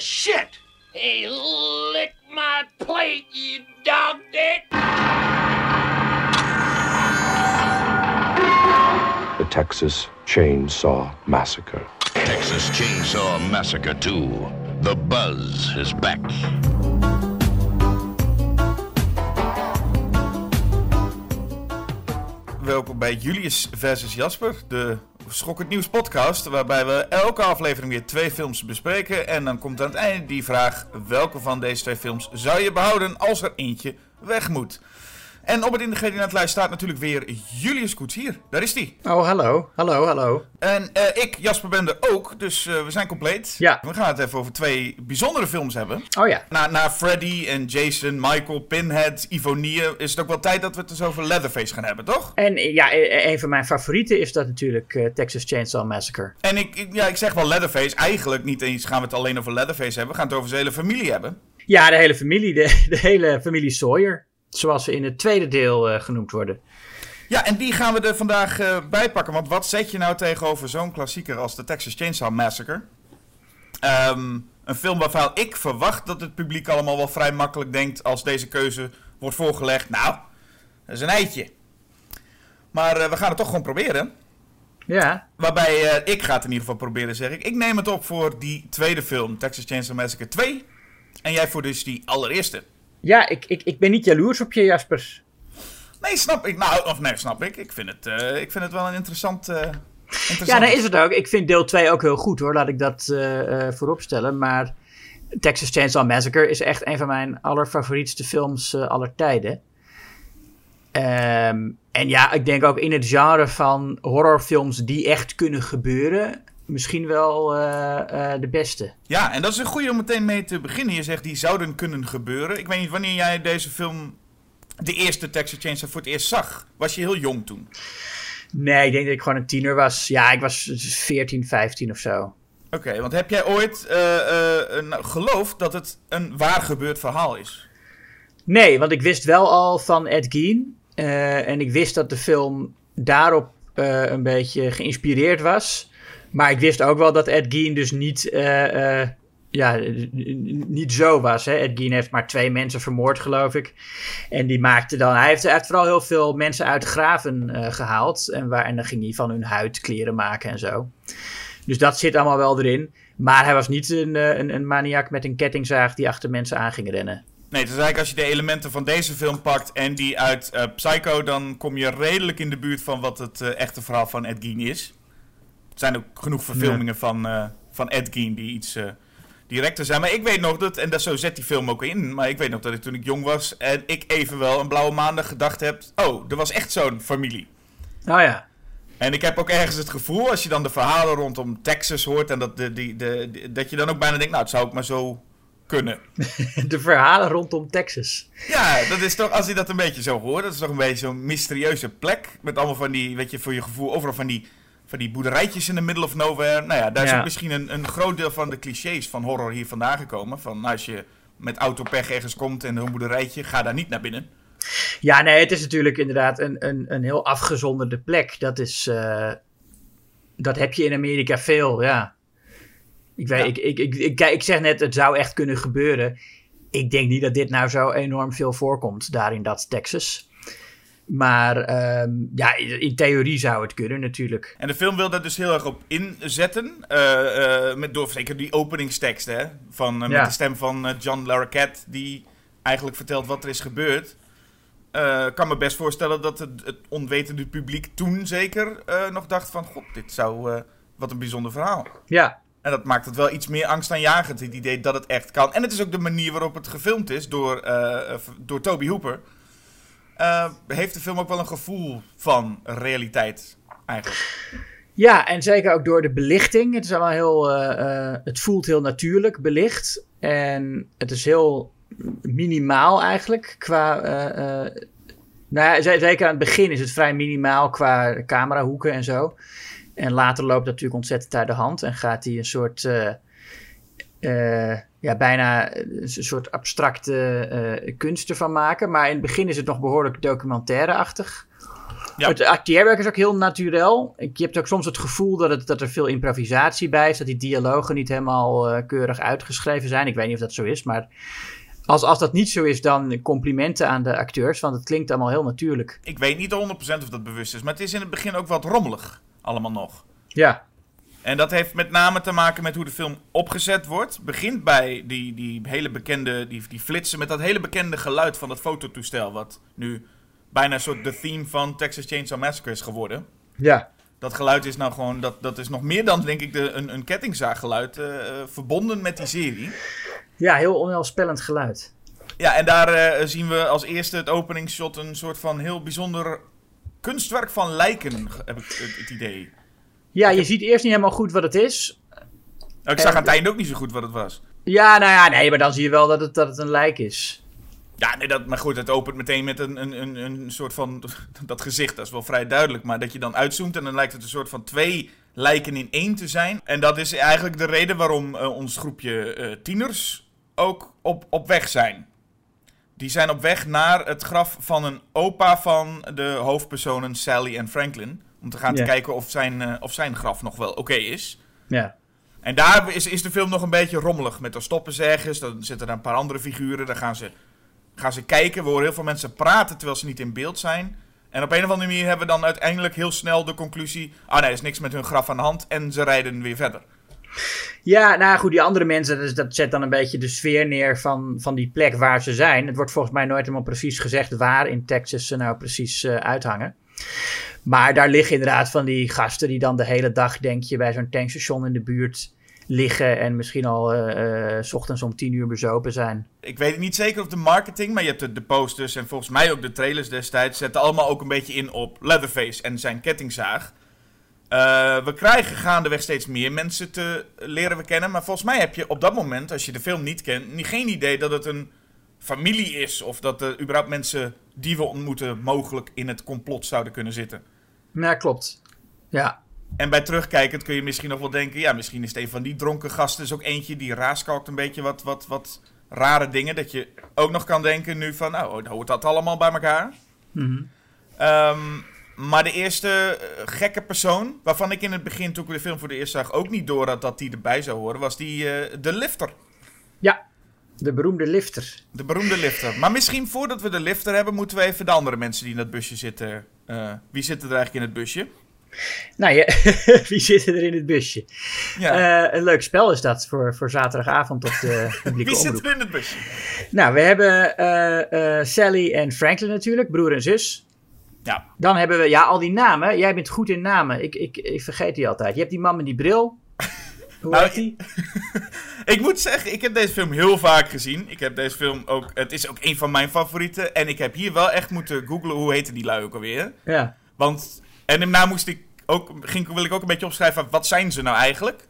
shit! Hey, lick my plate, you dog dick! The Texas Chainsaw Massacre. Texas Chainsaw Massacre 2. The buzz is back. Welkom bij Julius versus Jasper, de Schokkend Nieuws podcast, waarbij we elke aflevering weer twee films bespreken. En dan komt aan het einde die vraag, welke van deze twee films zou je behouden als er eentje weg moet? En op het ingrediëntlijst staat natuurlijk weer Julius Koets hier. Daar is hij. Oh, hallo. Hallo, hallo. En eh, ik, Jasper Bende, ook. Dus eh, we zijn compleet. Ja. We gaan het even over twee bijzondere films hebben. Oh ja. Na, na Freddy en Jason, Michael, Pinhead, Ivonie is het ook wel tijd dat we het eens over Leatherface gaan hebben, toch? En eh, ja, een van mijn favorieten is dat natuurlijk Texas Chainsaw Massacre. En ik, ik- ja, ik zeg wel Leatherface. Eigenlijk niet eens gaan we het alleen over Leatherface hebben. We gaan het over zijn hele familie hebben. Ja, de hele familie, de, de hele familie Sawyer. Zoals ze in het tweede deel eh, genoemd worden. Ja, en die gaan we er vandaag eh, bij pakken. Want wat zet je nou tegenover zo'n klassieker als de Texas Chainsaw Massacre? Ehm, een film waarvan ik verwacht dat het publiek allemaal wel vrij makkelijk denkt als deze keuze wordt voorgelegd. Nou, dat is een eitje. Maar eh, we gaan het toch gewoon proberen. Ja. Waarbij ik ga het in ieder geval proberen, zeg ik. Ik neem het op voor die tweede film, Texas Chainsaw Massacre 2. En jij voor dus die allereerste. Ja, ik, ik, ik ben niet jaloers op je, Jasper. Nee, snap ik. Nou, of nee, snap ik. Ik vind het, eh, ik vind het wel een interessant... eh interessant. Ja, dat is het ook. Ik vind deel 2 ook heel goed hoor. Laat ik dat eh eh, voorop stellen. Maar Texas Chainsaw Massacre is echt een van mijn allerfavorietste films aller tijden. Ehm, en ja, ik denk ook in het genre van horrorfilms die echt kunnen gebeuren. Misschien wel eh, eh, de beste. Ja, en dat is een goede om meteen mee te beginnen. Je zegt die zouden kunnen gebeuren. Ik weet niet wanneer jij deze film, de eerste Texas Chainsaw, voor het eerst zag. Was je heel jong toen? Nee, ik denk dat ik gewoon een tiener was. Ja, ik was 14, 15 of zo. Oké, want heb jij ooit een- geloofd dat het een waar gebeurd verhaal is? Nee, want ik wist wel al van Ed Gein. en ik wist dat de film daarop een beetje geïnspireerd was. Maar ik wist ook wel dat Ed Gein dus niet, eh, eh, ja, niet zo was. Hè? Ed Gein heeft maar twee mensen vermoord, geloof ik. En die maakte dan... Hij heeft, hij vooral heel veel mensen uit graven eh, gehaald. En, waar, en dan ging hij van hun huid kleren maken en zo. Dus dat zit allemaal wel erin. Maar hij was niet een, een, een maniak met een kettingzaag die achter mensen aan ging rennen. Nee, is eigenlijk als je de elementen van deze film pakt en die uit Psycho, dan kom je redelijk in de buurt van wat het echte verhaal van Ed Gein is. Er zijn ook genoeg verfilmingen van, eh, van Ed Gein die iets eh, directer zijn. Maar ik weet nog dat, en dat zo zet die film ook in, maar ik weet nog dat ik toen ik jong was en ik evenwel een blauwe maandag gedacht heb, oh, er was echt zo'n familie. Oh ja. En ik heb ook ergens het gevoel, als je dan de verhalen rondom Texas hoort, en dat, de, die, de, dat je dan ook bijna denkt, nou, het zou ook maar zo kunnen. De verhalen rondom Texas. Ja, dat is toch, als je dat een beetje zo hoort, dat is toch een beetje zo'n mysterieuze plek. Met allemaal van die, weet je, voor je gevoel, overal van die, van die boerderijtjes in the middle of nowhere. Nou ja, daar is Ja. ook misschien een, een groot deel van de clichés van horror hier vandaan gekomen. Van als je met autopech ergens komt en een boerderijtje, ga daar niet naar binnen. Ja, nee, het is natuurlijk inderdaad een, een, een heel afgezonderde plek. Dat is. eh, dat heb je in Amerika veel, ja. Ik, weet, Ja. Ik, ik, ik, ik, ik zeg net, het zou echt kunnen gebeuren. Ik denk niet dat dit nou zo enorm veel voorkomt daar in dat Texas. Maar ehm, ja, in theorie zou het kunnen natuurlijk. En de film wil daar dus heel erg op inzetten. eh, eh, met, door zeker die openingstekst, hè. Van, eh, Ja. Met de stem van John Larroquette, die eigenlijk vertelt wat er is gebeurd. Ik kan me best voorstellen dat het, het onwetende publiek toen zeker nog dacht van... God, dit zou... wat een bijzonder verhaal. Ja, En dat maakt het wel iets meer angstaanjagend, het idee dat het echt kan. En het is ook de manier waarop het gefilmd is door, door Toby Hooper. Eh, heeft de film ook wel een gevoel van realiteit, eigenlijk. Ja, en zeker ook door de belichting. Het is allemaal heel. eh, eh, het voelt heel natuurlijk belicht. En het is heel minimaal eigenlijk. Qua. nou ja, zeker aan het begin is het vrij minimaal qua camerahoeken en zo. En later loopt dat natuurlijk ontzettend uit de hand. En gaat hij een soort. Ja, bijna een soort abstracte eh kunst ervan maken. Maar in het begin is het nog behoorlijk documentaire-achtig. Ja. Het acteerwerk is ook heel natuurlijk. Je hebt ook soms het gevoel dat, het, dat er veel improvisatie bij is. Dat die dialogen niet helemaal eh, keurig uitgeschreven zijn. Ik weet niet of dat zo is, maar als, als dat niet zo is, dan complimenten aan de acteurs. Want het klinkt allemaal heel natuurlijk. Ik weet niet 100% of dat bewust is, maar het is in het begin ook wat rommelig. Allemaal nog. Ja, En dat heeft met name te maken met hoe de film opgezet wordt. Begint bij die, die hele bekende, die, die flitsen met dat hele bekende geluid van dat fototoestel. Wat nu bijna een soort de theme van Texas Chainsaw Massacre is geworden. ja. Dat geluid is nou gewoon, dat, dat is nog meer dan denk ik de, een, een kettingzaaggeluid eh, eh, verbonden met die serie. ja heel onheilspellend geluid. Ja, en daar eh, zien we als eerste het openingsshot een soort van heel bijzonder kunstwerk van lijken, heb ik het, het idee. Ja, je ziet eerst niet helemaal goed wat het is. Nou, ik zag aan het einde ook niet zo goed wat het was. Ja, nou ja, nee, maar dan zie je wel dat het, dat het een lijk is. Ja, nee, dat, maar goed, het opent meteen met een, een, een, een soort van. Dat gezicht, dat is wel vrij duidelijk. Maar dat je dan uitzoomt en dan lijkt het een soort van twee lijken in één te zijn. En dat is eigenlijk de reden waarom eh, ons groepje eh, tieners ook op, op weg zijn. Die zijn op weg naar het graf van een opa van de hoofdpersonen Sally en Franklin. Om te gaan te kijken of zijn, eh, of zijn graf nog wel oké is. Ja. En daar is, is de film nog een beetje rommelig. Met dan stoppen ze ergens, dan zitten er een paar andere figuren. Dan gaan ze, gaan ze kijken. We horen heel veel mensen praten terwijl ze niet in beeld zijn. En op een of andere manier hebben we dan uiteindelijk heel snel de conclusie... Ah nee, er is niks met hun graf aan de hand. En ze rijden weer verder. Ja, nou goed, die andere mensen, dus dat zet dan een beetje de sfeer neer van, van die plek waar ze zijn. Het wordt volgens mij nooit helemaal precies gezegd waar in Texas ze nou precies eh, uithangen. Maar daar liggen inderdaad van die gasten die dan de hele dag, denk je, bij zo'n tankstation in de buurt liggen. En misschien al eh, eh, 's ochtends om tien uur bezopen zijn. Ik weet niet zeker of de marketing, maar je hebt de, posters en volgens mij ook de trailers destijds... zetten allemaal ook een beetje in op Leatherface en zijn kettingzaag. Eh, we krijgen gaandeweg steeds meer mensen te leren we kennen. Maar volgens mij heb je op dat moment, als je de film niet kent... geen idee dat het een familie is. Of dat er überhaupt mensen die we ontmoeten mogelijk in het complot zouden kunnen zitten. Ja, klopt. Ja, En bij terugkijkend kun je misschien nog wel denken... ja, misschien is het een van die dronken gasten is ook eentje... die raaskalkt een beetje wat, wat, wat rare dingen. Dat je ook nog kan denken nu van... nou, dan hoort dat allemaal bij elkaar. Mhm. Ehm, maar de eerste eh, gekke persoon... waarvan ik in het begin, toen ik de film voor de eerst zag... ook niet door had dat die erbij zou horen... was die, eh, de lifter. ja. de beroemde lifter. De beroemde lifter. Maar misschien voordat we de lifter hebben... moeten we even de andere mensen die in dat busje zitten... eh, wie zitten er eigenlijk in het busje? Nou ja, wie zit er in het busje? Ja. Eh, een leuk spel is dat voor, voor zaterdagavond op de publieke wie zit er in het busje? Nou, we hebben eh, Sally en Franklin natuurlijk, broer en zus. Ja, Dan hebben we, ja, al die namen. Jij bent goed in namen. Ik, ik, ik vergeet die altijd. Je hebt die man met die bril. Hoe Nou, heet die? Ik moet zeggen, ik heb deze film heel vaak gezien. Ik heb deze film ook, het is ook een van mijn favorieten. En ik heb hier wel echt moeten googlen hoe heette die lui ook alweer. Ja. Want, en daarna moest ik ook, ging, wil ik ook een beetje opschrijven, wat zijn ze nou eigenlijk?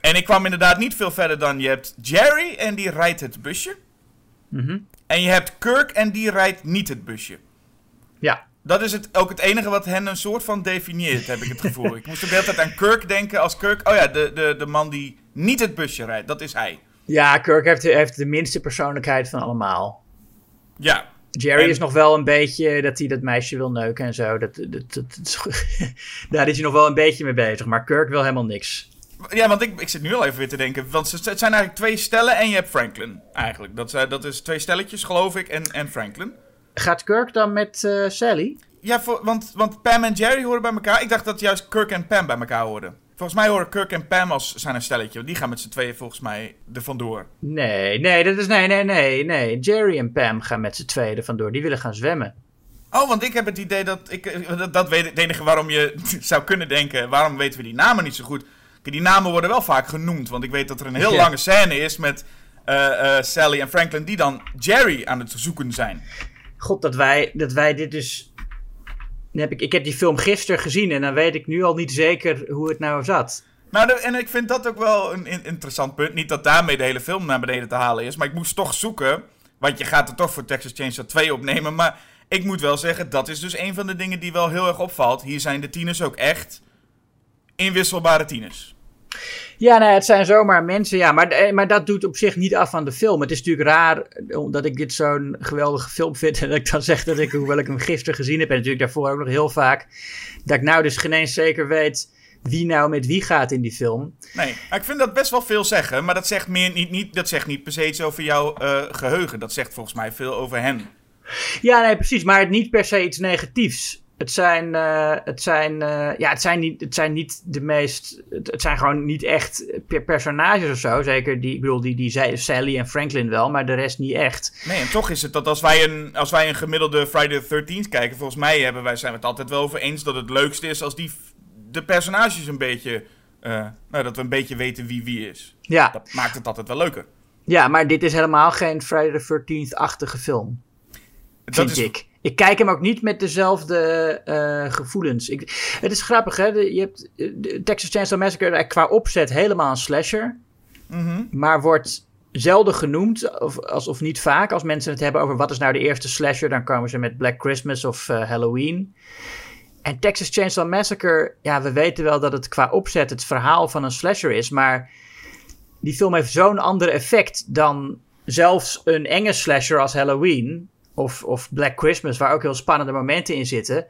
En ik kwam inderdaad niet veel verder dan, je hebt Jerry en die rijdt het busje. Mhm. En je hebt Kirk en die rijdt niet het busje. Ja. Dat is het, ook het enige wat hen een soort van definieert, heb ik het gevoel. ik moest ook de hele tijd aan Kirk denken als Kirk, oh ja, de, de, de man die niet het busje rijdt, dat is hij. Ja, Kirk heeft, heeft de minste persoonlijkheid van allemaal. Ja, Jerry En- is nog wel een beetje dat hij dat meisje wil neuken en zo. Dat, dat, dat, daar is hij nog wel een beetje mee bezig. Maar Kirk wil helemaal niks. Ja, want ik, ik zit nu al even weer te denken. Want het zijn eigenlijk twee stellen en je hebt Franklin. Eigenlijk. Dat, zijn- dat is twee stelletjes, geloof ik, en, en Franklin. Gaat Kirk dan met eh, Sally? Ja, voor, want, want Pam en Jerry horen bij elkaar. Ik dacht dat juist Kirk en Pam bij elkaar hoorden. Volgens mij horen Kirk en Pam als zijn een stelletje. Die gaan met z'n tweeën volgens mij er vandoor. Nee, nee, dat is nee, nee, nee, nee. Jerry en Pam gaan met z'n tweeën er vandoor. Die willen gaan zwemmen. Oh, want ik heb het idee dat ik. eh, Dat, dat weet het enige waarom je zou kunnen denken. Waarom weten we die namen niet zo goed? Die namen worden wel vaak genoemd. Want ik weet dat er een heel Ja. lange scène is met eh, Sally en Franklin. die dan Jerry aan het zoeken zijn. God, dat wij, dat wij dit dus... Heb ik, ik heb die film gisteren gezien en dan weet ik nu al niet zeker hoe het nou zat. Nou, en ik vind dat ook wel een in- interessant punt. Niet dat daarmee de hele film naar beneden te halen is. Maar ik moest toch zoeken. Want je gaat er toch voor Texas Chainsaw 2 opnemen. Maar ik moet wel zeggen, dat is dus een van de dingen die wel heel erg opvalt. Hier zijn de tieners ook echt inwisselbare tieners. Ja, nee, het zijn zomaar mensen, ja. Maar, eh, maar dat doet op zich niet af van de film. Het is natuurlijk raar, eh, omdat ik dit zo'n geweldige film vind... en dat ik dan zeg dat ik, hoewel ik hem gisteren gezien heb... en natuurlijk daarvoor ook nog heel vaak... dat ik nou dus geen eens zeker weet wie nou met wie gaat in die film. Nee, maar ik vind dat best wel veel zeggen. Maar dat zegt, meer niet, niet, dat zegt niet per se iets over jouw eh, geheugen. Dat zegt volgens mij veel over hen. Ja, nee, precies. Maar het niet per se iets negatiefs. Het zijn, eh, het zijn, eh, ja, het zijn, niet, het zijn niet de meest. Het, het zijn gewoon niet echt per- personages of zo. Zeker die, ik bedoel, die, die Sally en Franklin wel, maar de rest niet echt. Nee, en toch is het dat als wij een, als wij een gemiddelde Friday the 13th kijken, volgens mij hebben wij, zijn we het altijd wel over eens dat het leukste is als die, de personages een beetje, eh, nou, dat we een beetje weten wie wie is. Ja, Dat maakt het altijd wel leuker. ja maar dit is helemaal geen Friday the 13th-achtige film. Dat vind is, ik. Ik kijk hem ook niet met dezelfde eh, gevoelens. Ik, het is grappig, hè? De- je hebt de Texas Chainsaw Massacre qua opzet helemaal een slasher. Mhm. Maar wordt zelden genoemd, of, als, of niet vaak. Als mensen het hebben over wat is nou de eerste slasher, dan komen ze met Black Christmas of eh, Halloween. En Texas Chainsaw Massacre, ja, we weten wel dat het qua opzet het verhaal van een slasher is. Maar die film heeft zo'n ander effect dan zelfs een enge slasher als Halloween. Of, of Black Christmas, waar ook heel spannende momenten in zitten.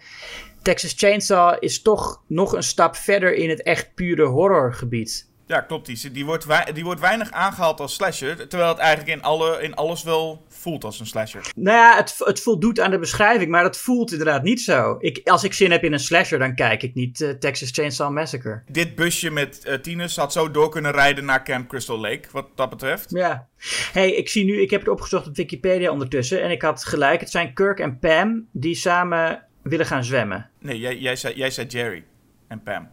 Texas Chainsaw is toch nog een stap verder in het echt pure horrorgebied. Ja, klopt. Die, die, wordt die wordt weinig aangehaald als slasher, terwijl het eigenlijk in, alle, in alles wel voelt als een slasher. Nou ja, het, het voldoet aan de beschrijving, maar het voelt inderdaad niet zo. Ik, als ik zin heb in een slasher, dan kijk ik niet eh, Texas Chainsaw Massacre. Dit busje met eh tieners had zo door kunnen rijden naar Camp Crystal Lake, wat dat betreft. Ja. hey, ik zie nu, ik heb het opgezocht op Wikipedia ondertussen en ik had gelijk. Het zijn Kirk en Pam die samen willen gaan zwemmen. Nee, jij, jij, zei, jij zei Jerry en Pam.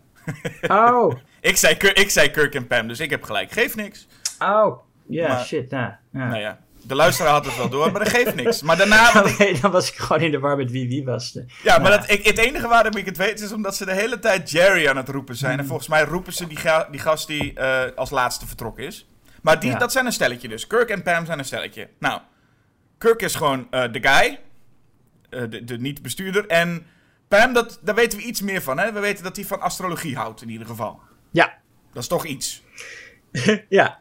Oh, Ik zei, Kirk, ik zei Kirk en Pam, dus ik heb gelijk. Geeft niks. oh. Ja, Maar- shit, nou. Ja. Nou ja, de luisteraar had het wel door, maar dat geeft niks. Maar daarna... want dan was ik gewoon in de war met wie wie was. ja, maar Ja. dat, ik, het enige waarom ik het weet is omdat ze de hele tijd Jerry aan het roepen zijn. Hmm. En volgens mij roepen ze die, ga- die gast die eh, als laatste vertrokken is. Maar die, Ja. dat zijn een stelletje dus. Kirk en Pam zijn een stelletje. Nou, Kirk is gewoon eh, de guy. eh, de, de niet-bestuurder. En Pam, dat, daar weten we iets meer van. Hè? We weten dat hij van astrologie houdt in ieder geval. Ja, Dat is toch iets. ja.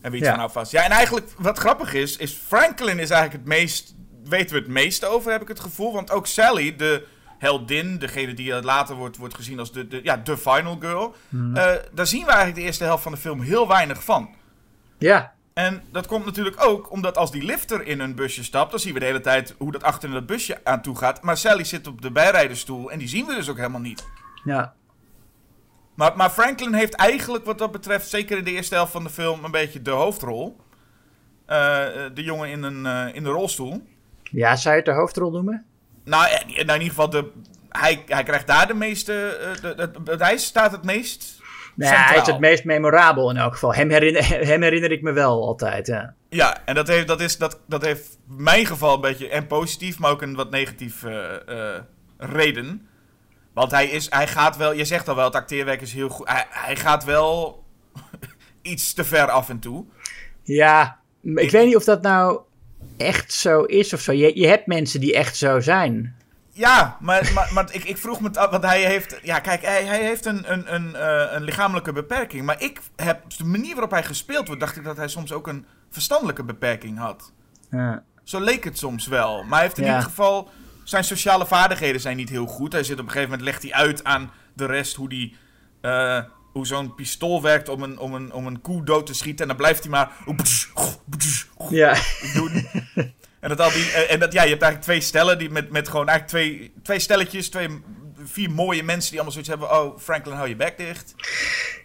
En wie iets Ja. houdt vast. Ja, en eigenlijk wat grappig is, is Franklin is eigenlijk het meest, weten we het meest over, heb ik het gevoel. Want ook Sally, de heldin, degene die later wordt, wordt gezien als de, de, ja, de final girl. eh, daar zien we eigenlijk de eerste helft van de film heel weinig van. Ja, En dat komt natuurlijk ook omdat als die lifter in een busje stapt, dan zien we de hele tijd hoe dat achter in dat busje aan toe gaat. Maar Sally zit op de bijrijderstoel en die zien we dus ook helemaal niet. ja. Maar, maar Franklin heeft eigenlijk wat dat betreft, zeker in de eerste helft van de film, een beetje de hoofdrol. Eh, eh, de jongen in, een, eh, in de rolstoel. Ja, zou je het de hoofdrol noemen? Nou, in ieder geval, de, hij, hij krijgt daar de meeste. de, hij staat het meest. Nee, hij is het meest memorabel in elk geval. Hem herinner, hem herinner ik me wel altijd, ja. Ja, en dat heeft, dat, is, dat, dat heeft in mijn geval een beetje en positief, maar ook een wat negatief reden. Want hij, is, hij gaat wel, je zegt al wel, het acteerwerk is heel goed. Hij, hij gaat wel iets te ver af en toe. Ja, ik weet niet of dat nou echt zo is of zo. Je, je hebt mensen die echt zo zijn. Ja, maar, maar, maar ik, ik vroeg me af, want hij heeft, ja, kijk, hij, hij heeft een, een, een, eh, een lichamelijke beperking. Maar ik heb, de manier waarop hij gespeeld wordt, dacht ik dat hij soms ook een verstandelijke beperking had. Ja. Zo leek het soms wel. Maar hij heeft in Ja. ieder geval, zijn sociale vaardigheden zijn niet heel goed. Hij zit op een gegeven moment, legt hij uit aan de rest hoe die... eh, hoe zo'n pistool werkt om een, om, een, om een koe dood te schieten. En dan blijft hij maar ja. doen. En dat al die, eh, en dat, ja, je hebt eigenlijk twee stellen die met, met gewoon eigenlijk twee, twee stelletjes, twee, vier mooie mensen die allemaal zoiets hebben. Oh, Franklin, hou je bek dicht.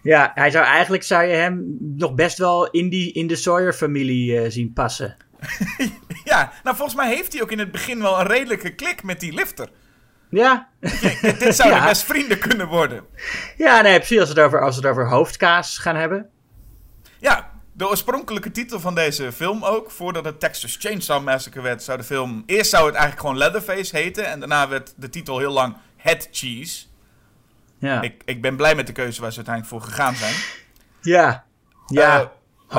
Ja, hij zou eigenlijk zou je hem nog best wel in, die, in de Sawyer-familie eh, zien passen. Ja, nou volgens mij heeft hij ook in het begin wel een redelijke klik met die lifter. Ja, Dit, dit zouden Ja. best vrienden kunnen worden. ja nee, precies als we, het over, als we het over hoofdkaas gaan hebben. Ja, de oorspronkelijke titel van deze film ook, voordat het Texas Chainsaw Massacre werd, zou de film... Eerst zou het eigenlijk gewoon Leatherface heten en daarna werd de titel heel lang Head Cheese. Ja, Ik, ik ben blij met de keuze waar ze uiteindelijk voor gegaan zijn. ja. ja. Eh,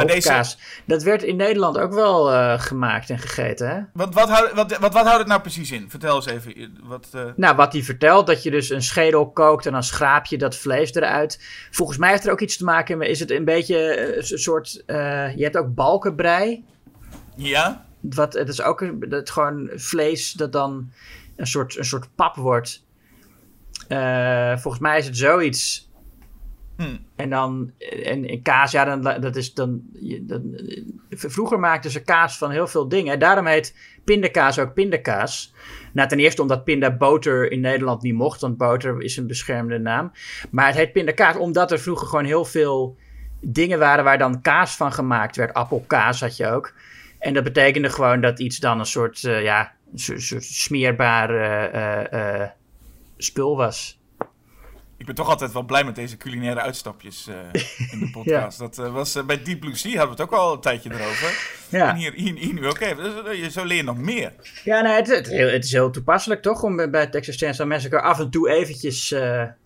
Deze- hoofdkaas. Dat werd in Nederland ook wel eh, gemaakt en gegeten, hè? Wat, wat, houdt, wat, wat, wat houdt het nou precies in? Vertel eens even. Wat, eh, Nou, wat hij vertelt, dat je dus een schedel kookt en dan schraap je dat vlees eruit. Volgens mij heeft er ook iets te maken met, is het een beetje eh, een soort, eh, je hebt ook balkenbrei. ja? Wat, het is ook een, dat gewoon vlees dat dan een soort, een soort pap wordt. Eh, volgens mij is het zoiets. Hm. En dan, en, kaas, ja, dan, dat is dan, dan. Vroeger maakten ze kaas van heel veel dingen. En daarom heet pindakaas ook pindakaas. Nou, ten eerste omdat pindaboter in Nederland niet mocht, want boter is een beschermde naam. Maar het heet pindakaas omdat er vroeger gewoon heel veel dingen waren waar dan kaas van gemaakt werd. Appelkaas had je ook. En dat betekende gewoon dat iets dan een soort, eh, ja, een soort, smeerbaar eh, eh, eh, spul was. Ik ben toch altijd wel blij met deze culinaire uitstapjes eh, in de podcast. Dat eh, was eh, bij Deep Blue Sea hadden we het ook al een tijdje erover. En Ja, hier, hier, hier nu ook even. Dus, je- zo leer je nog meer. ja nee, het, het, het is heel toepasselijk toch om bij Texas Chainsaw Massacre af en toe eventjes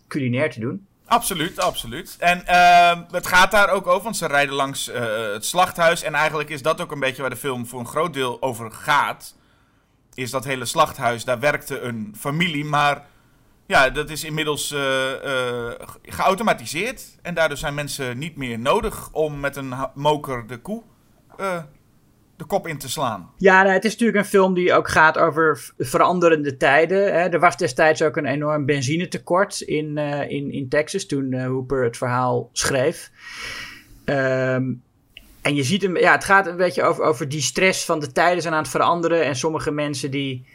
culinair te doen. Absoluut, absoluut. En ehm, het gaat daar ook over, want ze rijden langs het slachthuis. En eigenlijk is dat ook een beetje waar de film voor een groot deel over gaat. Is dat hele slachthuis, daar werkte een familie, maar ja, dat is inmiddels eh, eh, geautomatiseerd. En daardoor zijn mensen niet meer nodig om met een moker de koe eh, de kop in te slaan. Ja, nou, het is natuurlijk een film die ook gaat over veranderende tijden. Hè. Er was destijds ook een enorm benzinetekort in, in, in Texas toen Hooper het verhaal schreef. Ehm, en je ziet hem, ja, het gaat een beetje over, over die stress van de tijden zijn aan het veranderen. En sommige mensen die,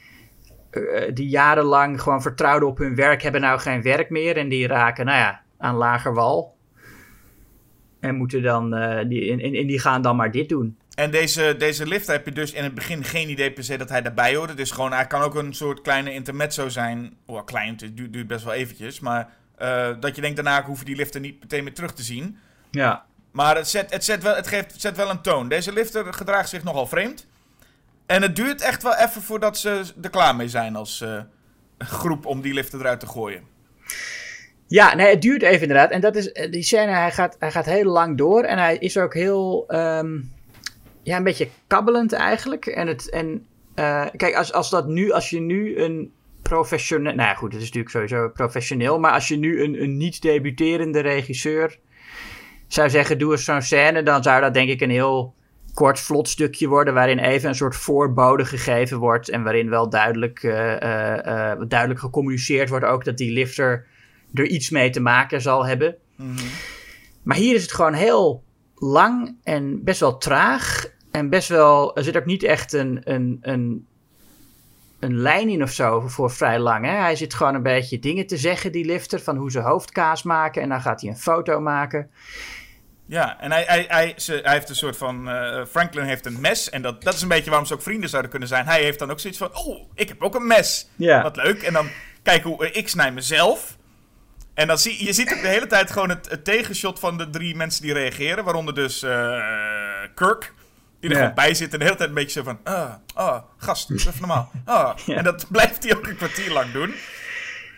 die jarenlang gewoon vertrouwden op hun werk, hebben nou geen werk meer. En die raken, nou ja, aan lager wal. En moeten dan, eh, die, en, en en die gaan dan maar dit doen. En deze, deze lift heb je dus in het begin geen idee per se dat hij daarbij hoorde. Dus gewoon, hij kan ook een soort kleine intermezzo zijn. Oh, klein, het duurt, duurt best wel eventjes. Maar eh, dat je denkt, daarna hoeven die lifter niet meteen meer terug te zien. Ja. Maar het, zet, het, zet wel, het, geeft, het zet wel een toon. Deze lifter gedraagt zich nogal vreemd. En het duurt echt wel even voordat ze er klaar mee zijn als eh, groep om die lifter eruit te gooien. Ja, nee, het duurt even inderdaad. En dat is, eh, die scène, hij gaat, hij gaat heel lang door. En hij is ook heel, ehm, ja, een beetje kabbelend eigenlijk. En het, en eh, kijk, als, als dat nu, als je nu een professioneel, nou goed, het is natuurlijk sowieso professioneel. Maar als je nu een, een niet debuterende regisseur zou zeggen, doe eens zo'n scène. Dan zou dat denk ik een heel kort, vlot stukje worden. Waarin even een soort voorbode gegeven wordt. En waarin wel duidelijk, eh, eh, eh, duidelijk gecommuniceerd wordt ook dat die lifter er iets mee te maken zal hebben. Maar hier is het gewoon heel lang en best wel traag. En best wel, er zit ook niet echt een, een, een, een lijn in of zo voor vrij lang. Hè? Hij zit gewoon een beetje dingen te zeggen, die lifter, van hoe ze hoofdkaas maken. En dan gaat hij een foto maken. Ja, en hij, hij, hij, ze, hij heeft een soort van. eh, Franklin heeft een mes. En dat, dat is een beetje waarom ze ook vrienden zouden kunnen zijn. Hij heeft dan ook zoiets van: Oh, ik heb ook een mes. Ja. Wat leuk. En dan kijken hoe eh, ik snij mezelf. En dan zie je ziet ook de hele tijd gewoon het, het tegenshot van de drie mensen die reageren. Waaronder dus eh, Kirk. Die er Ja. gewoon bij zit en de hele tijd een beetje zo van... Ah, ah, gast, doe even normaal. Ah. Ja. En dat blijft hij ook een kwartier lang doen.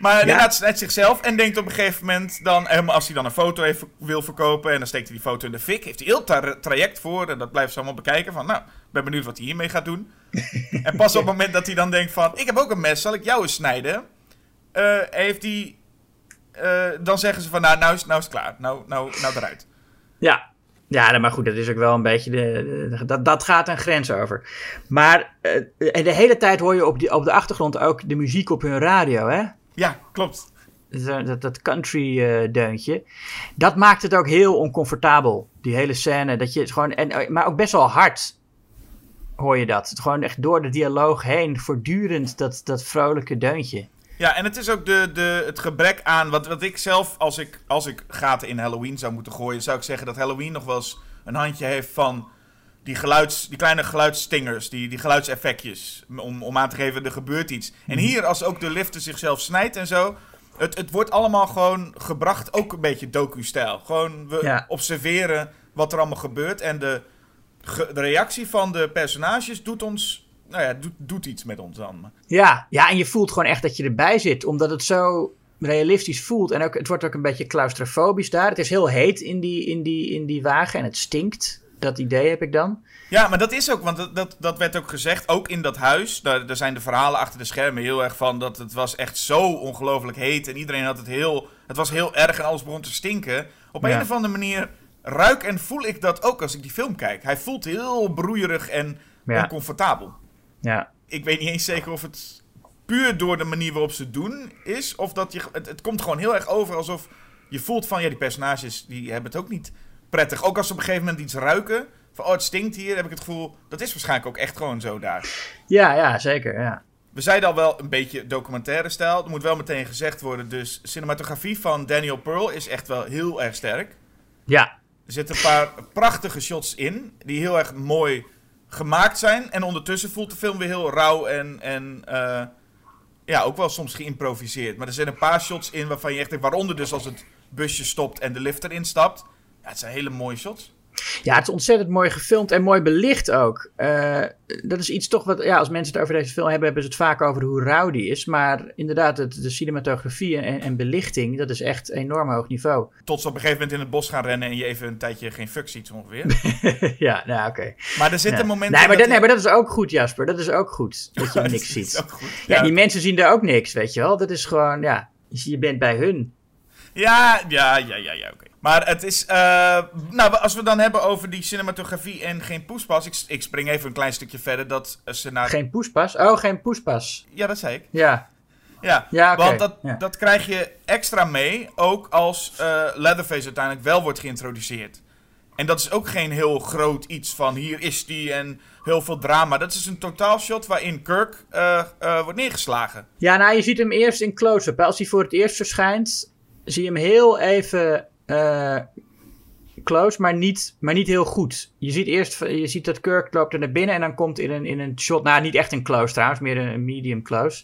Maar inderdaad snijdt zichzelf en denkt op een gegeven moment dan... helemaal Als hij dan een foto even wil verkopen en dan steekt hij die foto in de fik... heeft hij heel tra- traject voor en dat blijft ze allemaal bekijken van... nou, ben benieuwd wat hij hiermee gaat doen. en pas op het moment dat hij dan denkt van... ik heb ook een mes, zal ik jou eens snijden? Eh, heeft hij... eh, dan zeggen ze van, nou, nou is, nou is het klaar. Nou, nou, nou eruit. Ja, ja maar goed, dat is ook wel een beetje. De, de- dat, dat gaat een grens over. Maar eh, en de hele tijd hoor je op, die, op de achtergrond ook de muziek op hun radio, hè? Ja, klopt. Dat, dat, dat country eh, deuntje. Dat maakt het ook heel oncomfortabel. Die hele scène. Dat je gewoon, en, maar ook best wel hard hoor je dat. Het gewoon echt door de dialoog heen. Voortdurend dat, dat vrolijke deuntje. Ja, en het is ook de, de, het gebrek aan... Wat, wat ik zelf, als ik, als ik gaten in Halloween zou moeten gooien... zou ik zeggen dat Halloween nog wel eens een handje heeft van... Die, geluids, die kleine geluidsstingers, die, die geluidseffectjes. Om, om aan te geven, er gebeurt iets. En hier, als ook de lifter zichzelf snijdt en zo... Het, het wordt allemaal gewoon gebracht, ook een beetje docu-stijl. Gewoon, we Ja. observeren wat er allemaal gebeurt. En de, ge- de reactie van de personages doet ons... Nou ja, doet, doet iets met ons dan. Ja, ja, en je voelt gewoon echt dat je erbij zit. Omdat het zo realistisch voelt. En ook, het wordt ook een beetje claustrofobisch daar. Het is heel heet in die, in die, in die wagen en het stinkt. Dat idee heb ik dan. Ja, maar dat is ook, want dat, dat, dat werd ook gezegd, ook in dat huis. Daar, daar zijn de verhalen achter de schermen heel erg van dat het was echt zo ongelooflijk heet. En iedereen had het heel, het was heel erg en alles begon te stinken. Op Ja. een of andere manier ruik en voel ik dat ook als ik die film kijk. Hij voelt heel broeierig en Ja. oncomfortabel. Ja. Ik weet niet eens zeker of het puur door de manier waarop ze het doen is. Of dat je, het, het komt gewoon heel erg over alsof je voelt van, ja, die personages die hebben het ook niet prettig. Ook als ze op een gegeven moment iets ruiken, van, oh, het stinkt hier, heb ik het gevoel, dat is waarschijnlijk ook echt gewoon zo daar. Ja, ja, zeker. Ja. We zeiden al wel een beetje documentaire stijl. Er moet wel meteen gezegd worden, dus cinematografie van Daniel Pearl is echt wel heel erg sterk. ja. Er zitten een paar prachtige shots in, die heel erg mooi gemaakt zijn. En ondertussen voelt de film weer heel rauw en, en eh, ja, ook wel soms geïmproviseerd. Maar er zijn een paar shots in waarvan je echt denkt, waaronder dus als het busje stopt en de lift erin stapt. Ja, het zijn hele mooie shots. Ja, het is ontzettend mooi gefilmd en mooi belicht ook. Eh, dat is iets toch wat, ja, als mensen het over deze film hebben, hebben ze het vaak over hoe rauw die is. Maar inderdaad, het, de cinematografie en, en belichting, dat is echt enorm hoog niveau. Tot ze op een gegeven moment in het bos gaan rennen en je even een tijdje geen fuck ziet ongeveer. ja, nou oké. Maar er zitten Ja. momenten Nee, maar dat, nee, maar dat is ook goed, Jasper. Dat is ook goed, dat je niks ziet. ook goed. Ja, Ja, die mensen zien daar ook niks, weet je wel. Dat is gewoon, ja, je bent bij hun. Ja, ja, ja, ja, ja oké. Maar het is. eh, nou, als we dan hebben over die cinematografie en geen poespas. Ik, ik spring even een klein stukje verder. Dat ze naar. Geen poespas? Oh, geen poespas. Ja, dat zei ik. Ja, Ja, Ja, want dat, ja. dat krijg je extra mee. Ook als eh, Leatherface uiteindelijk wel wordt geïntroduceerd. En dat is ook geen heel groot iets van hier is die en heel veel drama. Dat is een totaalshot waarin Kirk eh, eh, wordt neergeslagen. Ja, nou, je ziet hem eerst in close-up. Als hij voor het eerst verschijnt, zie je hem heel even eh, close, maar niet, maar niet heel goed. Je ziet eerst, je ziet dat Kirk loopt er naar binnen en dan komt in een, in een shot, nou, niet echt een close trouwens, meer een, medium close.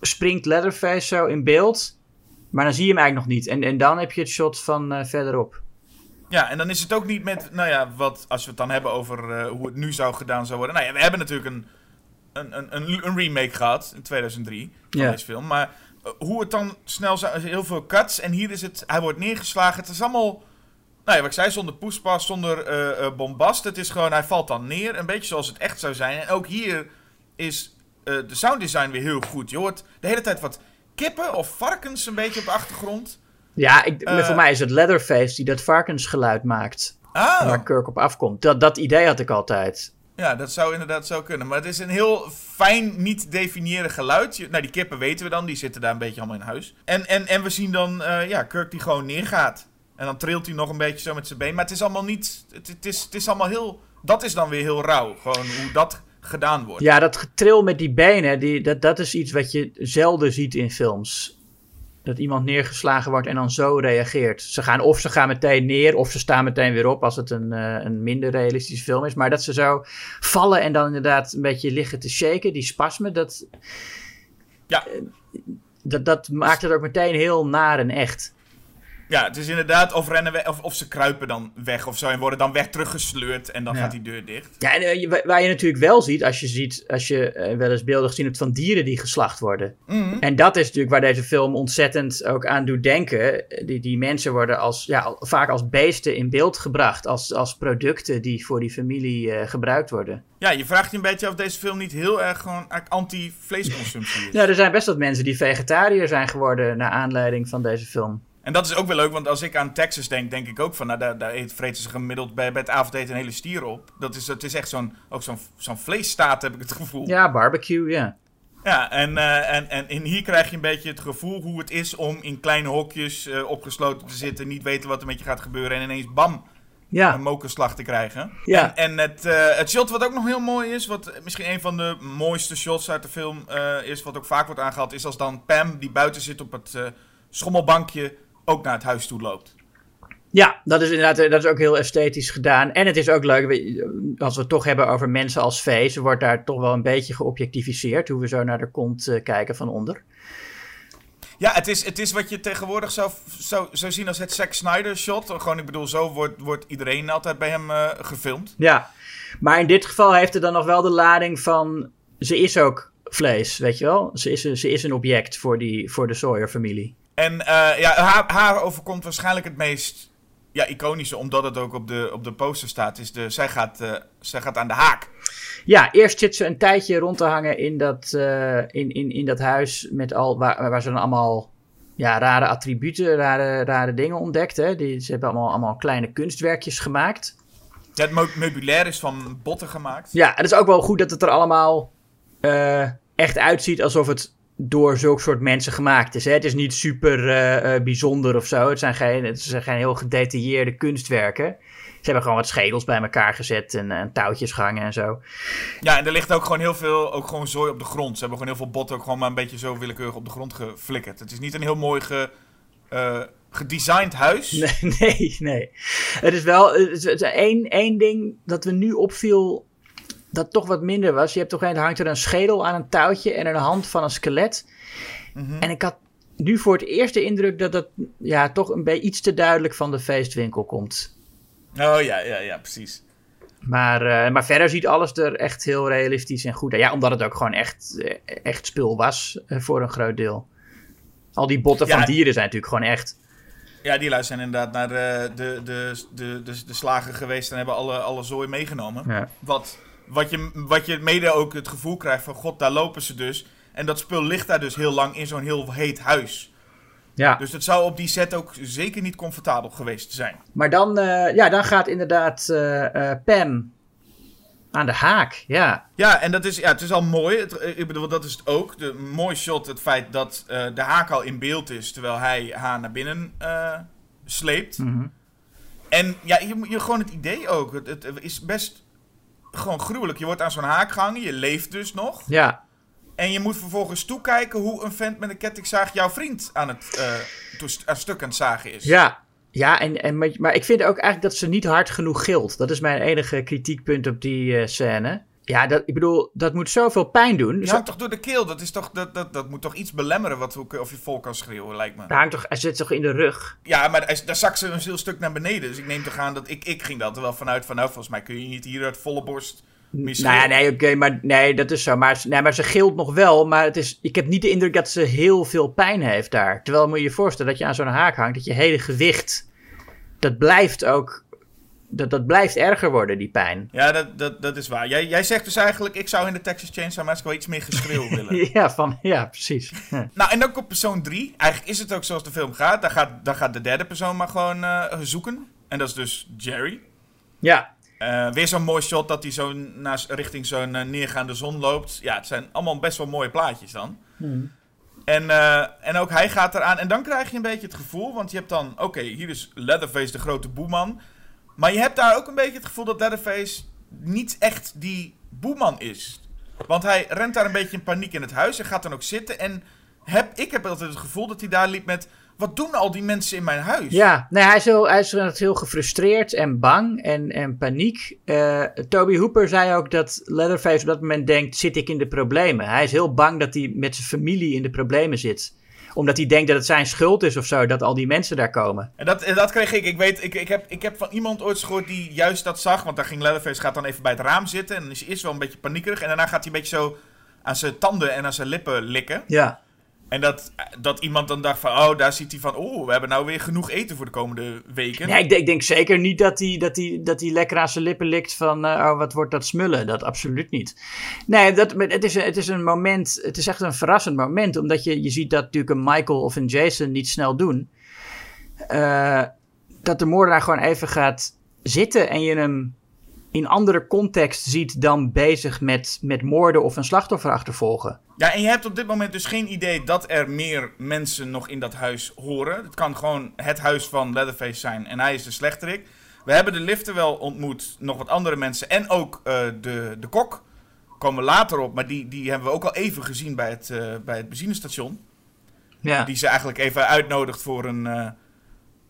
Springt Leatherface zo in beeld, maar dan zie je hem eigenlijk nog niet. En, en dan heb je het shot van eh, verderop. Ja, en dan is het ook niet met, nou ja, wat, als we het dan hebben over eh, hoe het nu zou gedaan zou worden. Nou ja, we hebben natuurlijk een, een, een, een, remake gehad in 2003 van Ja. deze film. Maar hoe het dan snel zou, heel veel cuts. En hier is het, hij wordt neergeslagen. Het is allemaal, nou ja, wat ik zei, zonder poespas, zonder eh, eh, bombast. Het is gewoon, hij valt dan neer, een beetje zoals het echt zou zijn. En ook hier is eh, de sounddesign weer heel goed. Je hoort de hele tijd wat kippen of varkens een beetje op de achtergrond. Ja, ik, voor mij is het Leatherface die dat varkensgeluid maakt. Ah, Waar Kirk op afkomt. Dat, dat idee had ik altijd. Ja, dat zou inderdaad zo kunnen. Maar het is een heel fijn, niet definiëren geluid. Nou, die kippen weten we dan. Die zitten daar een beetje allemaal in huis. En, en, en we zien dan eh, ja, Kirk die gewoon neergaat. En dan trilt hij nog een beetje zo met zijn been. Maar het is allemaal niet... Het, het, is, het is allemaal heel... Dat is dan weer heel rauw. Gewoon hoe dat gedaan wordt. Ja, dat getril met die benen, die, dat, dat is iets wat je zelden ziet in films. Dat iemand neergeslagen wordt en dan zo reageert. Ze gaan, of ze gaan meteen neer, of ze staan meteen weer op als het een, eh, een minder realistische film is. Maar dat ze zo vallen en dan inderdaad een beetje liggen te shaken, die spasmen, dat, Ja. dat, dat maakt het ook meteen heel naar en echt. Ja, het is inderdaad of rennen we, of, of ze kruipen dan weg of zo. En worden dan weg teruggesleurd. En dan Ja. gaat die deur dicht. Ja, en eh, je- waar je natuurlijk wel ziet, als je, ziet, als je eh, wel eens beelden gezien hebt van dieren die geslacht worden. Mhm. En dat is natuurlijk waar deze film ontzettend ook aan doet denken. Die, die mensen worden als, ja, vaak als beesten in beeld gebracht. Als, als producten die voor die familie eh, gebruikt worden. Ja, je vraagt je een beetje of deze film niet heel erg gewoon eigenlijk anti-vleesconsumptie is. Ja, er zijn best wat mensen die vegetariër zijn geworden naar aanleiding van deze film. En dat is ook wel leuk, want als ik aan Texas denk, denk ik ook van, nou, daar, daar eet- vreten ze gemiddeld bij, bij het avondeten een hele stier op. Dat is, het is echt zo'n, ook zo'n, zo'n vleesstaat, heb ik het gevoel. Ja, barbecue, ja. Ja, en, eh, en, en, en hier krijg je een beetje het gevoel hoe het is om in kleine hokjes eh, opgesloten te zitten, niet weten wat er met je gaat gebeuren en ineens bam, een Ja, mokerslag te krijgen. Ja. En, en het, eh, het shot wat ook nog heel mooi is, wat misschien een van de mooiste shots uit de film is, wat ook vaak wordt aangehaald, is als dan Pam, die buiten zit op het schommelbankje, ook naar het huis toe loopt. ja dat is inderdaad eh, dat is ook heel esthetisch gedaan. En het is ook leuk, we- als we het toch hebben over mensen als vee. Ze wordt daar toch wel een beetje geobjectificeerd. Hoe we zo naar de kont eh, kijken van onder. Ja, het is, het is wat je tegenwoordig zou, zou, zou zien als het Zack Snyder shot. Gewoon, ik bedoel, zo wordt, wordt iedereen altijd bij hem eh, gefilmd. Ja, maar in dit geval heeft het dan nog wel de lading van... Ze is ook vlees, weet je wel? Ze is, een- ze is een object voor, die, voor de Sawyer-familie. En eh, ja, haar, haar overkomt waarschijnlijk het meest ja, iconische, omdat het ook op de, op de poster staat, is de, zij, gaat, eh, zij gaat aan de haak. Ja, eerst zit ze een tijdje rond te hangen in dat, eh, in, in, in dat huis met al, waar, waar ze dan allemaal ja, rare attributen, rare, rare dingen ontdekt. Hè? Die, ze hebben allemaal, allemaal kleine kunstwerkjes gemaakt. Ja, het meubilair is van botten gemaakt. Ja, het is ook wel goed dat het er allemaal echt uitziet alsof het door zulke soort mensen gemaakt is. Hè? Het is niet super eh, eh, bijzonder of zo. Het zijn, geen, het zijn geen heel gedetailleerde kunstwerken. Ze hebben gewoon wat schedels bij elkaar gezet en, en touwtjes gehangen en zo. Ja, en er ligt ook gewoon heel veel ook gewoon zooi op de grond. Ze hebben gewoon heel veel botten ook gewoon maar een beetje zo willekeurig op de grond geflikkerd. Het is niet een heel mooi ge, eh, gedesigned huis. Nee, nee, nee. Het is wel het is, het is één, één ding dat we nu opviel dat toch wat minder was. Je hebt toch een, hangt er een schedel aan een touwtje en een hand van een skelet. Mhm. En ik had nu voor het eerst de indruk dat dat ja, toch een beetje iets te duidelijk van de feestwinkel komt. Oh ja, ja, ja, precies. Maar, eh, maar verder ziet alles er echt heel realistisch en goed uit. Ja, omdat het ook gewoon echt, eh, echt spul was eh, voor een groot deel. Al die botten Ja. van dieren zijn natuurlijk gewoon echt. Ja, die lui zijn inderdaad naar de, de, de, de, de, de slager geweest en hebben alle, alle zooi meegenomen. Ja. Wat, wat, je, wat je mede ook het gevoel krijgt van, god, daar lopen ze dus. En dat spul ligt daar dus heel lang in zo'n heel heet huis. Ja. Dus het zou op die set ook zeker niet comfortabel geweest zijn. Maar dan, eh, ja, dan gaat inderdaad eh, eh, Pam aan de haak. Ja. Ja, en dat is, ja, het is al mooi. Het, ik bedoel, dat is het ook. De mooi shot, het feit dat de haak al in beeld is, terwijl hij haar naar binnen sleept. Mhm. En ja, je, je gewoon het idee ook. Het, het is best gewoon gruwelijk. Je wordt aan zo'n haak gehangen, je leeft dus nog. Ja. En je moet vervolgens toekijken hoe een vent met een kettingzaag jouw vriend aan het toest- aan stuk aan het zagen is. Ja. Ja, en, en, maar- ik vind ook eigenlijk dat ze niet hard genoeg gilt. Dat is mijn enige kritiekpunt op die eh, scène. Ja, dat, ik bedoel, dat moet zoveel pijn doen. Je hangt toch door de keel? Dat, is toch, dat, dat, dat moet toch iets belemmeren wat, of je vol kan schreeuwen, lijkt me. Hij, hangt toch, hij zit toch in de rug? Ja, maar hij- daar zakt ze een heel stuk naar beneden. Dus ik neem toch aan dat ik, ik ging dat er wel vanuit van, nou, volgens mij kun je niet hier uit volle borst Nou ja, schreeuwen. nee, oké, maar nee, dat is zo. Maar, nee, maar ze gilt nog wel. Maar het is, ik heb niet de indruk dat ze heel veel pijn heeft daar. Terwijl moet je je voorstellen dat je aan zo'n haak hangt, dat je hele gewicht, dat blijft ook, dat, dat blijft erger worden, die pijn. Ja, dat, dat, dat is waar. Jij, jij zegt dus eigenlijk, ik zou in de Texas Chainsaw Massacre wel iets meer geschreeuw willen. Ja, van, ja precies. Nou, en dan komt persoon 3. Eigenlijk is het ook zoals de film gaat. Daar gaat, daar gaat de derde persoon maar gewoon eh, zoeken. En dat is dus Jerry. ja, Eh, weer zo'n mooi shot dat hij zo naast, richting zo'n eh, neergaande zon loopt. Ja, het zijn allemaal best wel mooie plaatjes dan. En, eh, en ook hij gaat eraan. En dan krijg je een beetje het gevoel, want je hebt dan... Oké, hier is Leatherface, de grote boeman. Maar je hebt daar ook een beetje het gevoel dat Leatherface niet echt die boeman is. Want hij rent daar een beetje in paniek in het huis en gaat dan ook zitten. En heb, ik heb altijd het gevoel dat hij daar liep met... Wat doen al die mensen in mijn huis? ja. Nee, hij is, heel, hij is heel gefrustreerd en bang en, en paniek. Eh, Toby Hooper zei ook dat Leatherface op dat moment denkt, zit ik in de problemen? Hij is heel bang dat hij met zijn familie in de problemen zit. Omdat hij denkt dat het zijn schuld is of zo, dat al die mensen daar komen. En dat, en dat kreeg ik. Ik weet, ik, ik, heb, ik heb van iemand ooit gehoord die juist dat zag. Want daar ging Leatherface gaat dan even bij het raam zitten. En dan is hij eerst wel een beetje paniekerig. En daarna gaat hij een beetje zo aan zijn tanden en aan zijn lippen likken. Ja. En dat, dat iemand dan dacht van, oh, daar ziet hij van, oh, we hebben nou weer genoeg eten voor de komende weken. Nee, ik, denk- ik denk zeker niet dat hij, dat, hij, dat hij lekker aan zijn lippen likt van, eh, oh, wat wordt dat smullen. Dat absoluut niet. Nee, dat, het, is, het is een moment, het is echt een verrassend moment, omdat je, je ziet dat natuurlijk een Michael of een Jason niet snel doen. Eh, dat de moordenaar gewoon even gaat zitten en je hem in andere context ziet dan bezig met, met moorden of een slachtoffer achtervolgen. Ja, en je hebt op dit moment dus geen idee dat er meer mensen nog in dat huis horen. Het kan gewoon het huis van Leatherface zijn en hij is de slechterik. We hebben de lifter wel ontmoet, nog wat andere mensen en ook eh, de, de kok. Komen we later op, maar die, die hebben we ook al even gezien bij het, eh, bij het benzinestation. Ja. Die ze eigenlijk even uitnodigt voor een, eh,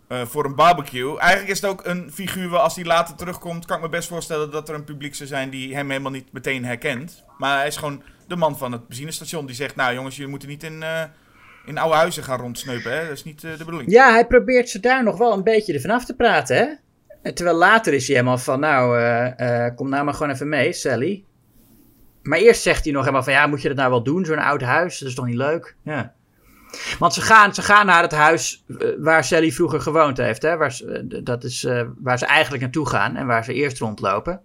eh, voor een barbecue. Eigenlijk is het ook een figuur waar als hij later terugkomt, kan ik me best voorstellen dat er een publiek zou zijn die hem helemaal niet meteen herkent. Maar hij is gewoon de man van het benzinestation die zegt, nou jongens, jullie moeten niet in, eh, in oude huizen gaan rondsneupen. Hè? Dat is niet eh, de bedoeling. Ja, hij probeert ze daar nog wel een beetje ervan af te praten, hè? Terwijl later is hij helemaal van, nou, kom nou maar gewoon even mee, Sally. Maar eerst zegt hij nog helemaal van, ja, moet je dat nou wel doen, zo'n oud huis? Dat is toch niet leuk? Ja. Want ze gaan, ze gaan naar het huis eh, waar Sally vroeger gewoond heeft. Hè? Waar, ze- eh, dat is eh, waar ze eigenlijk naartoe gaan en waar ze eerst rondlopen.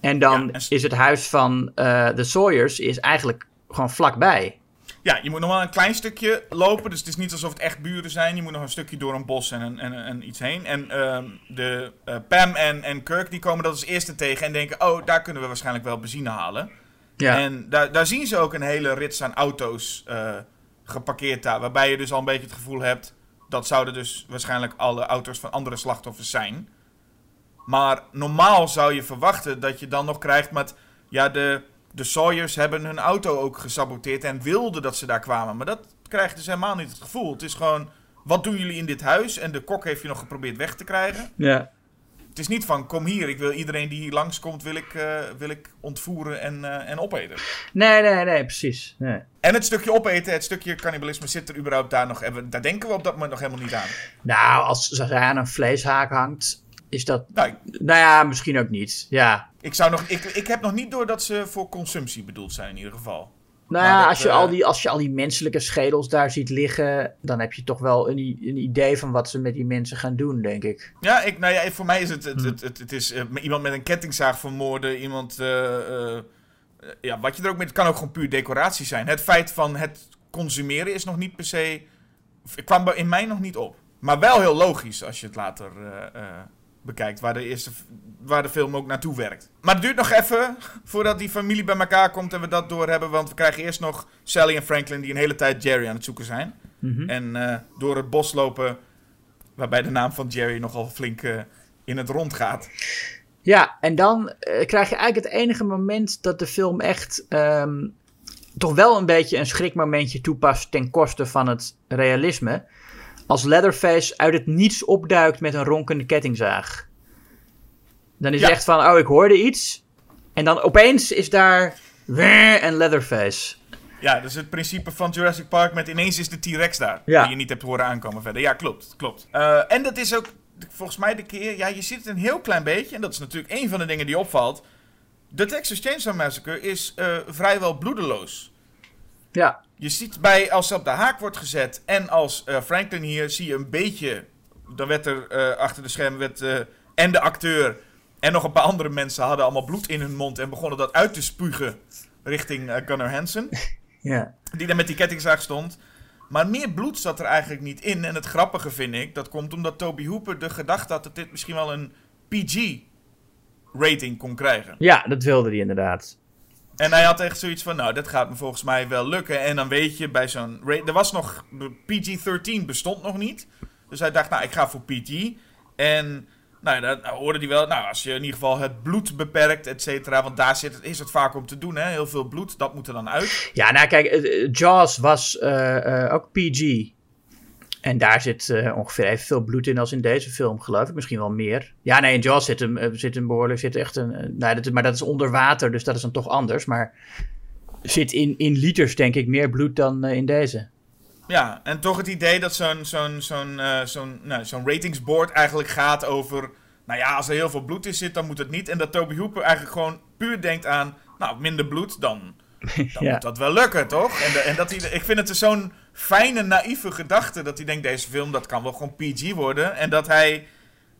En dan Ja, en s- is het huis van de Sawyers is eigenlijk gewoon vlakbij. Ja, je moet nog wel een klein stukje lopen. Dus het is niet alsof het echt buren zijn. Je moet nog een stukje door een bos en, en, en iets heen. En ehm, de, Pam en, en Kirk die komen dat als eerste tegen en denken... Oh, daar kunnen we waarschijnlijk wel benzine halen. Ja, En daar, daar zien ze ook een hele rits aan auto's geparkeerd daar. Waarbij je dus al een beetje het gevoel hebt... Dat zouden dus waarschijnlijk alle auto's van andere slachtoffers zijn. Maar normaal zou je verwachten dat je dan nog krijgt met... Ja, de, de Sawyers hebben hun auto ook gesaboteerd en wilden dat ze daar kwamen. Maar dat krijg je dus helemaal niet het gevoel. Het is gewoon, wat doen jullie in dit huis? En de kok heeft je nog geprobeerd weg te krijgen. ja. Het is niet van, kom hier, ik wil iedereen die hier langskomt, wil ik, eh, wil ik ontvoeren en, eh, en opeten. Nee, nee, nee, precies. Nee. En het stukje opeten, het stukje cannibalisme zit er überhaupt daar nog... Daar denken we op dat moment nog helemaal niet aan. Nou, als ze aan een vleeshaak hangt, is dat... Nou, ik, Nou ja, misschien ook niet. Ja. ik, zou nog, ik, ik heb nog niet door dat ze voor consumptie bedoeld zijn in ieder geval. Nou ja, als je, eh, al die, als je al die menselijke schedels daar ziet liggen, dan heb je toch wel een, een idee van wat ze met die mensen gaan doen, denk ik. Ja, ik, nou ja, voor mij is het, het, het, het, het is eh, iemand met een kettingzaag vermoorden, iemand, eh, eh, eh, ja, wat je er ook met, het kan ook gewoon puur decoratie zijn. Het feit van het consumeren is nog niet per se, ik kwam in mij nog niet op. Maar wel heel logisch als je het later eh, eh, bekijkt, waar de, eerste, waar de film ook naartoe werkt. Maar het duurt nog even voordat die familie bij elkaar komt en we dat doorhebben, want we krijgen eerst nog Sally en Franklin die een hele tijd Jerry aan het zoeken zijn. Mhm. En eh, door het bos lopen, waarbij de naam van Jerry nogal flink eh, in het rond gaat. Ja, en dan eh, krijg je eigenlijk het enige moment dat de film echt ehm, toch wel een beetje een schrikmomentje toepast ten koste van het realisme. Als Leatherface uit het niets opduikt met een ronkende kettingzaag. Dan is Ja. het echt van, oh, ik hoorde iets. En dan opeens is daar een Leatherface. Ja, dat is het principe van Jurassic Park met ineens is de T-Rex daar. Ja. Die je niet hebt horen aankomen verder. Ja, klopt, klopt. Eh, en dat is ook volgens mij de keer, ja, je ziet het een heel klein beetje. En dat is natuurlijk een van de dingen die opvalt. De Texas Chainsaw Massacre is eh, vrijwel bloedeloos. Ja, Je ziet bij, als ze op de haak wordt gezet en als eh, Franklin hier, zie je een beetje. Dan werd er eh, achter de schermen, werd, eh, en de acteur en nog een paar andere mensen hadden allemaal bloed in hun mond en begonnen dat uit te spugen richting Gunnar Hansen. ja. Die daar met die kettingzaag stond. Maar meer bloed zat er eigenlijk niet in. En het grappige vind ik, dat komt omdat Toby Hooper de gedachte had dat dit misschien wel een PG-rating kon krijgen. ja, dat wilde hij inderdaad. En hij had echt zoiets van, nou, dat gaat me volgens mij wel lukken. En dan weet je, bij zo'n... Er was nog... PG-13 bestond nog niet. Dus hij dacht, nou, ik ga voor PG. En... Nou, ja, dat hoorde hij wel. Nou, als je in ieder geval het bloed beperkt, et cetera. Want daar zit het, is het vaak om te doen, hè. Heel veel bloed, dat moet er dan uit. Ja, nou kijk, eh, eh, Jaws was eh, ook PG. En daar zit eh, ongeveer evenveel bloed in als in deze film, geloof ik. Misschien wel meer. Ja, nee, in Jaws zit een, eh, zit een behoorlijk... Zit echt een, eh, nou, dat, maar dat is onder water, dus dat is dan toch anders. Maar zit in, in liters, denk ik, meer bloed dan in deze. Ja, en toch het idee dat zo'n zo'n zo'n zo'n nou, zo'n ratingsboard eigenlijk gaat over... Nou ja, als er heel veel bloed in zit, dan moet het niet. En dat Toby Hooper eigenlijk gewoon puur denkt aan... Nou, minder bloed, dan, dan Ja. moet dat wel lukken, toch? En, de- en dat ik vind het dus zo'n fijne, naïeve gedachte... dat hij denkt, deze film, dat kan wel gewoon PG worden. En dat hij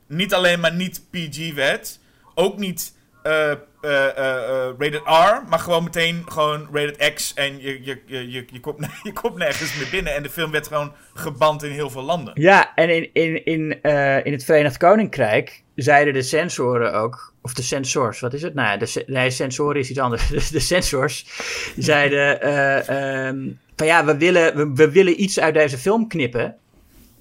niet alleen maar niet PG werd... ook niet eh, eh, eh, rated R, maar gewoon meteen gewoon rated X. En je, je, je, je, je, komt, je komt nergens meer binnen. En de film werd gewoon geband in heel veel landen. Ja, en in, in, in, in het Verenigd Koninkrijk zeiden de sensoren ook, of de sensors, wat is het? Nou de, nee, sensoren is iets anders. De, sensors zeiden eh, ehm, van ja, we willen, we, willen iets uit deze film knippen,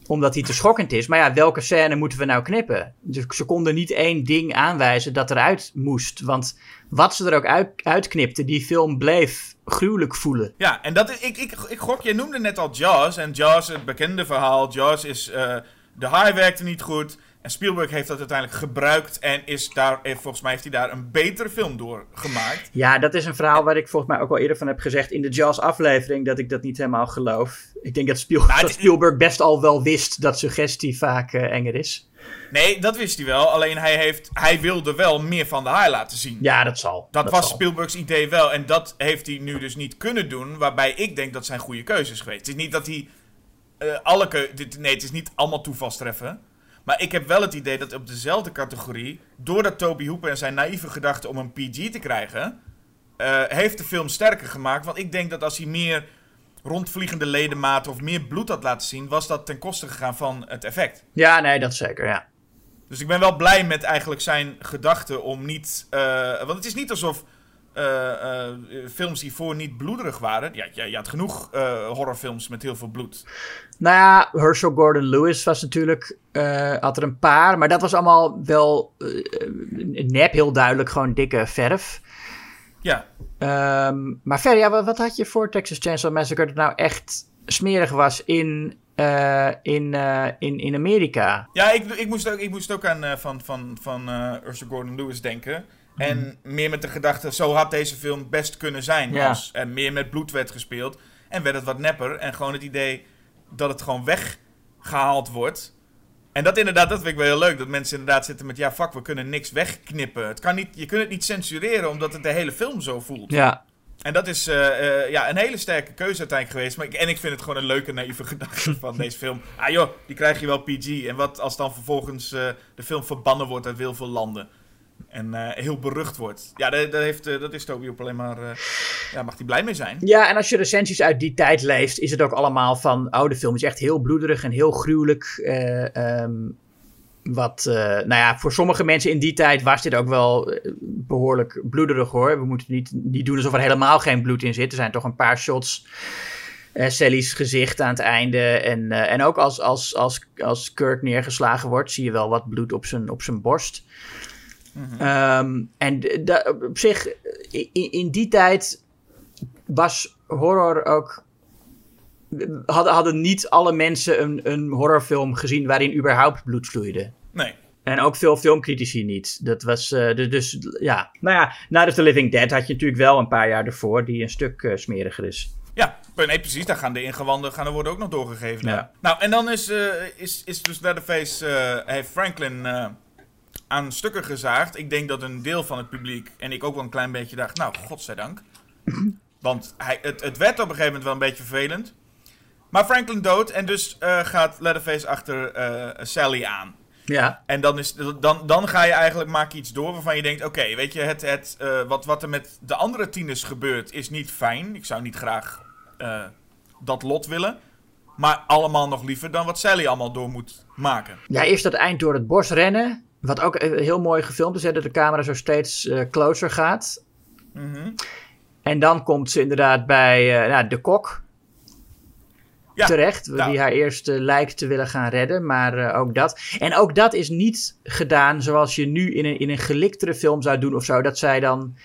omdat die te schokkend is. Maar ja, welke scène moeten we nou knippen? Dus ze konden niet één ding aanwijzen dat eruit moest, want wat ze er ook uit, uitknipten, die film bleef gruwelijk voelen. Ja, en dat is, ik, ik, ik gok, jij noemde net al Jaws. En Jaws, het bekende verhaal. Jaws is, eh, de haai werkte niet goed. En Spielberg heeft dat uiteindelijk gebruikt en is daar, eh, volgens mij heeft hij daar een betere film door gemaakt. Ja, dat is een verhaal waar ik volgens mij ook al eerder van heb gezegd in de Jaws-aflevering, dat ik dat niet helemaal geloof. Ik denk dat, Spiel- Nou, dat het- Spielberg best al wel wist dat suggestie vaak eh, enger is. Nee, dat wist hij wel. Alleen hij, heeft, hij wilde wel meer van de haai laten zien. Ja, dat zal. Dat, was zal. Spielberg's idee wel. En dat heeft hij nu dus niet kunnen doen. Waarbij ik denk dat zijn goede keuzes geweest. Het is niet dat hij eh, alle keu- dit, Nee, het is niet allemaal toevalstreffen. Maar ik heb wel het idee dat op dezelfde categorie. Doordat Toby Hooper en zijn naïeve gedachte om een PG te krijgen. eh, heeft de film sterker gemaakt. Want ik denk dat als hij meer rondvliegende ledematen of meer bloed had laten zien. was dat ten koste gegaan van het effect. Ja, nee, dat zeker, ja. Dus ik ben wel blij met eigenlijk zijn gedachte om niet. eh, want het is niet alsof eh, films hiervoor niet bloederig waren. Ja, je, je had genoeg horrorfilms met heel veel bloed. Nou ja, Herschel Gordon Lewis was natuurlijk, eh, had er een paar, maar dat was allemaal wel eh, nep, heel duidelijk, gewoon dikke verf. Ja, Ehm, maar verder, ja, wat, wat had je voor Texas Chainsaw Massacre dat nou echt smerig was in, eh, in, in, in Amerika? ja ik, ik, moest ook, ik moest ook aan van, van, van Ursula Gordon Lewis denken. En meer met de gedachte, zo had deze film best kunnen zijn. Ja. Als er meer met bloed werd gespeeld. En werd het wat nepper. En gewoon het idee dat het gewoon weggehaald wordt. En dat inderdaad, dat vind ik wel heel leuk. Dat mensen inderdaad zitten met, ja fuck, we kunnen niks wegknippen. Het kan niet, je kunt het niet censureren, omdat het de hele film zo voelt. Ja, En dat is eh, eh, ja, een hele sterke keuze uiteindelijk geweest. Maar ik, en ik vind het gewoon een leuke, naïeve gedachte van deze film. Ah joh, die krijg je wel PG. En wat als dan vervolgens eh, de film verbannen wordt uit heel veel landen. En eh, heel berucht wordt. Ja, dat, dat, heeft, eh, dat is Toby op alleen maar... eh, ja, mag hij blij mee zijn. Ja, en als je recensies uit die tijd leest, is het ook allemaal van... Oh, de film is echt heel bloederig en heel gruwelijk. eh, ehm, wat, nou ja, voor sommige mensen in die tijd was dit ook wel eh, behoorlijk bloederig hoor. We moeten niet, niet doen alsof er helemaal geen bloed in zit. Er zijn toch een paar shots... eh Sally's gezicht aan het einde. En, en ook als, als, als, als Kurt neergeslagen wordt, zie je wel wat bloed op zijn, op zijn borst. Ehm, en op zich, in, in die tijd was horror ook. Hadden, hadden niet alle mensen een, een horrorfilm gezien waarin überhaupt bloed vloeide. Nee. En ook veel filmcritici niet. Dat was. eh, dus, dus ja. Nou ja, Night of the Living Dead had je natuurlijk wel een paar jaar ervoor, die een stuk eh, smeriger is. Ja, nee, precies. Daar gaan de ingewanden gaan er worden ook nog doorgegeven. Ja. Nou, en dan is, eh, is, is dus Leatherface, heeft Franklin aan stukken gezaagd. Ik denk dat een deel van het publiek, en ik ook wel een klein beetje dacht, nou, godzijdank. Want hij, het, het werd op een gegeven moment wel een beetje vervelend. Maar Franklin dood en dus eh, gaat Leatherface achter eh, Sally aan. Ja. En dan, is, dan, dan ga je eigenlijk maak je iets door waarvan je denkt: oké, weet je, het, het, eh, wat, wat er met de andere tieners gebeurt is niet fijn. Ik zou niet graag dat lot willen. Maar allemaal nog liever dan wat Sally allemaal door moet maken. Ja, eerst dat eind door het bos rennen. Wat ook eh, heel mooi gefilmd is, hè, dat de camera zo steeds eh, closer gaat. Mhm. En dan komt ze inderdaad bij eh, nou, de kok Ja, terecht. nou. Die haar eerst lijkt te willen gaan redden. Maar ook dat. En ook dat is niet gedaan zoals je nu in een, in een geliktere film zou doen of zo. Dat zij dan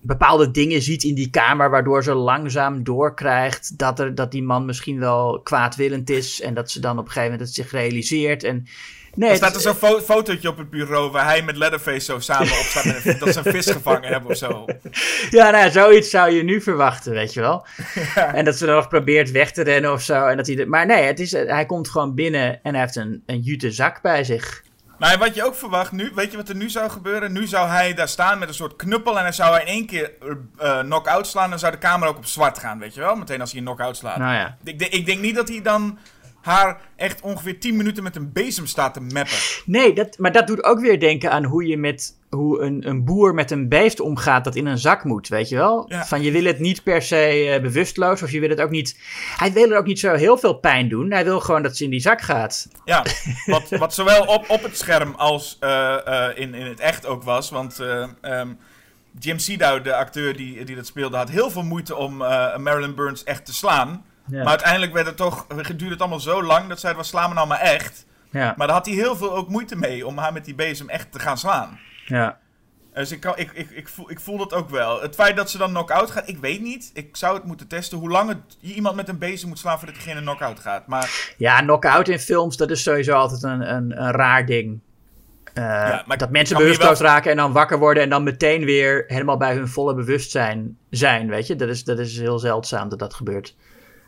bepaalde dingen ziet in die kamer. Waardoor ze langzaam doorkrijgt dat, er, dat die man misschien wel kwaadwillend is. En dat ze dan op een gegeven moment het zich realiseert. En, nee, Er staat er zo'n fo fotootje op het bureau waar hij met Leatherface zo samen op staat. en dat ze een vis gevangen hebben of zo. Ja, nou, ja, zoiets zou je nu verwachten, weet je wel. En dat ze dan nog probeert weg te rennen of zo. En dat hij de- maar nee, het is, hij komt gewoon binnen en hij heeft een, een jute zak bij zich. Maar wat je ook verwacht nu, weet je wat er nu zou gebeuren? Nu zou hij daar staan met een soort knuppel en dan zou hij in één keer eh knock-out slaan. En dan zou de camera ook op zwart gaan, weet je wel? Meteen als hij een knock-out slaat. Nou ja. Ik, ik denk niet dat hij dan haar echt ongeveer 10 minuten met een bezem staat te mappen. Nee, dat, maar dat doet ook weer denken aan hoe je met hoe een, een boer met een beest omgaat dat in een zak moet, weet je wel? Ja. Van je wil het niet per se eh, bewusteloos of je wil het ook niet... Hij wil er ook niet zo heel veel pijn doen. Hij wil gewoon dat ze in die zak gaat. Ja, wat, wat zowel op, op het scherm als eh, eh, in, in het echt ook was. Want ehm, Jim Sidow, de acteur die, die dat speelde, had heel veel moeite om Marilyn Burns echt te slaan. Ja. Maar uiteindelijk werd het toch, duurde het allemaal zo lang dat zij was slaan me nou maar echt. Ja, Maar daar had hij heel veel ook moeite mee om haar met die bezem echt te gaan slaan. ja. Dus ik, kan, ik, ik, ik, voel, ik voel dat ook wel. Het feit dat ze dan knock-out gaat, ik weet niet. Ik zou het moeten testen hoe lang het, je iemand met een bezem moet slaan voordat diegene knock-out gaat. Maar Ja, knock-out in films, dat is sowieso altijd een, een, een raar ding. Eh, maar dat mensen bewusteloos wel- raken en dan wakker worden en dan meteen weer helemaal bij hun volle bewustzijn zijn, weet je. Dat is, dat is heel zeldzaam dat dat gebeurt.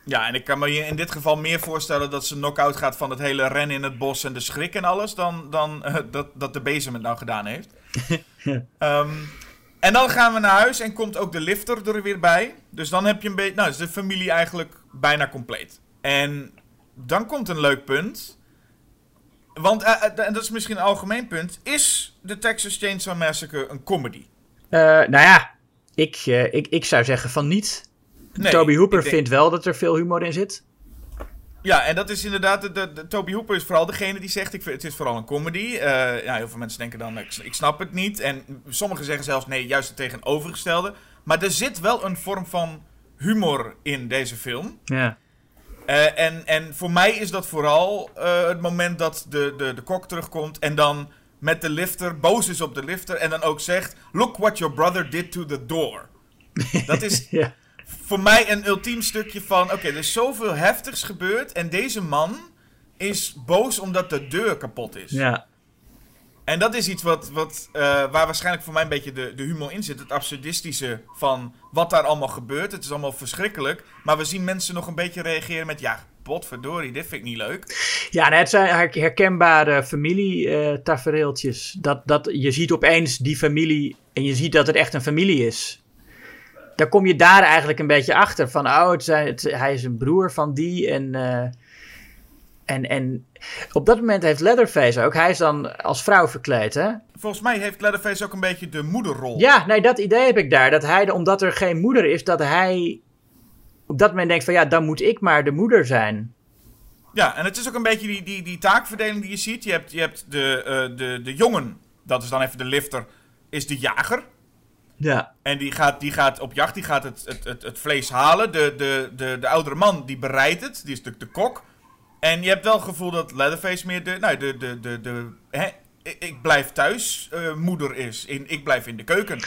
Ja, en ik kan me je in dit geval meer voorstellen dat ze knock-out gaat van het hele rennen in het bos en de schrik en alles, dan, dan eh, dat, dat de bezem het nou gedaan heeft. Ehm, en dan gaan we naar huis en komt ook de lifter er weer bij. Dus dan heb je een beetje, nou is de familie eigenlijk bijna compleet. En dan komt een leuk punt. Want, eh, eh, en dat is misschien een algemeen punt, is de Texas Chainsaw Massacre een comedy? Eh, nou ja, ik, ik, ik zou zeggen van niet. Nee, Toby Hooper denk- vindt wel dat er veel humor in zit. Ja, en dat is inderdaad, de, de, de- Toby Hooper is vooral degene die zegt, ik, het is vooral een comedy. Eh, ja, heel veel mensen denken dan, ik, ik snap het niet. En sommigen zeggen zelfs, nee, juist het tegenovergestelde. Maar er zit wel een vorm van humor in deze film. Ja. Eh, en, en voor mij is dat vooral eh, het moment dat de, de, de kok terugkomt en dan met de lifter, boos is op de lifter en dan ook zegt, look what your brother did to the door. Dat is ja. Voor mij een ultiem stukje van: oké, er is zoveel heftigs gebeurd. En deze man is boos omdat de deur kapot is. Ja. En dat is iets wat, wat, eh, waar waarschijnlijk voor mij een beetje de, de humor in zit. Het absurdistische van wat daar allemaal gebeurt. Het is allemaal verschrikkelijk. Maar we zien mensen nog een beetje reageren met: ja, potverdorie, dit vind ik niet leuk. Ja, nee, het zijn her- herkenbare familietafereeltjes. dat, dat, je ziet opeens die familie en je ziet dat het echt een familie is. Daar kom je daar eigenlijk een beetje achter. Van, oh, het zijn, het- hij is een broer van die. En, eh, en, en op dat moment heeft Leatherface ook. Hij is dan als vrouw verkleed, hè? Volgens mij heeft Leatherface ook een beetje de moederrol. Ja, nee, dat idee heb ik daar. Dat hij, omdat er geen moeder is, dat hij op dat moment denkt van... Ja, dan moet ik maar de moeder zijn. Ja, en het is ook een beetje die, die, die taakverdeling die je ziet. Je hebt, je hebt de, eh, de, de jongen, dat is dan even de lifter, is de jager. Ja. En die gaat, die gaat op jacht, die gaat het, het, het, het vlees halen. De, de, de, de oudere man, die bereidt het, die is de, de kok. En je hebt wel het gevoel dat Leatherface meer de, nou, de, de, de, de hè, ik, blijf thuis eh, moeder is. In, ik blijf in de keuken.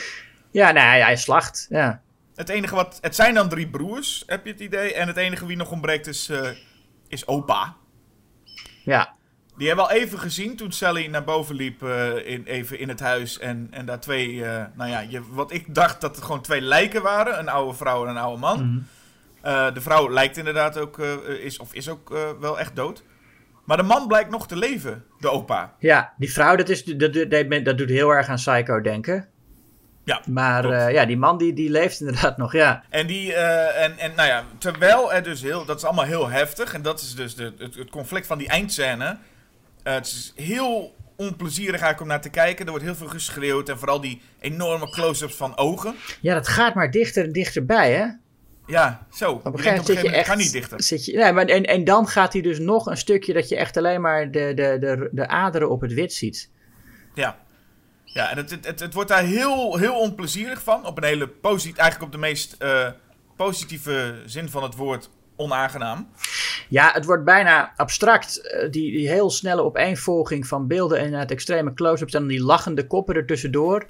Ja, nee, hij, hij slacht. Ja. Het enige wat, het zijn dan drie broers, heb je het idee. En het enige wie nog ontbreekt is, eh, is opa. Ja. Die hebben we al even gezien toen Sally naar boven liep, eh, in, even in het huis. En, en daar twee, eh, nou ja, je, wat ik dacht dat het gewoon twee lijken waren. Een oude vrouw en een oude man. Eh, de vrouw lijkt inderdaad ook, is, of is ook wel echt dood. Maar de man blijkt nog te leven, de opa. Ja, die vrouw, dat, is, dat, dat, dat doet heel erg aan Psycho denken. Ja, Maar ja, die man die, die leeft inderdaad nog, ja. En die, en, en nou ja, terwijl er dus heel, dat is allemaal heel heftig. En dat is dus de, het, het conflict van die eindscène. Eh, het is heel onplezierig eigenlijk om naar te kijken. Er wordt heel veel geschreeuwd en vooral die enorme close-ups van ogen. Ja, dat gaat maar dichter en dichterbij, hè? Ja, zo. Op een gegeven moment zit je echt... kan niet dichter. Zit je, nee, maar en, en dan gaat hij dus nog een stukje dat je echt alleen maar de, de, de, de aderen op het wit ziet. Ja. Ja, en het, het, het, het wordt daar heel, heel onplezierig van. Op een hele positieve, eigenlijk op de meest eh, positieve zin van het woord onaangenaam. Ja, het wordt bijna abstract. eh, Die, die heel snelle opeenvolging van beelden en uit extreme close-ups. En die lachende koppen er tussendoor.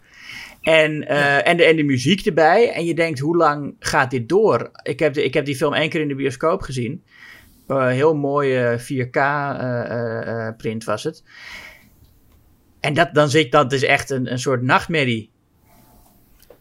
En, eh, en, de, en de muziek erbij. En je denkt, hoe lang gaat dit door? Ik heb, de, ik heb die film één keer in de bioscoop gezien. Eh, heel mooie 4K-print was het. En dat, dan zit, dat is echt een, een soort nachtmerrie.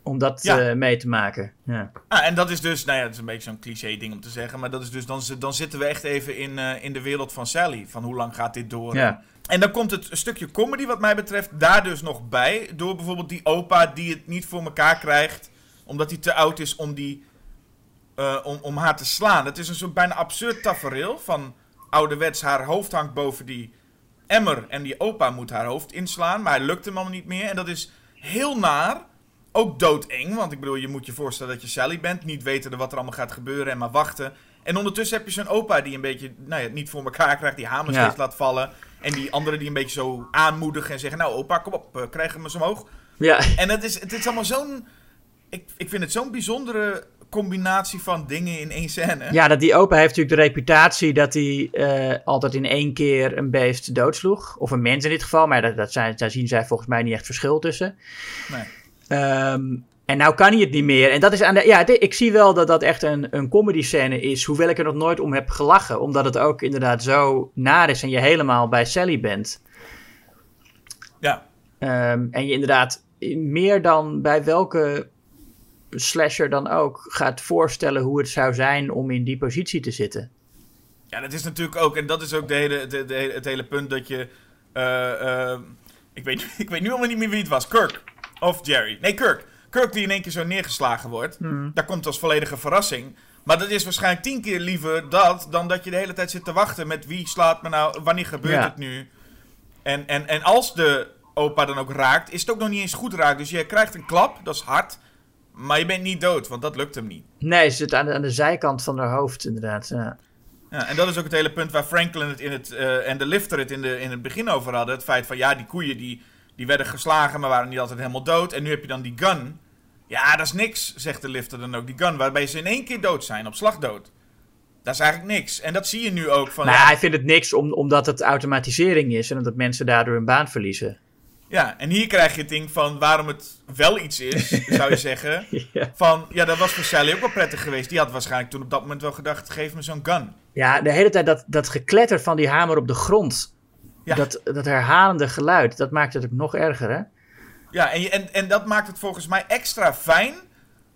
Om dat Ja. eh, mee te maken. Ja. Ah, en dat is dus, nou ja, het is een beetje zo'n cliché ding om te zeggen. Maar dat is dus, dan, dan zitten we echt even in, eh, in de wereld van Sally. Van hoe lang gaat dit door? Ja. En dan komt het stukje comedy wat mij betreft daar dus nog bij. Door bijvoorbeeld die opa die het niet voor elkaar krijgt. Omdat hij te oud is om, die, eh, om, om haar te slaan. Het is een soort bijna absurd tafereel van ouderwets. Haar hoofd hangt boven die emmer. En die opa moet haar hoofd inslaan. Maar hij lukt hem allemaal niet meer. En dat is heel naar. Ook doodeng. Want ik bedoel, je moet je voorstellen dat je Sally bent. Niet weten wat er allemaal gaat gebeuren. En maar wachten. En ondertussen heb je zo'n opa die een beetje nou ja, niet voor elkaar krijgt. Die hamers Ja. laat vallen. En die anderen die een beetje zo aanmoedigen en zeggen... Nou opa, kom op, eh, krijg hem eens omhoog. ja. En het is, het is allemaal zo'n... Ik, ik vind het zo'n bijzondere combinatie van dingen in één scène. Ja, dat die opa heeft natuurlijk de reputatie dat hij eh, altijd in één keer een beest doodsloeg. Of een mens in dit geval, maar dat, dat zijn, daar zien zij volgens mij niet echt verschil tussen. Nee. Ehm, en nou kan hij het niet meer. En dat is aan de. Ja, ik zie wel dat dat echt een, een comedy scène is. Hoewel ik er nog nooit om heb gelachen. Omdat het ook inderdaad zo naar is en je helemaal bij Sally bent. Ja. Ehm, en je inderdaad meer dan bij welke slasher dan ook gaat voorstellen hoe het zou zijn om in die positie te zitten. Ja, dat is natuurlijk ook, en dat is ook de hele, de, de, het hele punt dat je. eh, eh, ik, weet, ik weet nu allemaal niet meer wie het was. Kirk. Of Jerry. Nee, Kirk. Kirk die in één keer zo neergeslagen wordt. Dat komt als volledige verrassing. Maar dat is waarschijnlijk tien keer liever dat dan dat je de hele tijd zit te wachten met wie slaat me nou, wanneer gebeurt Ja. het nu. En, en, en als de opa dan ook raakt, is het ook nog niet eens goed raakt. Dus je krijgt een klap, dat is hard. Maar je bent niet dood, want dat lukt hem niet. Nee, ze zit aan de, aan de zijkant van haar hoofd, inderdaad. Ja. Ja, en dat is ook het hele punt waar Franklin het in het, eh, en de lifter het in, de, in het begin over hadden. Het feit van, ja, die koeien die, die werden geslagen, maar waren niet altijd helemaal dood. En nu heb je dan die gun. Ja, dat is niks, zegt de lifter dan ook. Die gun, waarbij ze in één keer dood zijn, op slag dood. Dat is eigenlijk niks. En dat zie je nu ook van... Maar ja, hij vindt het niks om, omdat het automatisering is en omdat mensen daardoor hun baan verliezen. ja, en hier krijg je het ding van waarom het wel iets is, zou je zeggen. Ja. Van, ja, dat was voor Sally ook wel prettig geweest. Die had waarschijnlijk toen op dat moment wel gedacht, geef me zo'n gun. Ja, de hele tijd dat, dat gekletter van die hamer op de grond. Ja. Dat, dat herhalende geluid, dat maakt het ook nog erger, hè? Ja, en, je- en, en dat maakt het volgens mij extra fijn.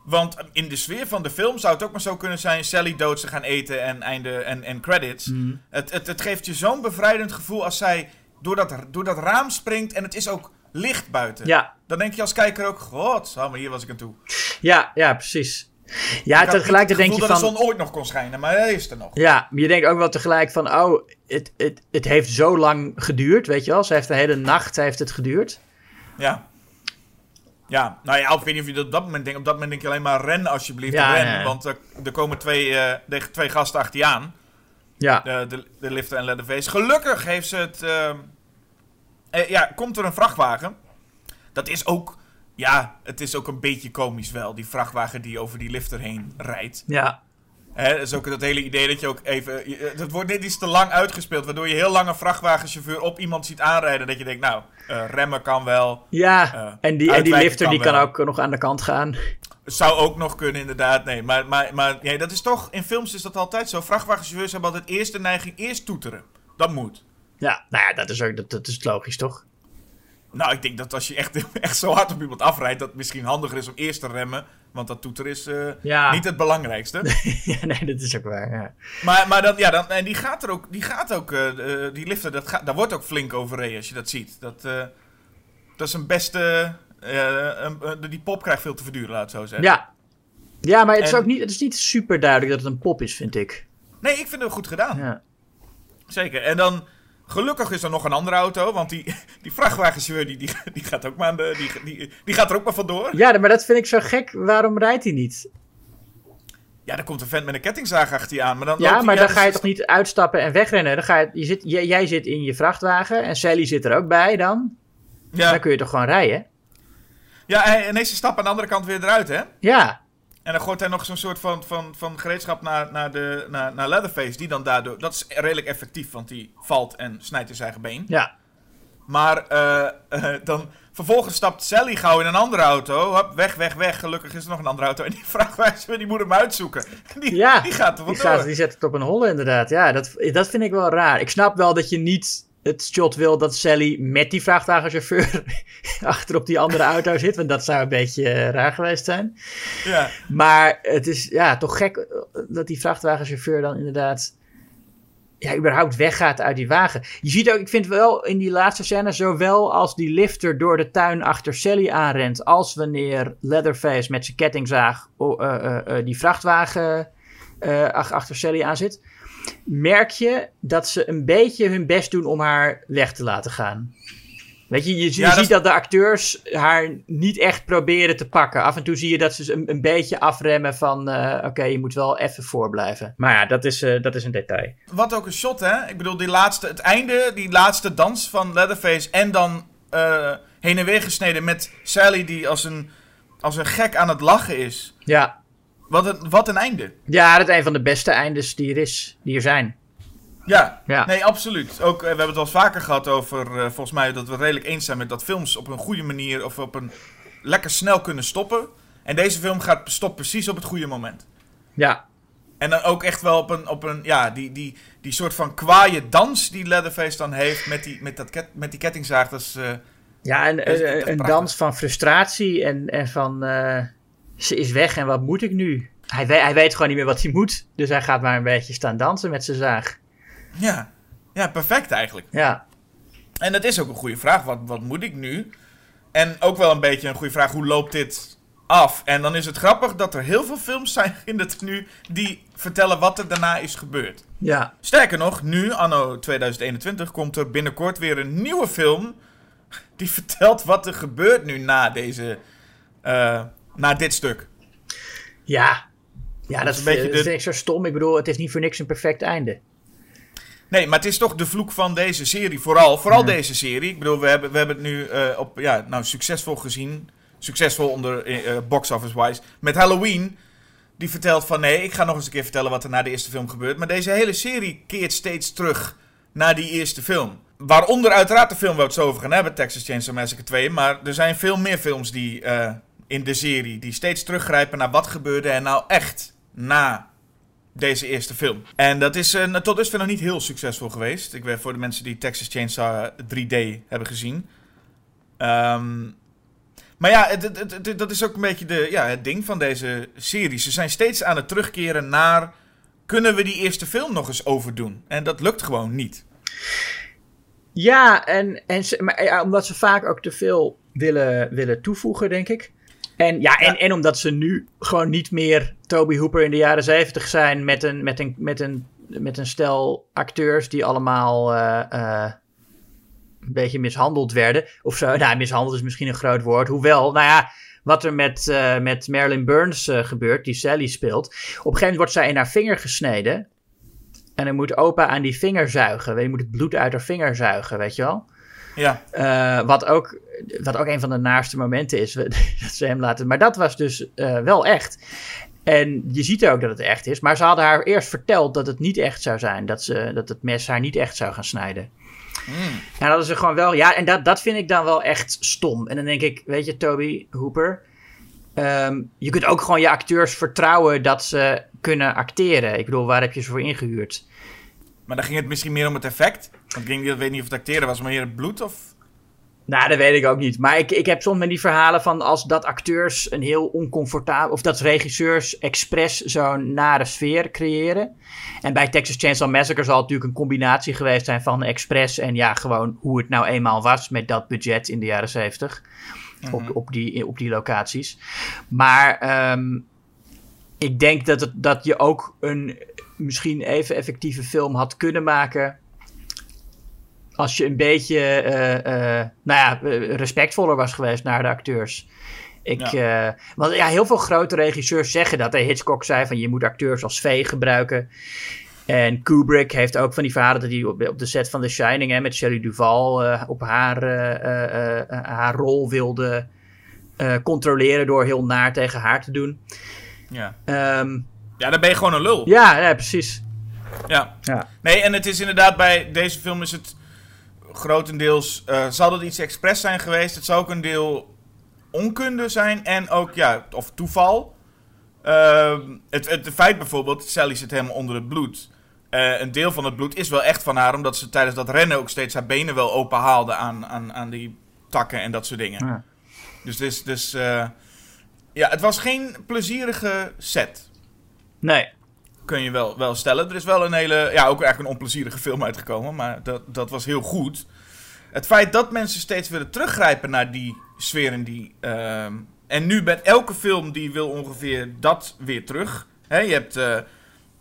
Want in de sfeer van de film zou het ook maar zo kunnen zijn: Sally dood, ze gaan eten en, einde, en, en credits. Mhm. Het, het, het geeft je zo'n bevrijdend gevoel als zij door dat, door dat raam springt en het is ook licht buiten. Ja, Dan denk je als kijker ook: God, maar hier was ik aan toe. ja, ja, precies. Ja, ik tegelijkertijd denk je van... dat de zon ooit nog kon schijnen, maar hij is er nog. Ja, maar je denkt ook wel tegelijk van, oh, het, het, het heeft zo lang geduurd, weet je wel. Ze heeft de hele nacht heeft het geduurd. Ja. Ja, nou ja, ik weet niet of je dat op dat moment denkt. Op dat moment denk je alleen maar ren alsjeblieft, Ja, ren. ja, ja. Want er, er komen twee, eh, de- twee gasten achter je aan. Ja, de, de, de lifter en Leatherface. Gelukkig heeft ze het. ehm, eh, ja, komt er een vrachtwagen. Dat is ook. Ja, het is ook een beetje komisch wel. Die vrachtwagen die over die lifter heen rijdt. ja, Hè, dat is ook dat hele idee dat je ook even. je- Het wordt net iets te lang uitgespeeld. Waardoor je heel lang een vrachtwagenchauffeur op iemand ziet aanrijden. Dat je denkt, nou, eh, remmen kan wel. ja. Eh, en die, en die lifter die kan kan wel. ook nog aan de kant gaan. Zou ook nog kunnen, inderdaad. Nee, maar, maar, maar nee, dat is toch. In films is dat altijd zo. Vrachtwagenchauffeurs hebben altijd eerst de neiging eerst toeteren. Dat moet. Ja, nou ja, dat is, ook, dat, dat is logisch, toch? Nou, ik denk dat als je echt, echt zo hard op iemand afrijdt, dat het misschien handiger is om eerst te remmen. Want dat toeter is eh, Ja. niet het belangrijkste. ja, nee, dat is ook waar, ja. maar, maar dan, ja, dan, en die gaat er ook, die gaat ook, eh, eh, die lifter, dat gaat, daar wordt ook flink overreden als je dat ziet. Dat, dat is een beste, een- die pop krijgt veel te verduren, laat het zo zeggen. Ja, ja maar het is ook niet, het is niet super duidelijk dat het een pop is, vind ik. Nee, ik vind het goed gedaan. Ja, Zeker. En dan, gelukkig is er nog een andere auto, want die, die vrachtwagenchauffeur, die, die, die gaat ook maar, aan de, die, die, die gaat er ook maar vandoor. ja maar dat vind ik zo gek. Waarom rijdt hij niet? Ja, daar komt een vent met een kettingzaag achter je aan. Maar dan Ja, maar dan ga je toch niet uitstappen en wegrennen? Dan ga je, je zit, jij, jij zit in je vrachtwagen en Sally zit er ook bij dan. Ja, Dan kun je toch gewoon rijden? ja ineens ze stappen aan de andere kant weer eruit, hè? Ja, En dan gooit hij nog zo'n soort van, van, van gereedschap naar, naar, de, naar, naar Leatherface. Die dan daardoor... Dat is redelijk effectief, want die valt en snijdt in zijn eigen been. ja. Maar eh, eh, dan... Vervolgens stapt Sally gauw in een andere auto. Hop, weg, weg, weg. Gelukkig is er nog een andere auto. En die vrachtwagen, die moet hem uitzoeken. Die, Ja, die gaat er Die, vandoor. gaat, die zet het op een holle inderdaad. Ja, dat, dat vind ik wel raar. Ik snap wel dat je niet het shot wil dat Sally met die vrachtwagenchauffeur achter op die andere auto zit. Want dat zou een beetje eh, raar geweest zijn. Ja. Maar het is ja, toch gek eh, dat die vrachtwagenchauffeur dan inderdaad... Ja, überhaupt weggaat uit die wagen. Je ziet ook, ik vind wel in die laatste scène, zowel als die lifter door de tuin achter Sally aanrent, als wanneer Leatherface met zijn kettingzaag eh, die vrachtwagen ach- achter Sally aan zit, merk je dat ze een beetje hun best doen om haar weg te laten gaan. Weet je, je, je Ja, dat- ziet dat de acteurs haar niet echt proberen te pakken. Af en toe zie je dat ze een, een beetje afremmen van... eh, oké, je moet wel even voorblijven. Maar ja, dat is, eh, dat is een detail. Wat ook een shot, hè? Ik bedoel, die laatste, het einde, die laatste dans van Leatherface. En dan eh, heen en weer gesneden met Sally die als een, als een gek aan het lachen is. Ja. Wat een, wat een einde. ja, dat is een van de beste eindes die er is, die er zijn. Ja, Ja. nee, absoluut. Ook, eh, we hebben het wel eens vaker gehad over, eh, volgens mij, dat we redelijk eens zijn met dat films op een goede manier of op een lekker snel kunnen stoppen. En deze film gaat stopt precies op het goede moment. Ja, En dan ook echt wel op een, op een ja, die, die, die soort van kwaaie dans die Leatherface dan heeft met die, met dat ket, met die kettingzaag. Dat is, eh, ja en, Dat is echt een dans van frustratie en, en van ze is weg en wat moet ik nu? Hij, hij weet gewoon niet meer wat hij moet, dus hij gaat maar een beetje staan dansen met zijn zaag. ja, ja, perfect eigenlijk. Ja, En dat is ook een goede vraag. Wat, wat moet ik nu? En ook wel een beetje een goede vraag. Hoe loopt dit af? En dan is het grappig dat er heel veel films zijn in het nu die vertellen wat er daarna is gebeurd. ja. Sterker nog, nu, anno 2021, komt er binnenkort weer een nieuwe film. Die vertelt wat er gebeurt nu na deze. eh, na dit stuk. Ja, ja dat, is een beetje de- ik zo stom. Ik bedoel, het is niet voor niks een perfect einde. Nee, maar het is toch de vloek van deze serie. Vooral, vooral deze serie. Ik bedoel, we hebben, we hebben het nu eh, op, ja, nou, succesvol gezien. Succesvol onder eh, eh, box office wise. Met Halloween. Die vertelt van nee, ik ga nog eens een keer vertellen wat er na de eerste film gebeurt. Maar deze hele serie keert steeds terug naar die eerste film. Waaronder uiteraard de film waar we het zo over gaan hebben, Texas Chainsaw Massacre 2. Maar er zijn veel meer films die eh, in de serie die steeds teruggrijpen naar wat gebeurde er nou echt na deze eerste film. En dat is eh, tot dusver nog niet heel succesvol geweest. Ik weet voor de mensen die Texas Chainsaw 3D hebben gezien. Ehm, maar ja, het, het, dat is ook een beetje de, ja, het ding van deze serie. Ze zijn steeds aan het terugkeren naar... Kunnen we die eerste film nog eens overdoen? En dat lukt gewoon niet. Ja, en, en ze, maar, ja, omdat ze vaak ook te veel willen, willen toevoegen, denk ik. En, ja, en, Ja. en omdat ze nu gewoon niet meer Toby Hooper in de jaren zeventig zijn met een, met een, met een, met een stel acteurs die allemaal eh, eh, een beetje mishandeld werden. Of zo. Nou, mishandeld is misschien een groot woord. Hoewel, nou ja, wat er met, eh, met Marilyn Burns gebeurt, die Sally speelt. Op een gegeven moment wordt zij in haar vinger gesneden. En dan moet opa aan die vinger zuigen. Je moet het bloed uit haar vinger zuigen, weet je wel. Ja, wat, ook, wat ook een van de naarste momenten is, dat ze hem laten. Maar dat was dus eh, wel echt. En je ziet ook dat het echt is. Maar ze hadden haar eerst verteld dat het niet echt zou zijn. Dat, ze, dat het mes haar niet echt zou gaan snijden. En dat hadden ze gewoon wel. Ja, en dat, dat vind ik dan wel echt stom. En dan denk ik, weet je, Toby Hooper. ehm, je kunt ook gewoon je acteurs vertrouwen dat ze kunnen acteren. Ik bedoel, waar heb je ze voor ingehuurd? maar dan ging het misschien meer om het effect. Want ik denk, ik weet niet of het acteren was, maar meer het bloed of... Nou, dat weet ik ook niet. Maar ik, ik heb soms met die verhalen van als dat acteurs een heel oncomfortabel... of dat regisseurs expres zo'n nare sfeer creëren. En bij Texas Chainsaw Massacre zal het natuurlijk een combinatie geweest zijn van expres... en ja, gewoon hoe het nou eenmaal was met dat budget in de jaren zeventig. Op, op, die, op die locaties. Maar ehm, ik denk dat, het, dat je ook een misschien even effectieve film had kunnen maken als je een beetje eh, eh, nou ja, respectvoller was geweest naar de acteurs. Ik, eh, want ja, heel veel grote regisseurs zeggen dat. Hè. Hitchcock zei van je moet acteurs als vee gebruiken. En Kubrick heeft ook van die verhalen dat hij op, op de set van The Shining hè, met Shelley Duvall eh, op haar, eh, eh, eh, haar rol wilde eh, controleren door heel naar tegen haar te doen. Ja. Ehm, ja, dan ben je gewoon een lul. ja, ja, precies. Ja. Ja. Nee, en het is inderdaad bij deze film is het grotendeels... eh zal het iets expres zijn geweest. Het zou ook een deel onkunde zijn en ook, ja, of toeval. Ehm, het, het feit bijvoorbeeld, Sally zit helemaal onder het bloed. Eh, een deel van het bloed is wel echt van haar, omdat ze tijdens dat rennen ook steeds haar benen wel open haalde aan, aan, aan die takken en dat soort dingen. Ja. Dus, dus, dus eh, ja, het was geen plezierige set Nee. Kun je wel, wel stellen. Er is wel een hele, ja, ook eigenlijk een onplezierige film uitgekomen, maar dat, dat was heel goed. Het feit dat mensen steeds willen teruggrijpen naar die sfeer en die... ehm, en nu met elke film die wil ongeveer dat weer terug. Hè, je hebt... eh,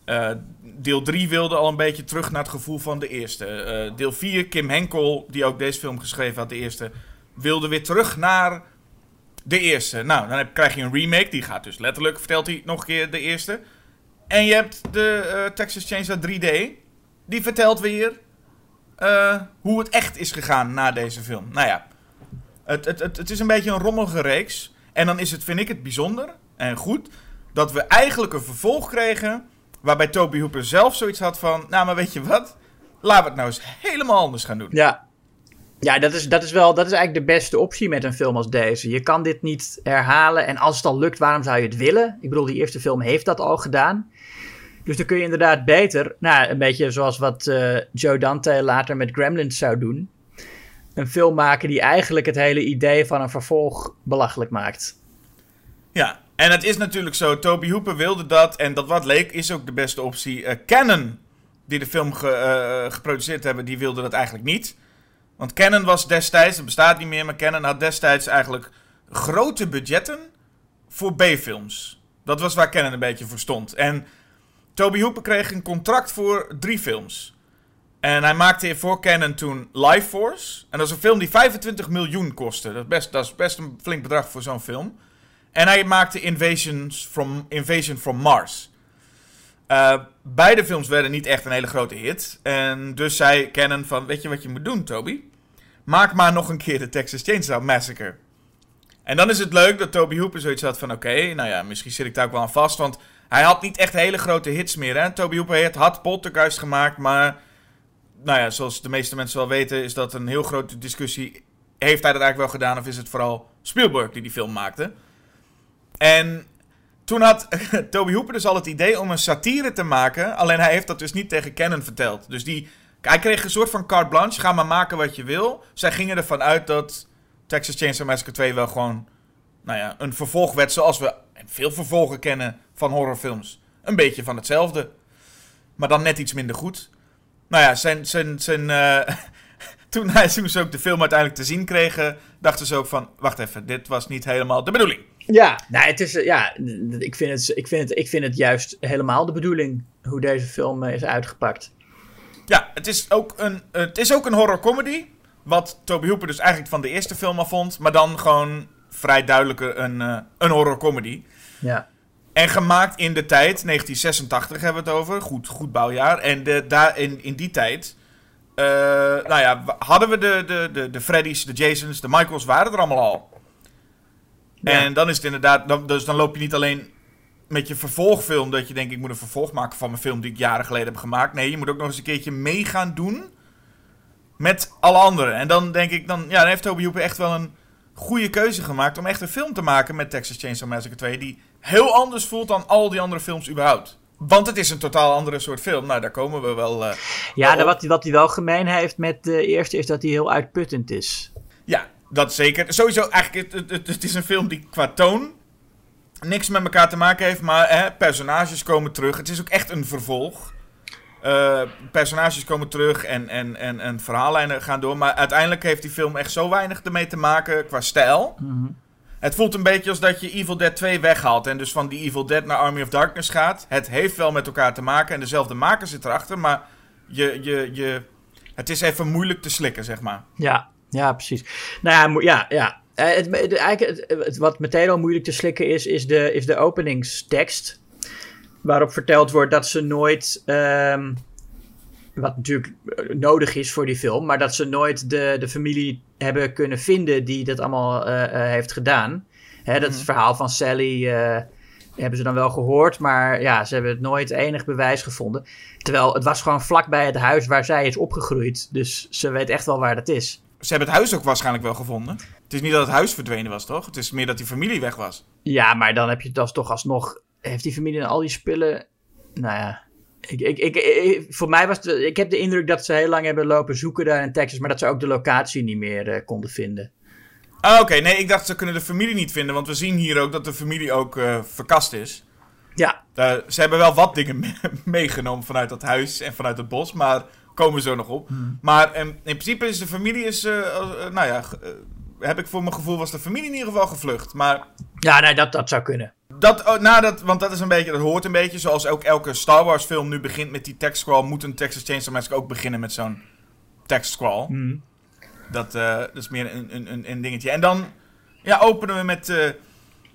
eh, deel 3 wilde al een beetje terug naar het gevoel van de eerste. Eh, deel 4, Kim Henkel, die ook deze film geschreven had, de eerste, wilde weer terug naar de eerste. Nou, dan heb, krijg je een remake, die gaat dus letterlijk, vertelt hij nog een keer de eerste. En je hebt de eh, Texas Chainsaw 3D. Die vertelt weer eh, hoe het echt is gegaan na deze film. Nou ja, het, het, het, het is een beetje een rommelige reeks. En dan is het, vind ik het bijzonder en goed, dat we eigenlijk een vervolg kregen... waarbij Toby Hooper zelf zoiets had van... Nou, maar weet je wat? Laten we het nou eens helemaal anders gaan doen. Ja. Ja, dat is, dat, is wel, dat is eigenlijk de beste optie met een film als deze. Je kan dit niet herhalen. En als het al lukt, waarom zou je het willen? Ik bedoel, die eerste film heeft dat al gedaan. Dus dan kun je inderdaad beter, nou, een beetje zoals wat uh, Joe Dante later met Gremlins zou doen. Een film maken die eigenlijk het hele idee van een vervolg belachelijk maakt. Ja, en het is natuurlijk zo, Toby Hooper wilde dat en dat wat leek is ook de beste optie. Uh, Canon, die de film ge, uh, geproduceerd hebben, die wilde dat eigenlijk niet. Want Canon was destijds, het bestaat niet meer, maar Canon had destijds eigenlijk grote budgetten voor B-films. Dat was waar Canon een beetje voor stond. En Toby Hooper kreeg een contract voor drie films. En hij maakte voor Canon toen Life Force. En dat is een film die 25 miljoen kostte. Dat is best, dat is best een flink bedrag voor zo'n film. En hij maakte Invasions from, Invasion from Mars. Uh, beide films werden niet echt een hele grote hit. En dus zei Canon van, weet je wat je moet doen, Toby? Maak maar nog een keer de Texas Chainsaw Massacre. En dan is het leuk dat Toby Hooper zoiets had van, oké, nou ja, misschien zit ik daar ook wel aan vast. Want hij had niet echt hele grote hits meer, hè. Toby Hooper had Poltergeist gemaakt, maar... Nou ja, zoals de meeste mensen wel weten, is dat een heel grote discussie. Heeft hij dat eigenlijk wel gedaan of is het vooral Spielberg die die film maakte? En toen had Toby Hooper dus al het idee om een satire te maken. Alleen hij heeft dat dus niet tegen Canon verteld. Dus die, hij kreeg een soort van carte blanche. Ga maar maken wat je wil. Zij gingen ervan uit dat Texas Chainsaw Massacre 2 wel gewoon... Nou ja, een vervolg werd zoals we veel vervolgen kennen van horrorfilms. Een beetje van hetzelfde. Maar dan net iets minder goed. Nou ja, zijn, zijn, zijn, uh, toen, hij, toen ze ook de film uiteindelijk te zien kregen... dachten ze ook van... Wacht even, dit was niet helemaal de bedoeling. Ja, nou, het is, ja ik, vind het, ik, vind het, ik vind het juist helemaal de bedoeling hoe deze film is uitgepakt. Ja, het is ook een, het is ook een horror comedy. Wat Toby Hooper dus eigenlijk van de eerste film al vond. Maar dan gewoon vrij duidelijke een, uh, een horror comedy. Ja. En gemaakt in de tijd, 1986 hebben we het over. Goed, goed bouwjaar. En de, daar, in, in die tijd. Uh, nou ja, hadden we de, de, de, de Freddy's, de Jasons, de Michaels waren er allemaal al. En dan is het inderdaad, dan, dus dan loop je niet alleen met je vervolgfilm dat je denkt, ik moet een vervolg maken van mijn film die ik jaren geleden heb gemaakt. Nee, je moet ook nog eens een keertje mee gaan doen met alle anderen. En dan denk ik, dan, ja, dan heeft Toby Hooper echt wel een goede keuze gemaakt om echt een film te maken met Texas Chainsaw Massacre 2 die heel anders voelt dan al die andere films überhaupt. Want het is een totaal andere soort film. Nou, daar komen we wel. Uh, ja, wat, wat hij wel gemeen heeft met de eerste is dat hij heel uitputtend is. Ja, dat zeker. Sowieso, eigenlijk, het, het, het, is een film die qua toon niks met elkaar te maken heeft. Maar hè, personages komen terug. Het is ook echt een vervolg. Uh, personages komen terug en, en, en, en verhaallijnen gaan door. Maar uiteindelijk heeft die film echt zo weinig ermee te maken qua stijl. Mm Het voelt een beetje als dat je Evil Dead 2 weghaalt. En dus van die Evil Dead naar Army of Darkness gaat. Het heeft wel met elkaar te maken. En dezelfde maker zit erachter. Maar je, je, je, het is even moeilijk te slikken, zeg maar. Ja, ja, precies. Nou ja, ja, ja. Uh, het, het, eigenlijk, het, wat meteen al moeilijk te slikken is, is de, is de openingstekst. Waarop verteld wordt dat ze nooit. Um, wat natuurlijk nodig is voor die film, maar dat ze nooit de, de familie hebben kunnen vinden die dat allemaal uh, uh, heeft gedaan. Hè, dat mm verhaal van Sally hebben ze dan wel gehoord, maar ja, ze hebben het nooit enig bewijs gevonden. Terwijl het was gewoon vlakbij het huis waar zij is opgegroeid, dus ze weet echt wel waar dat is ze hebben het huis ook waarschijnlijk wel gevonden. Het is niet dat het huis verdwenen was, toch? Het is meer dat die familie weg was. Ja, maar dan heb je dat toch alsnog... Heeft die familie en al die spullen... Nou ja... Ik, ik, ik, voor mij was het... Ik heb de indruk dat ze heel lang hebben lopen zoeken daar in Texas... maar dat ze ook de locatie niet meer uh, konden vinden. Ah, oké. Nee, ik dacht ze kunnen de familie niet vinden. Want we zien hier ook dat de familie ook uh, verkast is. Ja. Ze hebben wel wat dingen me meegenomen vanuit dat huis en vanuit het bos. Maar komen zo nog op. Hmm. Maar um, in principe is de familie, is, uh, uh, nou ja, heb ik voor mijn gevoel, was de familie in ieder geval gevlucht. Maar... Ja, nee, dat, dat zou kunnen. Dat, oh, nou, dat, want dat is een beetje, dat hoort een beetje, zoals ook elke Star Wars film nu begint met die text scroll, moet een Texas Chainsaw Massacre ook beginnen met zo'n text scroll. Hmm. Dat, dat is meer een, een, een dingetje. En dan ja, openen we met...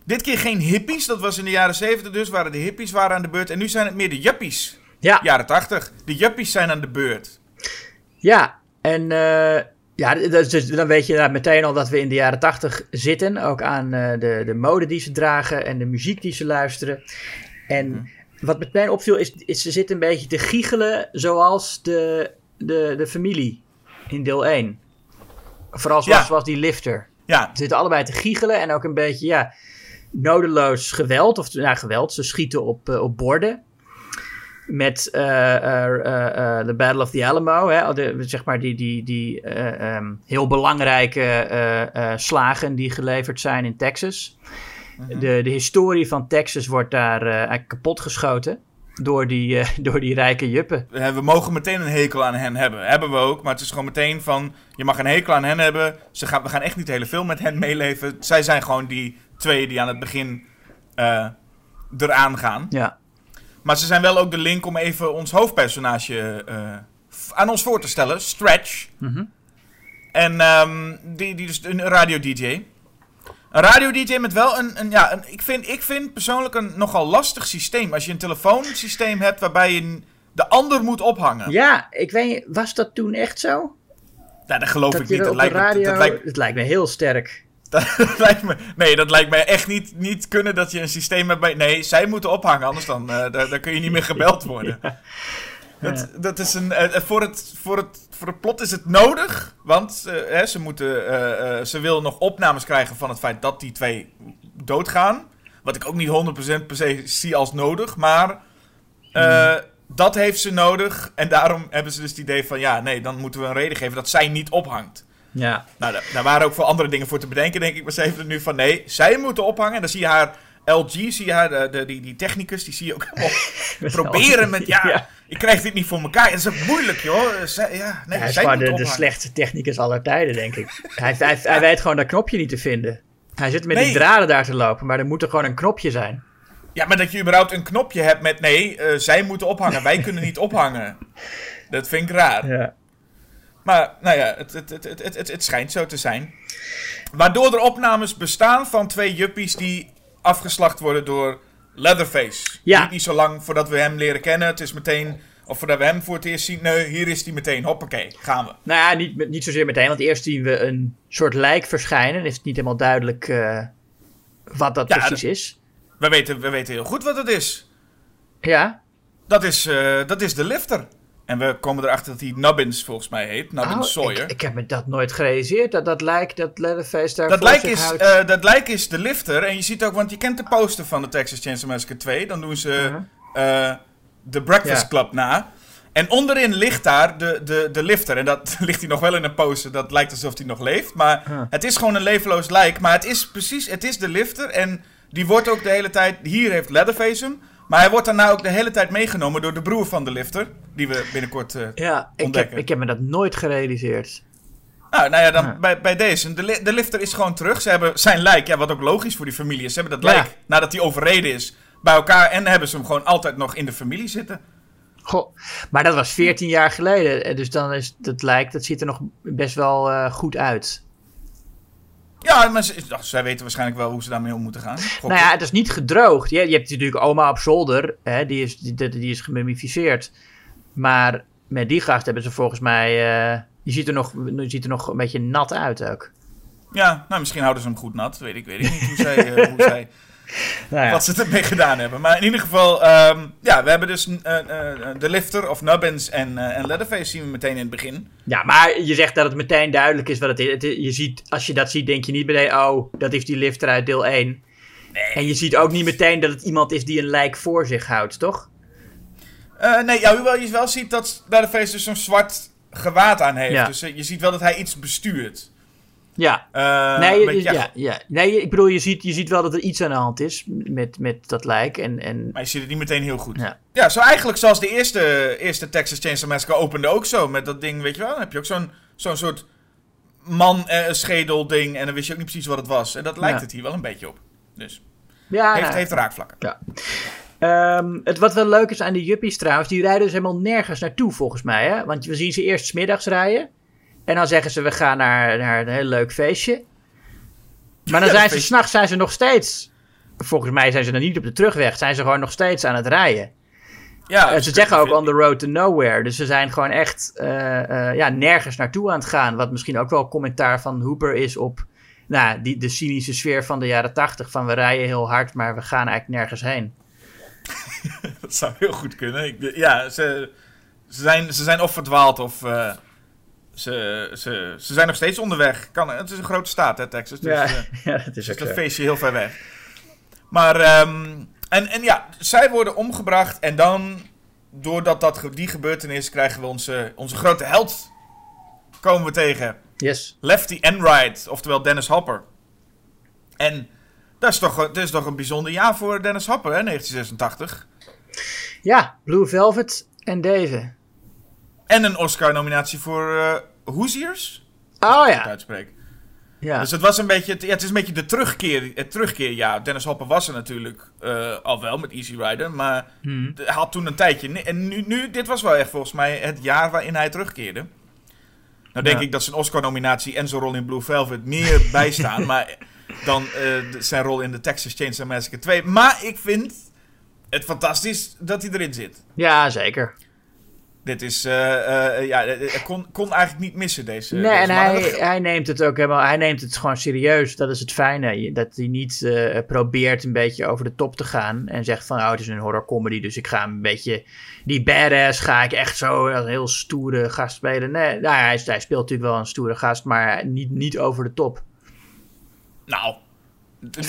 dit keer geen hippies, dat was in de jaren 70 dus, waren de hippies waren aan de beurt. En nu zijn het meer de juppies. Ja. Jaren 80. De juppies zijn aan de beurt. Ja, en uh, ja, dus dan weet je meteen al dat we in de jaren 80 zitten. Ook aan uh, de, de mode die ze dragen en de muziek die ze luisteren. En mm. wat meteen opviel is, is ze zitten een beetje te giechelen zoals de, de, de familie in deel 1. Vooral zoals, Ja. zoals die lifter. Ja, Ze zitten allebei te giechelen en ook een beetje, ja, nodeloos geweld. Of ja, geweld. Ze schieten op, eh, op borden. Met eh, eh, eh, eh, de Battle of the Alamo. Hè, de, zeg maar die, die, die eh, ehm, heel belangrijke slagen die geleverd zijn in Texas. de, de historie van Texas wordt daar eigenlijk kapot geschoten. Door die, door die rijke juppen. we mogen meteen een hekel aan hen hebben. Hebben we ook, maar het is gewoon meteen van... Je mag een hekel aan hen hebben. Ze gaan, we gaan echt niet de hele film met hen meeleven. Zij zijn gewoon die twee die aan het begin eh, eraan gaan. Ja. Maar ze zijn wel ook de link om even ons hoofdpersonage eh, aan ons voor te stellen. Stretch. Mhm. En ehm, die, die dus een radio-dj. Een radio-dj met wel een... een, ja, een ik, vind, ik vind persoonlijk een nogal lastig systeem. Als je een telefoonsysteem hebt waarbij je de ander moet ophangen. ja, ik weet was dat toen echt zo? Nou, dat geloof Dat ik niet. Dat lijkt, me, dat, lijkt, Het lijkt me heel sterk. dat lijkt me... Nee, dat lijkt me echt niet, niet kunnen dat je een systeem hebt bij... Nee, zij moeten ophangen, anders dan, eh daar, daar kun je niet meer gebeld worden. Dat, dat is een, eh, voor, het, voor, het, voor het plot is het nodig, want eh, hè, ze, moeten, eh, eh, ze wil nog opnames krijgen van het feit dat die twee doodgaan. Wat ik ook niet 100% per se zie als nodig, maar eh, dat heeft ze nodig. En daarom hebben ze dus het idee van, ja, nee, dan moeten we een reden geven dat zij niet ophangt. Ja. Nou, da- daar waren ook voor andere dingen voor te bedenken, denk ik. Maar ze heeft er nu van, nee, zij moeten ophangen. En dan zie je haar LG, zie je haar, de, de- die, die technicus, die zie je ook proberen met, ja, Ja. ik krijg dit niet voor elkaar. Het is ook moeilijk, joh. Zij, ja, nee, hij is gewoon de, de slechtste technicus aller tijden, denk ik. hij, hij, hij weet gewoon dat knopje niet te vinden. Hij zit met Nee. die draden daar te lopen, maar er moet er gewoon een knopje zijn. Ja, maar dat je überhaupt een knopje hebt met, nee, eh, zij moeten ophangen. Wij kunnen niet ophangen. Dat vind ik raar. Ja. Maar, nou ja, het, het, het, het, het, het schijnt zo te zijn. Waardoor er opnames bestaan van twee juppies die afgeslacht worden door Leatherface. Ja. Niet, niet zo lang voordat we hem leren kennen. Het is meteen, of voordat we hem voor het eerst zien. Nee, hier is hij meteen. Hoppakee, gaan we. Nou ja, niet, niet zozeer meteen, want eerst zien we een soort lijk verschijnen. Het is niet helemaal duidelijk eh, wat dat Ja, precies dat- is. We weten, we weten heel goed wat het is. Ja. Dat is, eh, dat is de lifter. En we komen erachter dat hij Nubbins volgens mij heet. Nubbins Oh, Sawyer. ik, ik heb me dat nooit gerealiseerd, dat dat lijk, dat Leatherface daar Dat lijk, is, eh, dat lijk is de lifter. En je ziet ook, want je kent de poster van de Texas Chainsaw Massacre 2. Dan doen ze eh, de Breakfast Ja. Club na. En onderin ligt daar de, de, de lifter. En dat ligt hij nog wel in een poster. Dat lijkt alsof hij nog leeft. Maar Huh. het is gewoon een levenloos lijk. Maar het is precies, het is de lifter. En die wordt ook de hele tijd... Hier heeft Leatherface hem. Maar hij wordt daarna ook de hele tijd meegenomen door de broer van de lifter. Die we binnenkort... eh, ja, ik heb, ontdekken. ik heb me dat nooit gerealiseerd. nou, nou ja, dan Ja. bij, bij deze. De, li- de lifter is gewoon terug. Ze hebben zijn lijk, ja, wat ook logisch voor die familie is. Ze hebben dat Ja. lijk, nadat hij overreden is, bij elkaar. En hebben ze hem gewoon altijd nog in de familie zitten. Goh, maar dat was 14 jaar geleden. eh, Dus dan is dat lijk, dat ziet er nog best wel eh, goed uit. Ja, maar ze, ach, zij weten waarschijnlijk wel hoe ze daarmee om moeten gaan. Nou ja, het is niet gedroogd. Je, je hebt natuurlijk oma op zolder, hè, die, is, die, die- is gemummificeerd. Maar met die gast hebben ze volgens mij. eh, die, ziet er nog, die ziet er nog een beetje nat uit ook. Ja, nou, misschien houden ze hem goed nat. Weet ik, weet ik niet hoe zij, eh, hoe zij, Nou ja. wat ze ermee gedaan hebben. Maar in ieder geval, ehm, ja, we hebben dus eh, eh, de lifter of Nubbins en, eh, en Leatherface zien we meteen in het begin. ja, maar je zegt dat het meteen duidelijk is wat het is. Het je ziet, als je dat ziet, denk je niet meteen, oh, dat is die lifter uit deel 1. En je ziet ook niet meteen dat het iemand is die een lijk voor zich houdt, toch? Nee, ja, hoewel je wel ziet dat Leatherface dus zo'n zwart gewaad aan heeft. Ja. Dus je ziet wel dat hij iets bestuurt. Ja. Eh, nee, je- ja, ja. nee, ik bedoel, je ziet, je ziet wel dat er iets aan de hand is met, met dat lijk. En, en Maar je ziet het niet meteen heel goed. Ja. Ja, zo eigenlijk zoals de eerste, eerste Texas Chainsaw Massacre opende ook zo. Met dat ding, weet je wel. Dan heb je ook zo'n zo'n soort man-schedel ding. En dan wist je ook niet precies wat het was. En dat lijkt Ja. het hier wel een beetje op. Dus ja, heeft, nou, heeft raakvlakken. Ehm, het wat wel leuk is aan die juppies trouwens, die rijden dus helemaal nergens naartoe volgens mij. Hè? Want we zien ze eerst 's middags rijden. En dan zeggen ze, we gaan naar, naar een heel leuk feestje. Maar dan Ja, zijn ze, s'nachts zijn ze nog steeds... Volgens mij zijn ze dan niet op de terugweg. Zijn ze gewoon nog steeds aan het rijden. Ja, En ze zeggen ook on the road to nowhere. Dus ze zijn gewoon echt eh, eh, ja, nergens naartoe aan het gaan. Wat misschien ook wel commentaar van Hooper is op nou, die, de cynische sfeer van de jaren tachtig. Van we rijden heel hard, maar we gaan eigenlijk nergens heen. Dat zou heel goed kunnen. Ik, ja, ze, ze, zijn, ze zijn of verdwaald of... ze, ze, ze zijn nog steeds onderweg. Kan, het is een grote staat, hè, Texas. Dus, ja, eh, ja, dat is dus dat feestje heel ver weg. Maar, ehm, en, en ja, zij worden omgebracht. En dan, doordat dat, die gebeurtenis, krijgen we onze, onze grote held. Komen we tegen. Yes. Lefty Enright, oftewel Dennis Hopper. En dat is toch, dat is toch een bijzonder jaar voor Dennis Hopper, hè, 1986. Ja, Blue Velvet en deze. En een Oscar-nominatie voor eh Hoosiers, Oh ja. uitspreek. ja. Dus het was een beetje, het, ja, het is een beetje de terugkeer, het terugkeerjaar. Dennis Hopper was er natuurlijk eh, al wel met Easy Rider, maar Hmm. hij had toen een tijdje. En nu, nu, dit was wel echt volgens mij het jaar waarin hij terugkeerde. Nou denk Ja. ik dat zijn Oscar-nominatie en zijn rol in Blue Velvet meer bijstaan, maar dan eh, de- zijn rol in The Texas Chainsaw Massacre 2. Maar ik vind het fantastisch dat hij erin zit. ja, zeker. Dit is, eh, eh, ja, het kon, kon eigenlijk niet missen deze. Nee, deze en hij, hij neemt het ook helemaal, hij neemt het gewoon serieus. Dat is het fijne. Dat hij niet eh, probeert een beetje over de top te gaan. En zegt van, oh, het is een horror comedy, dus ik ga een beetje... Die badass ga ik echt zo als een heel stoere gast spelen. Nee, nou, hij, hij speelt natuurlijk wel een stoere gast, maar niet, niet over de top. Nou,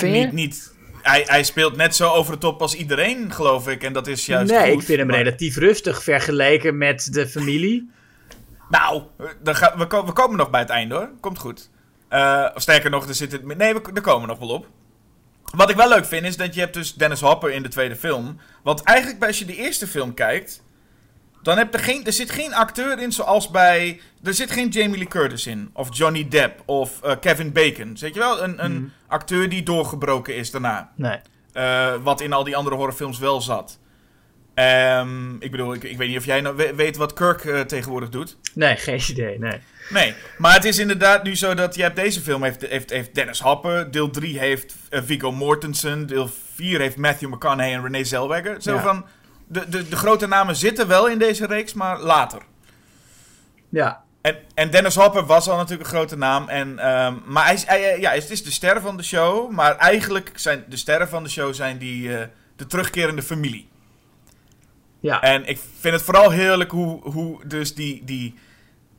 niet, niet. Hij, hij speelt net zo over de top als iedereen, geloof ik. En dat is juist nee, goed, ik vind hem maar- relatief rustig vergeleken met de familie. Nou, dan gaan, we, we komen nog bij het einde hoor. Komt goed. Eh, of sterker nog, er zit het... Nee, we, daar komen we nog wel op. Wat ik wel leuk vind, is dat je hebt dus Dennis Hopper in de tweede film. Want eigenlijk, als je de eerste film kijkt... Dan heb er, geen, er zit geen acteur in zoals bij... Er zit geen Jamie Lee Curtis in. Of Johnny Depp. Of eh, Kevin Bacon. Weet je wel? Een, een Mhm. acteur die doorgebroken is daarna. Nee. Eh, wat in al die andere horrorfilms wel zat. Ehm, ik bedoel, ik, ik weet niet of jij nou we- weet wat Kirk eh, tegenwoordig doet. Nee, geen idee, nee. Nee, maar het is inderdaad nu zo dat je hebt deze film heeft, heeft, heeft Dennis Hopper, deel 3 heeft eh, Viggo Mortensen, deel 4 heeft Matthew McConaughey en Renee Zellweger. Zo Ja. van, de, de, de grote namen zitten wel in deze reeks, maar later. Ja, En, en Dennis Hopper was al natuurlijk een grote naam. En, ehm, maar hij, is- hij, ja, het is de ster van de show. Maar eigenlijk zijn de sterren van de show zijn die, eh, de terugkerende familie. ja. En ik vind het vooral heerlijk hoe, hoe dus die... die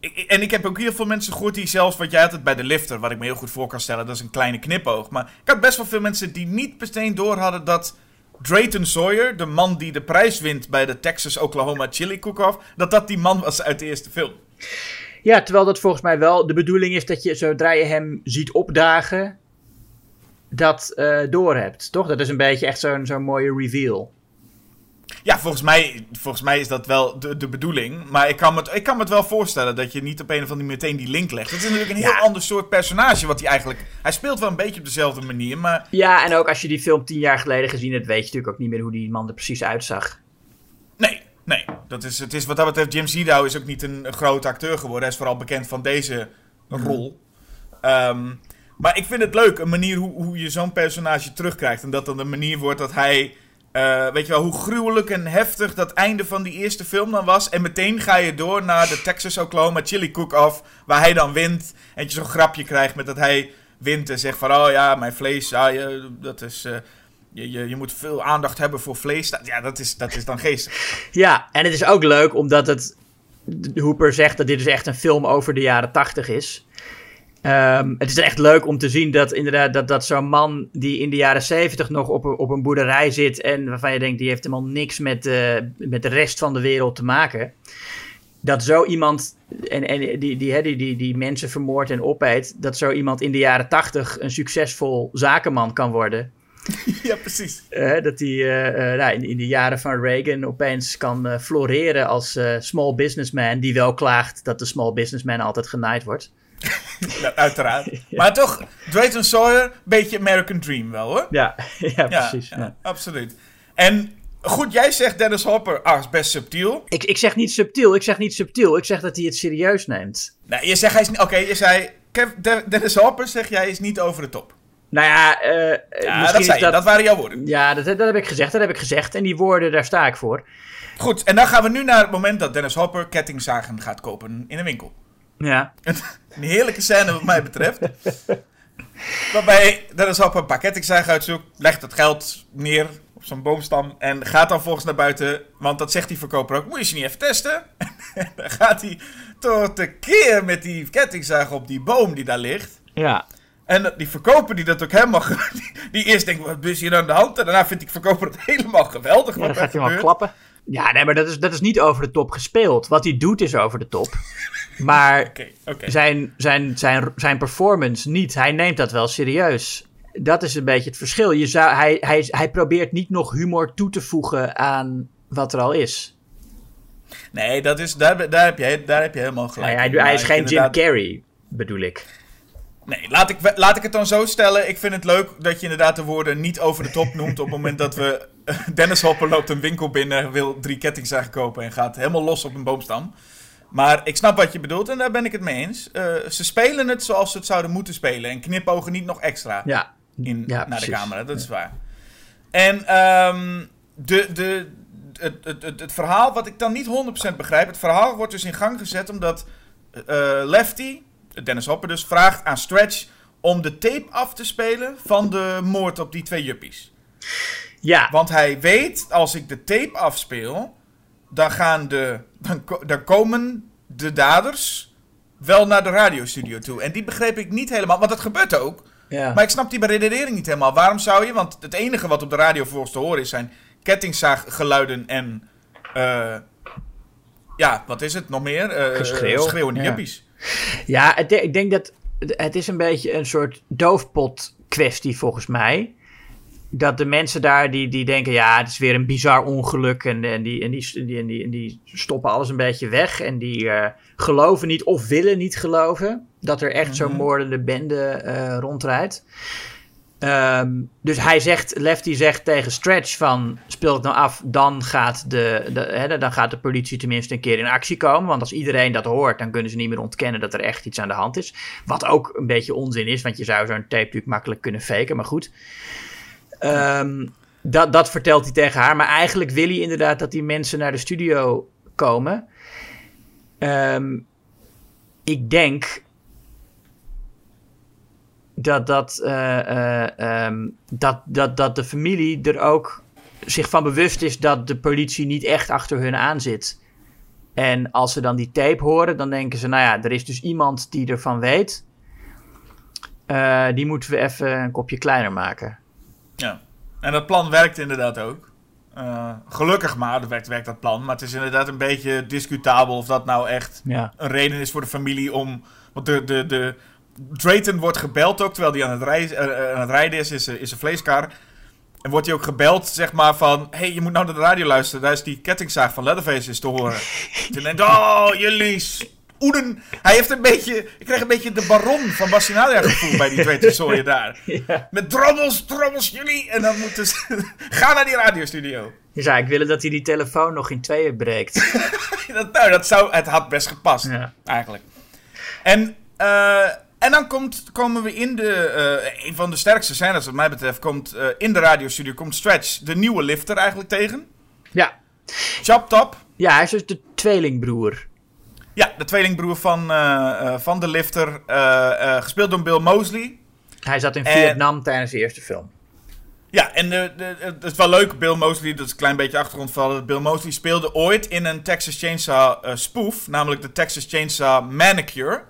ik- en ik heb ook heel veel mensen gehoord die zelfs, wat jij had het bij de lifter, wat ik me heel goed voor kan stellen, dat is een kleine knipoog. Maar ik had best wel veel mensen die niet meteen door hadden dat Drayton Sawyer, de man die de prijs wint bij de Texas-Oklahoma Chili Cook-Off, dat dat die man was uit de eerste film. Ja, terwijl dat volgens mij wel de bedoeling is dat je zodra je hem ziet opdagen, dat eh door hebt, toch? Dat is een beetje echt zo'n zo'n mooie reveal. Ja, volgens mij, volgens mij is dat wel de, de bedoeling. Maar ik kan, me het, ik kan me het wel voorstellen dat je niet op een of andere manier meteen die link legt. Het is natuurlijk een heel Ja. ander soort personage wat hij eigenlijk... Hij speelt wel een beetje op dezelfde manier, maar... Ja, en ook als je die film tien jaar geleden gezien hebt, weet je natuurlijk ook niet meer hoe die man er precies uitzag. Nee, nee. Dat is, het is, wat dat betreft, Jim Zidow is ook niet een, een grote acteur geworden. Hij is vooral bekend van deze rol. Ehm, maar ik vind het leuk, een manier hoe, hoe je zo'n personage terugkrijgt. En dat dan de manier wordt dat hij... eh, weet je wel, hoe gruwelijk en heftig dat einde van die eerste film dan was. En meteen ga je door naar de Texas-Oklahoma Chili Cook-Off. Waar hij dan wint. En je zo'n grapje krijgt met dat hij wint en zegt van... Oh ja, mijn vlees, ja, je, dat is... eh, je, je, je moet veel aandacht hebben voor vlees. Ja, dat is, dat is dan geestig. Ja, en het is ook leuk omdat het. Hooper zegt dat dit dus echt een film over de jaren tachtig is. Ehm, het is echt leuk om te zien dat inderdaad dat, dat zo'n man die in de jaren zeventig nog op een, op een boerderij zit en waarvan je denkt die heeft helemaal niks met, eh, met de rest van de wereld te maken. Dat zo iemand en, en die, die, die, die, die mensen vermoordt en opeet, dat zo iemand in de jaren tachtig een succesvol zakenman kan worden. Ja, precies. Eh, dat hij eh, nou, in, in de jaren van Reagan opeens kan floreren als small businessman. Die wel klaagt dat de small businessman altijd genaaid wordt. Ja, uiteraard. Maar toch, Drayton Sawyer, beetje American Dream wel hoor. Ja, ja precies. ja, absoluut. En goed, jij zegt Dennis Hopper, ah, is best subtiel. Ik, ik zeg niet subtiel, ik zeg niet subtiel. Ik zeg dat hij het serieus neemt. Nee, je zegt hij is niet, oké, je zei, Dennis Hopper, zeg jij, is niet over de top. Nou ja, eh, Ja, dat zei dat... dat waren jouw woorden. Ja, dat, dat heb ik gezegd, dat heb ik gezegd. En die woorden, daar sta ik voor. Goed, en dan gaan we nu naar het moment dat Dennis Hopper kettingzagen gaat kopen in een winkel. Ja, Een heerlijke scène wat mij betreft. Waarbij Dennis Hopper een paar kettingzagen uitzoekt, legt het geld neer op zo'n boomstam en gaat dan volgens naar buiten. Want dat zegt die verkoper ook, moet je ze niet even testen? En dan gaat hij door de keer met die kettingzaag op die boom die daar ligt. Ja. En die verkoper die dat ook helemaal... Die, die eerst denkt, wat is hier aan de hand? En daarna vindt die verkoper het helemaal geweldig. Ja, wat dan gaat hij klappen. Ja, nee, maar dat is, dat is niet over de top gespeeld. Wat hij doet is over de top. Maar zijn, zijn, zijn, zijn performance niet. Hij neemt dat wel serieus. Dat is een beetje het verschil. Je zou, hij, hij, hij probeert niet nog humor toe te voegen aan wat er al is. Nee, dat is, daar, daar, heb je, daar heb je helemaal gelijk. hij, hij is geen Jim Carrey, bedoel ik. Nee, laat ik, laat ik het dan zo stellen. Ik vind het leuk dat je inderdaad de woorden niet over de top noemt. op het moment dat we. Dennis Hopper loopt een winkel binnen, wil drie kettingzagen kopen. en gaat helemaal los op een boomstam. Maar ik snap wat je bedoelt en daar ben ik het mee eens. Eh, ze spelen het zoals ze het zouden moeten spelen. En knipogen niet nog extra Ja, in, Ja, naar precies. de camera. Dat is waar. En ehm, de, de, het, het, het, het verhaal, wat ik dan niet 100% begrijp. Het verhaal wordt dus in gang gezet omdat eh, Lefty, Dennis Hopper dus, vraagt aan Stretch om de tape af te spelen van de moord op die twee juppies. ja. Want hij weet, als ik de tape afspeel, dan, gaan de, dan, dan komen de daders wel naar de radiostudio toe. En die begreep ik niet helemaal, want dat gebeurt ook. ja. Maar ik snap die beredenering niet helemaal. Waarom zou je, want het enige wat op de radio volgens te horen is, zijn kettingzaaggeluiden en... eh, ja, wat is het nog meer? Eh, Geschreeuw. Schreeuwende Ja. juppies. Ja, het, ik denk dat het is een beetje een soort doofpot kwestie volgens mij. Dat de mensen daar die, die denken, ja, het is weer een bizar ongeluk. En, en, die, en, die, en, die, en, die, en die stoppen alles een beetje weg. En die eh, geloven niet of willen niet geloven dat er echt zo'n moordende bende eh, rondrijdt. Ehm, dus hij zegt, Lefty zegt tegen Stretch van, speel het nou af, dan gaat, de, de, dan gaat de politie tenminste een keer in actie komen. Want als iedereen dat hoort, dan kunnen ze niet meer ontkennen dat er echt iets aan de hand is. Wat ook een beetje onzin is, want je zou zo'n tape natuurlijk makkelijk kunnen faken, maar goed. Ehm, dat, dat vertelt hij tegen haar, maar eigenlijk wil hij inderdaad dat die mensen naar de studio komen. Ehm, ik denk dat, dat, eh, eh, ehm, dat, dat, dat de familie er ook zich van bewust is dat de politie niet echt achter hun aan zit. En als ze dan die tape horen, dan denken ze: nou ja, er is dus iemand die ervan weet. Eh, die moeten we even een kopje kleiner maken. Ja. En dat plan werkt inderdaad ook. Gelukkig maar, dat werkt, werkt dat plan. Maar het is inderdaad een beetje discutabel of dat nou echt Ja. een reden is voor de familie om... Want de, de, de, Drayton wordt gebeld ook, terwijl hij aan eh, eh, aan het rijden is, is, is een vleeskar. En wordt hij ook gebeld, zeg maar, van... Hé, hey, je moet nou naar de radio luisteren. Daar is die kettingzaag van Leatherface is te horen. Toen denkt oh, jullie oeden. Hij heeft een beetje... Ik krijg een beetje de baron van Bastinalia gevoel bij die twee daar. Ja. Met drommels, drommels, jullie. En dan moeten ze... Ga naar die radiostudio. Zou ik willen dat hij die telefoon nog in tweeën breekt. Dat, nou, dat zou... Het had best gepast, Ja. eigenlijk. En... eh, en dan komt, komen we in de, eh, een van de sterkste scènes wat mij betreft, komt eh, in de radiostudio, komt Stretch, de nieuwe lifter eigenlijk tegen. ja. Chop Top, ja, hij is dus de tweelingbroer. ja, de tweelingbroer van, eh, van de lifter, gespeeld door Bill Mosley. Hij zat in En- Vietnam tijdens de eerste film. Ja, en de, de, het is wel leuk, Bill Mosley, dat is een klein beetje achtergrondvallen. Bill Mosley speelde ooit in een Texas Chainsaw spoof, namelijk de Texas Chainsaw Manicure.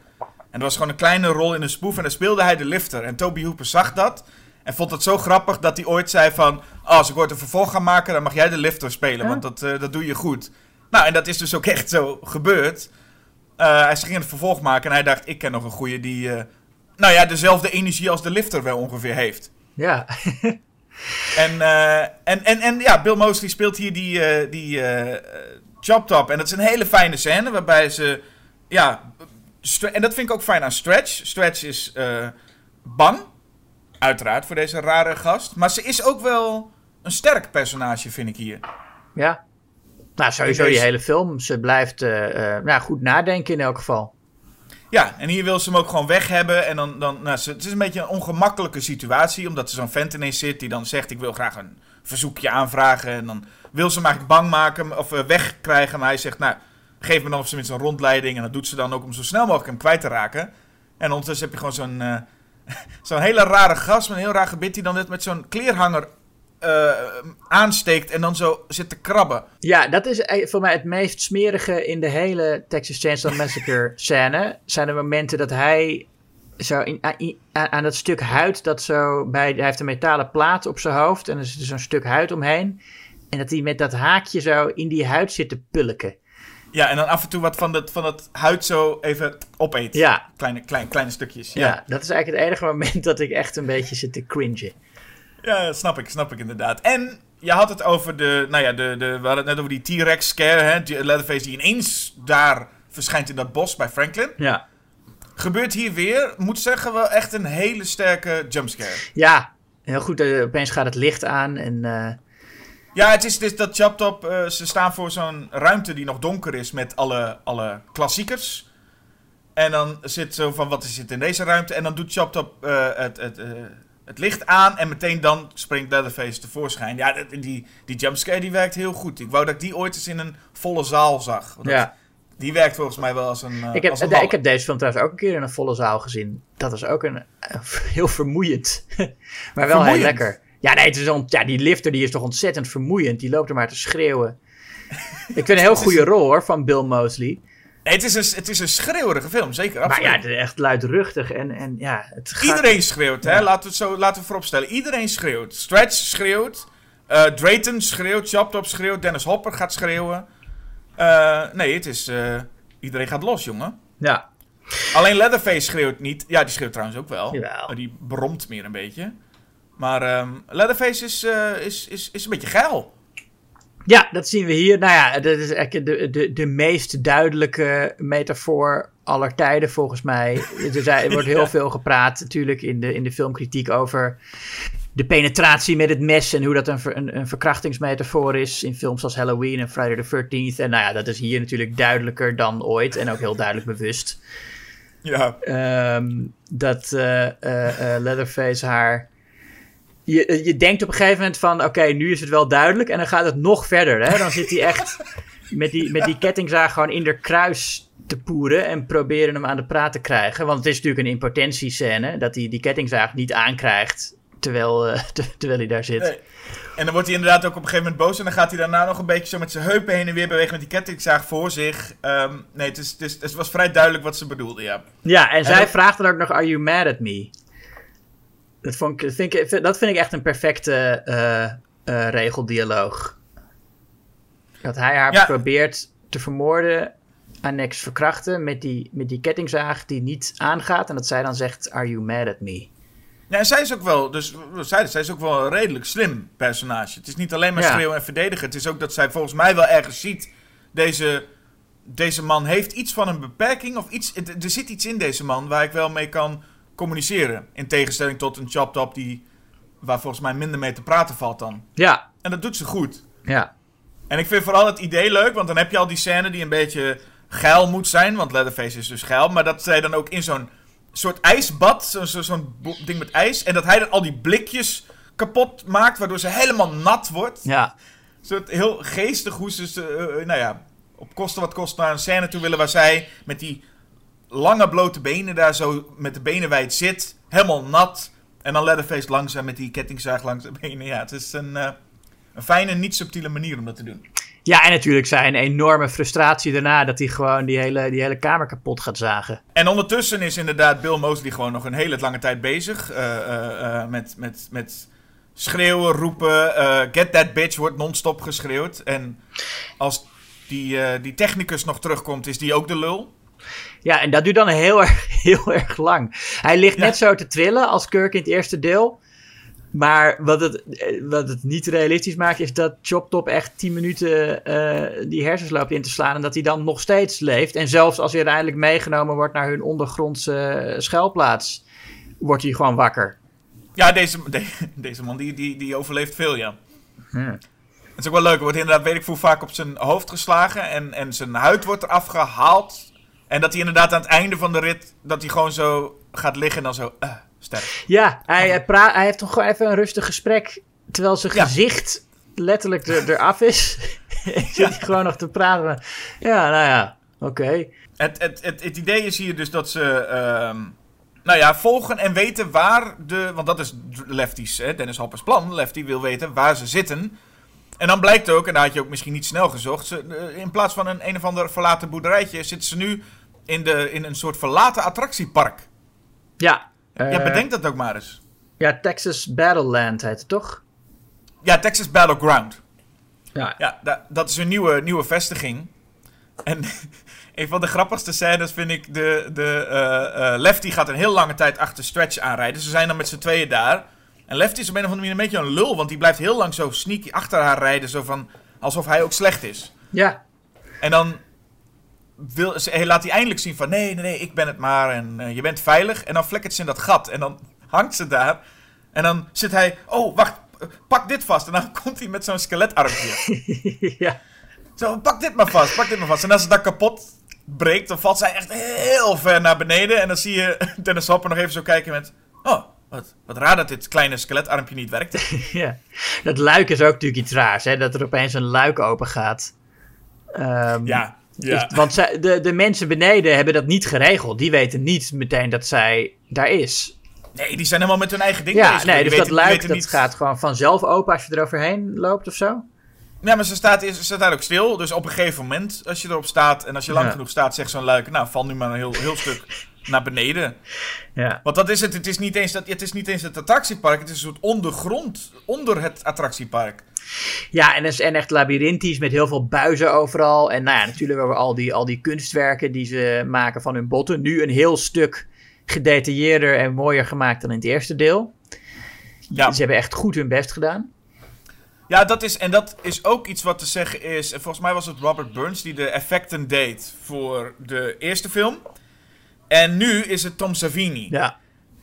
En dat was gewoon een kleine rol in een spoof en daar speelde hij de lifter. En Toby Hooper zag dat en vond het zo grappig dat hij ooit zei van... "Oh, als ik ooit een vervolg ga maken, dan mag jij de lifter spelen, want dat, eh, dat doe je goed. Nou, en dat is dus ook echt zo gebeurd. Eh, hij ging het vervolg maken en hij dacht, ik ken nog een goeie die... eh, nou ja, dezelfde energie als de lifter wel ongeveer heeft. Ja. En, en, en, en ja, Bill Mosley speelt hier die, die Chop Top. En dat is een hele fijne scène waarbij ze... Ja, en dat vind ik ook fijn aan Stretch. Stretch is eh, bang, uiteraard, voor deze rare gast. Maar ze is ook wel een sterk personage, vind ik hier. ja. Nou, sowieso die hele film. Ze blijft eh, eh, nou, goed nadenken in elk geval. Ja, en hier wil ze hem ook gewoon weg hebben. En dan, dan nou, ze, het is een beetje een ongemakkelijke situatie. Omdat er zo'n vent ineens zit die dan zegt: Ik wil graag een verzoekje aanvragen. En dan wil ze hem eigenlijk bang maken of wegkrijgen. Maar hij zegt: Nou, geef me dan op zijn minst een rondleiding. En dat doet ze dan ook om zo snel mogelijk hem kwijt te raken. En ondertussen heb je gewoon zo'n eh, zo'n hele rare gast met een heel raar gebit. Die dan net met zo'n kleerhanger eh, aansteekt en dan zo zit te krabben. Ja, dat is eh, voor mij het meest smerige in de hele Texas Chainsaw Massacre scène. Zijn de momenten dat hij zo in, aan, in- aan aan dat stuk huid dat zo bij... Hij heeft een metalen plaat op zijn hoofd en er zit zo'n stuk huid omheen. En dat hij met dat haakje zo in die huid zit te pulken. Ja, en dan af en toe wat van dat, van dat huid zo even opeet. Ja. Kleine, klein, kleine stukjes. Ja. Ja. dat is eigenlijk het enige moment dat ik echt een beetje zit te cringen. ja, snap ik, snap ik inderdaad. En je had het over de, nou ja, de, de, we hadden het net over die T-Rex scare, hè. Die Leatherface die ineens daar verschijnt in dat bos bij Franklin. Ja. Gebeurt hier weer, moet zeggen, wel echt een hele sterke jumpscare. Ja, heel goed. eh, opeens gaat het licht aan en... eh, Ja, het is dus dat Chop Top, eh, ze staan voor zo'n ruimte die nog donker is met alle, alle klassiekers. En dan zit zo van, wat is het in deze ruimte? En dan doet Chop Top eh, het, het, eh, het licht aan en meteen dan springt Leatherface tevoorschijn. Ja, die, die jumpscare die werkt heel goed. Ik wou dat ik die ooit eens in een volle zaal zag. Want dat- ja. Die werkt volgens mij wel als een, Ik heb, als een ik heb deze film trouwens ook een keer in een volle zaal gezien. Dat was ook een, heel vermoeiend. maar wel heel lekker. Ja, nee, het is ja, die lifter die is toch ontzettend vermoeiend. Die loopt er maar te schreeuwen. ik vind een heel goede rol hoor, van Bill Mosley. Nee, het, is een, het is een schreeuwerige film, zeker. Maar Absoluut. ja, het is echt luidruchtig. En, en ja, het gaat... Iedereen schreeuwt, hè? Laten we het zo laten we vooropstellen. Iedereen schreeuwt. Stretch schreeuwt. eh Drayton schreeuwt. Choptop schreeuwt. Dennis Hopper gaat schreeuwen. Eh, nee, het is. eh, iedereen gaat los, jongen. Ja, Alleen Leatherface schreeuwt niet. Ja, die schreeuwt trouwens ook wel. Jawel. Maar die bromt meer een beetje. Maar ehm, Leatherface is, eh, is, is, is een beetje geil. Ja, dat zien we hier. Nou ja, dat is eigenlijk de, de, de meest duidelijke metafoor aller tijden volgens mij. Er, zijn- er wordt heel Ja. veel gepraat natuurlijk in de, in de filmkritiek over de penetratie met het mes en hoe dat een, een, een verkrachtingsmetafoor is in films als Halloween en Friday the 13th. En nou ja, dat is hier natuurlijk duidelijker dan ooit en ook heel duidelijk bewust. Ja. Ehm, dat eh, eh, Leatherface haar. Je, je denkt op een gegeven moment van, oké, nu is het wel duidelijk. En dan gaat het nog verder. Hè? Dan zit hij echt met die, met die kettingzaag gewoon in de kruis te poeren. En proberen hem aan de praat te krijgen. Want het is natuurlijk een impotentiescène. Dat hij die kettingzaag niet aankrijgt terwijl, eh, te- terwijl hij daar zit. Nee. En dan wordt hij inderdaad ook op een gegeven moment boos. En dan gaat hij daarna nog een beetje zo met zijn heupen heen en weer bewegen met die kettingzaag voor zich. Ehm, nee, het, is, het, is, het was vrij duidelijk wat ze bedoelde, ja. Ja, en zij dat- vraagt dan ook nog: Are you mad at me? Dat, vond ik, vind ik, dat vind ik echt een perfecte eh, regeldialoog. Dat hij haar Ja. probeert te vermoorden, Annex verkrachten met die, met die kettingzaag die niet aangaat. En dat zij dan zegt: Are you mad at me? Ja, en zij is ook wel, dus zeiden, zij is ook wel een redelijk slim personage. Het is niet alleen maar Ja. schreeuwen en verdedigen. Het is ook dat zij volgens mij wel ergens ziet, deze, deze man heeft iets van een beperking of iets, er zit iets in deze man waar ik wel mee kan communiceren. In tegenstelling tot een chop top die, waar volgens mij minder mee te praten valt dan. Ja, En dat doet ze goed. ja. En ik vind vooral het idee leuk, want dan heb je al die scène die een beetje geil moet zijn. Want Leatherface is dus geil. Maar dat zij dan ook in zo'n soort ijsbad, zo- zo- zo'n bo- ding met ijs. En dat hij dan al die blikjes kapot maakt, waardoor ze helemaal nat wordt. ja. Soort heel geestig hoe ze, ze, eh, nou ja, op kosten wat kost naar een scène toe willen waar zij met die lange blote benen daar zo met de benen wijd zit. Helemaal nat. En dan Leatherface langzaam met die kettingzaag langs de benen. Ja, het is een, eh, een fijne, niet subtiele manier om dat te doen. Ja, en natuurlijk zijn enorme frustratie daarna dat hij gewoon die hele, die hele kamer kapot gaat zagen. En ondertussen is inderdaad Bill Mosley gewoon nog een hele lange tijd bezig. eh, eh, met, met, met schreeuwen, roepen. get that bitch wordt non-stop geschreeuwd. En als die, die technicus nog terugkomt, is die ook de lul. Ja, en dat duurt dan heel erg, heel erg lang. Hij ligt Ja. net zo te trillen als Kirk in het eerste deel. Maar wat het, eh, wat het niet realistisch maakt, is dat Chop Top echt 10 minuten eh, die hersens loopt in te slaan. En dat hij dan nog steeds leeft. En zelfs als hij uiteindelijk meegenomen wordt naar hun ondergrondse eh, schuilplaats, wordt hij gewoon wakker. Ja, deze, de- deze man die, die, die overleeft veel, ja. Ja. Het is ook wel leuk. Er wordt inderdaad, weet ik veel, vaak op zijn hoofd geslagen. En, en zijn huid wordt eraf gehaald. En dat hij inderdaad aan het einde van de rit, dat hij gewoon zo gaat liggen en dan zo, eh, sterk. Ja, hij, hij, praat, hij heeft toch gewoon even een rustig gesprek. Terwijl zijn Ja. gezicht letterlijk er, eraf is. Zit hij gewoon nog te praten. Ja, nou ja, oké. Het, het, het, het idee is hier dus dat ze. ehm, nou ja, volgen en weten waar de... Want dat is Lefty's, hè, Dennis Hoppers plan. Lefty wil weten waar ze zitten. En dan blijkt ook, en daar had je ook misschien niet snel gezocht... Ze, eh, in plaats van een een of ander verlaten boerderijtje... zitten ze nu in, de, in een soort verlaten attractiepark. Ja. ja, eh, bedenk dat ook maar eens. Ja, Texas Battleland heet het toch? Ja, Texas Battleground. Ja. Ja, da- dat is een nieuwe, nieuwe vestiging. En een van de grappigste scènes vind ik... De, de, eh, eh, Lefty gaat een heel lange tijd achter Stretch aanrijden. Ze zijn dan met z'n tweeën daar. En Lefty is op een of andere manier een beetje een lul. Want die blijft heel lang zo sneaky achter haar rijden. Zo van, alsof hij ook slecht is. Ja. En dan wil, ze, hij laat hij eindelijk zien van... Nee, nee, nee, ik ben het maar. En eh, je bent veilig. En dan flikkert ze in dat gat. En dan hangt ze daar. En dan zit hij... Oh, wacht. Pak dit vast. En dan komt hij met zo'n skeletarmpje. ja. Zo, pak dit maar vast, pak dit maar vast. En als het dan kapot breekt, dan valt zij echt heel ver naar beneden. En dan zie je Dennis Hopper nog even zo kijken met... Oh, wat, wat raar dat dit kleine skeletarmpje niet werkt. ja. Dat luik is ook natuurlijk iets raars, hè? Dat er opeens een luik open gaat. Ehm, Ja, ja. want zij, de, de mensen beneden hebben dat niet geregeld. Die weten niet meteen dat zij daar is. Nee, die zijn helemaal met hun eigen ding Ja, bezig. nee, Die dus weten- dat luik dat niet- gaat gewoon vanzelf open als je eroverheen loopt of zo. Ja, maar ze staat, ze staat ook stil. Dus op een gegeven moment, als je erop staat en als je lang Ja. genoeg staat, zegt zo'n luik... Nou, val nu maar een heel, heel stuk naar beneden. Ja. Want dat is het. Het is, niet eens dat, het is niet eens het attractiepark. Het is een soort ondergrond onder het attractiepark. Ja, en het is en echt labyrinthisch met heel veel buizen overal. En nou ja, natuurlijk ook al die, al die kunstwerken die ze maken van hun botten. Nu een heel stuk gedetailleerder en mooier gemaakt dan in het eerste deel. Ja. Ze hebben echt goed hun best gedaan. Ja, dat is, en dat is ook iets wat te zeggen is. En volgens mij was het Robert Burns die de effecten deed voor de eerste film. En nu is het Tom Savini. Ja,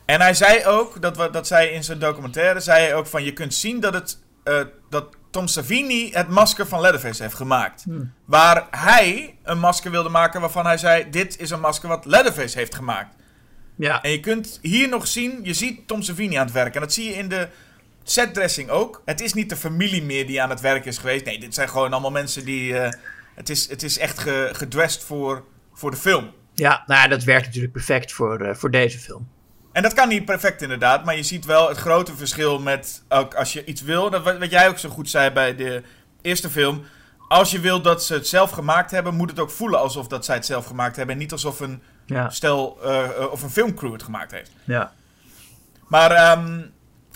En hij zei ook, dat, we- dat zei in zijn documentaire, zei hij ook van je kunt zien dat, het, eh, dat Tom Savini het masker van Leatherface heeft gemaakt. Waar hij een masker wilde maken waarvan hij zei, dit is een masker wat Leatherface heeft gemaakt. ja. En je kunt hier nog zien, je ziet Tom Savini aan het werken. En dat zie je in de setdressing ook. Het is niet de familie meer die aan het werk is geweest. Nee, dit zijn gewoon allemaal mensen die... eh, het, is, het is echt ge, gedressed voor, voor de film. Ja nou ja, dat werkt natuurlijk perfect voor, eh, voor deze film. En dat kan niet perfect inderdaad, maar je ziet wel het grote verschil met ook als je iets wil. Dat wat jij ook zo goed zei bij de eerste film. Als je wil dat ze het zelf gemaakt hebben, moet het ook voelen alsof dat zij het zelf gemaakt hebben. En niet alsof een Ja, stel eh, eh, of een filmcrew het gemaakt heeft. ja. Maar ehm,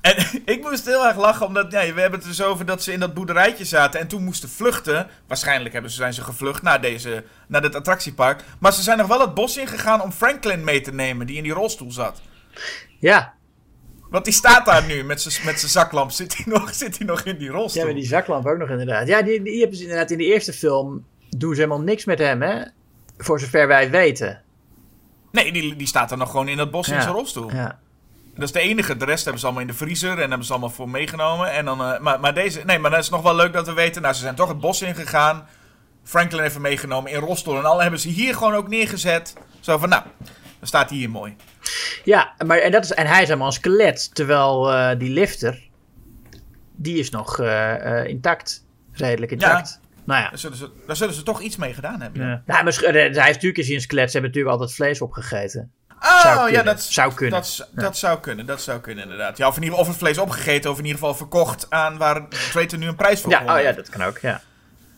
en, ik moest heel erg lachen, omdat ja, we hebben het dus over dat ze in dat boerderijtje zaten en toen moesten vluchten. Waarschijnlijk hebben ze, zijn ze gevlucht naar, deze, naar dit attractiepark. Maar ze zijn nog wel het bos ingegaan om Franklin mee te nemen, die in die rolstoel zat. Ja, Want die staat daar nu met zijn met zijn zaklamp. Zit hij nog, zit hij nog in die rolstoel? ja, met die zaklamp ook nog inderdaad. Ja, die, die hebben ze inderdaad in de eerste film... doen ze helemaal niks met hem, hè? Voor zover wij weten. Nee, die, die staat er nog gewoon in dat bos in zijn rolstoel. Ja. Dat is de enige. De rest hebben ze allemaal in de vriezer en hebben ze allemaal voor meegenomen. En dan, eh, maar, maar deze, nee, maar dat is nog wel leuk dat we weten. Nou, ze zijn toch het bos ingegaan. Franklin even meegenomen in rolstoel. En alle hebben ze hier gewoon ook neergezet. Zo van, nou, dan staat hij hier mooi. Ja, maar, en, dat is, en hij is helemaal een skelet. Terwijl eh, die lifter, die is nog eh, intact. Redelijk intact. Nou ja. Daar zullen, ze, daar zullen ze toch iets mee gedaan hebben. ja. Ja. Nou, maar hij is natuurlijk is hij een skelet. Ze hebben natuurlijk altijd vlees opgegeten. Oh, Zou ja, dat Zou kunnen. Dat, dat zou kunnen, dat zou kunnen inderdaad. Ja, of, in ieder geval, of het vlees opgegeten, of in ieder geval verkocht aan waar Drayton nu een prijs voor Ja, oh ja, dat kan ook, ja.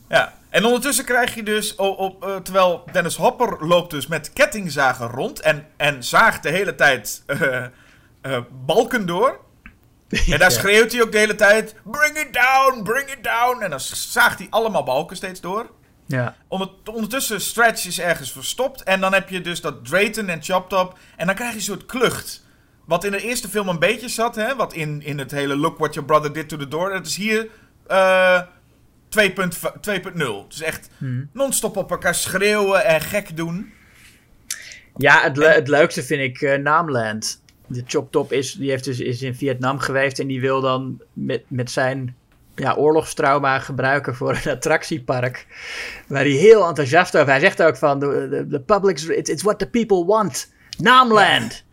Ja, en ondertussen krijg je dus, o- op, eh, terwijl Dennis Hopper loopt dus met kettingzagen rond en, en zaagt de hele tijd eh, eh, balken door. En daar Ja. schreeuwt hij ook de hele tijd, bring it down, bring it down. En dan zaagt hij allemaal balken steeds door. Ja, Onder, ondertussen Stretch is ergens verstopt en dan heb je dus dat Drayton en Chop Top en dan krijg je een soort klucht. Wat in de eerste film een beetje zat, hè? wat in, in het hele Look What Your Brother Did to the Door. Dat is hier eh 2.0. Dus echt non-stop op elkaar schreeuwen en gek doen. ja het, le- het leukste vind ik eh, Naamland. De Chop Top is, die heeft dus, is in Vietnam geweest en die wil dan met, met zijn ja, oorlogstrauma gebruiken voor een attractiepark. Waar hij heel enthousiast over Hij zegt ook van, the, the, the public's, it's, it's what the people want. Naamland!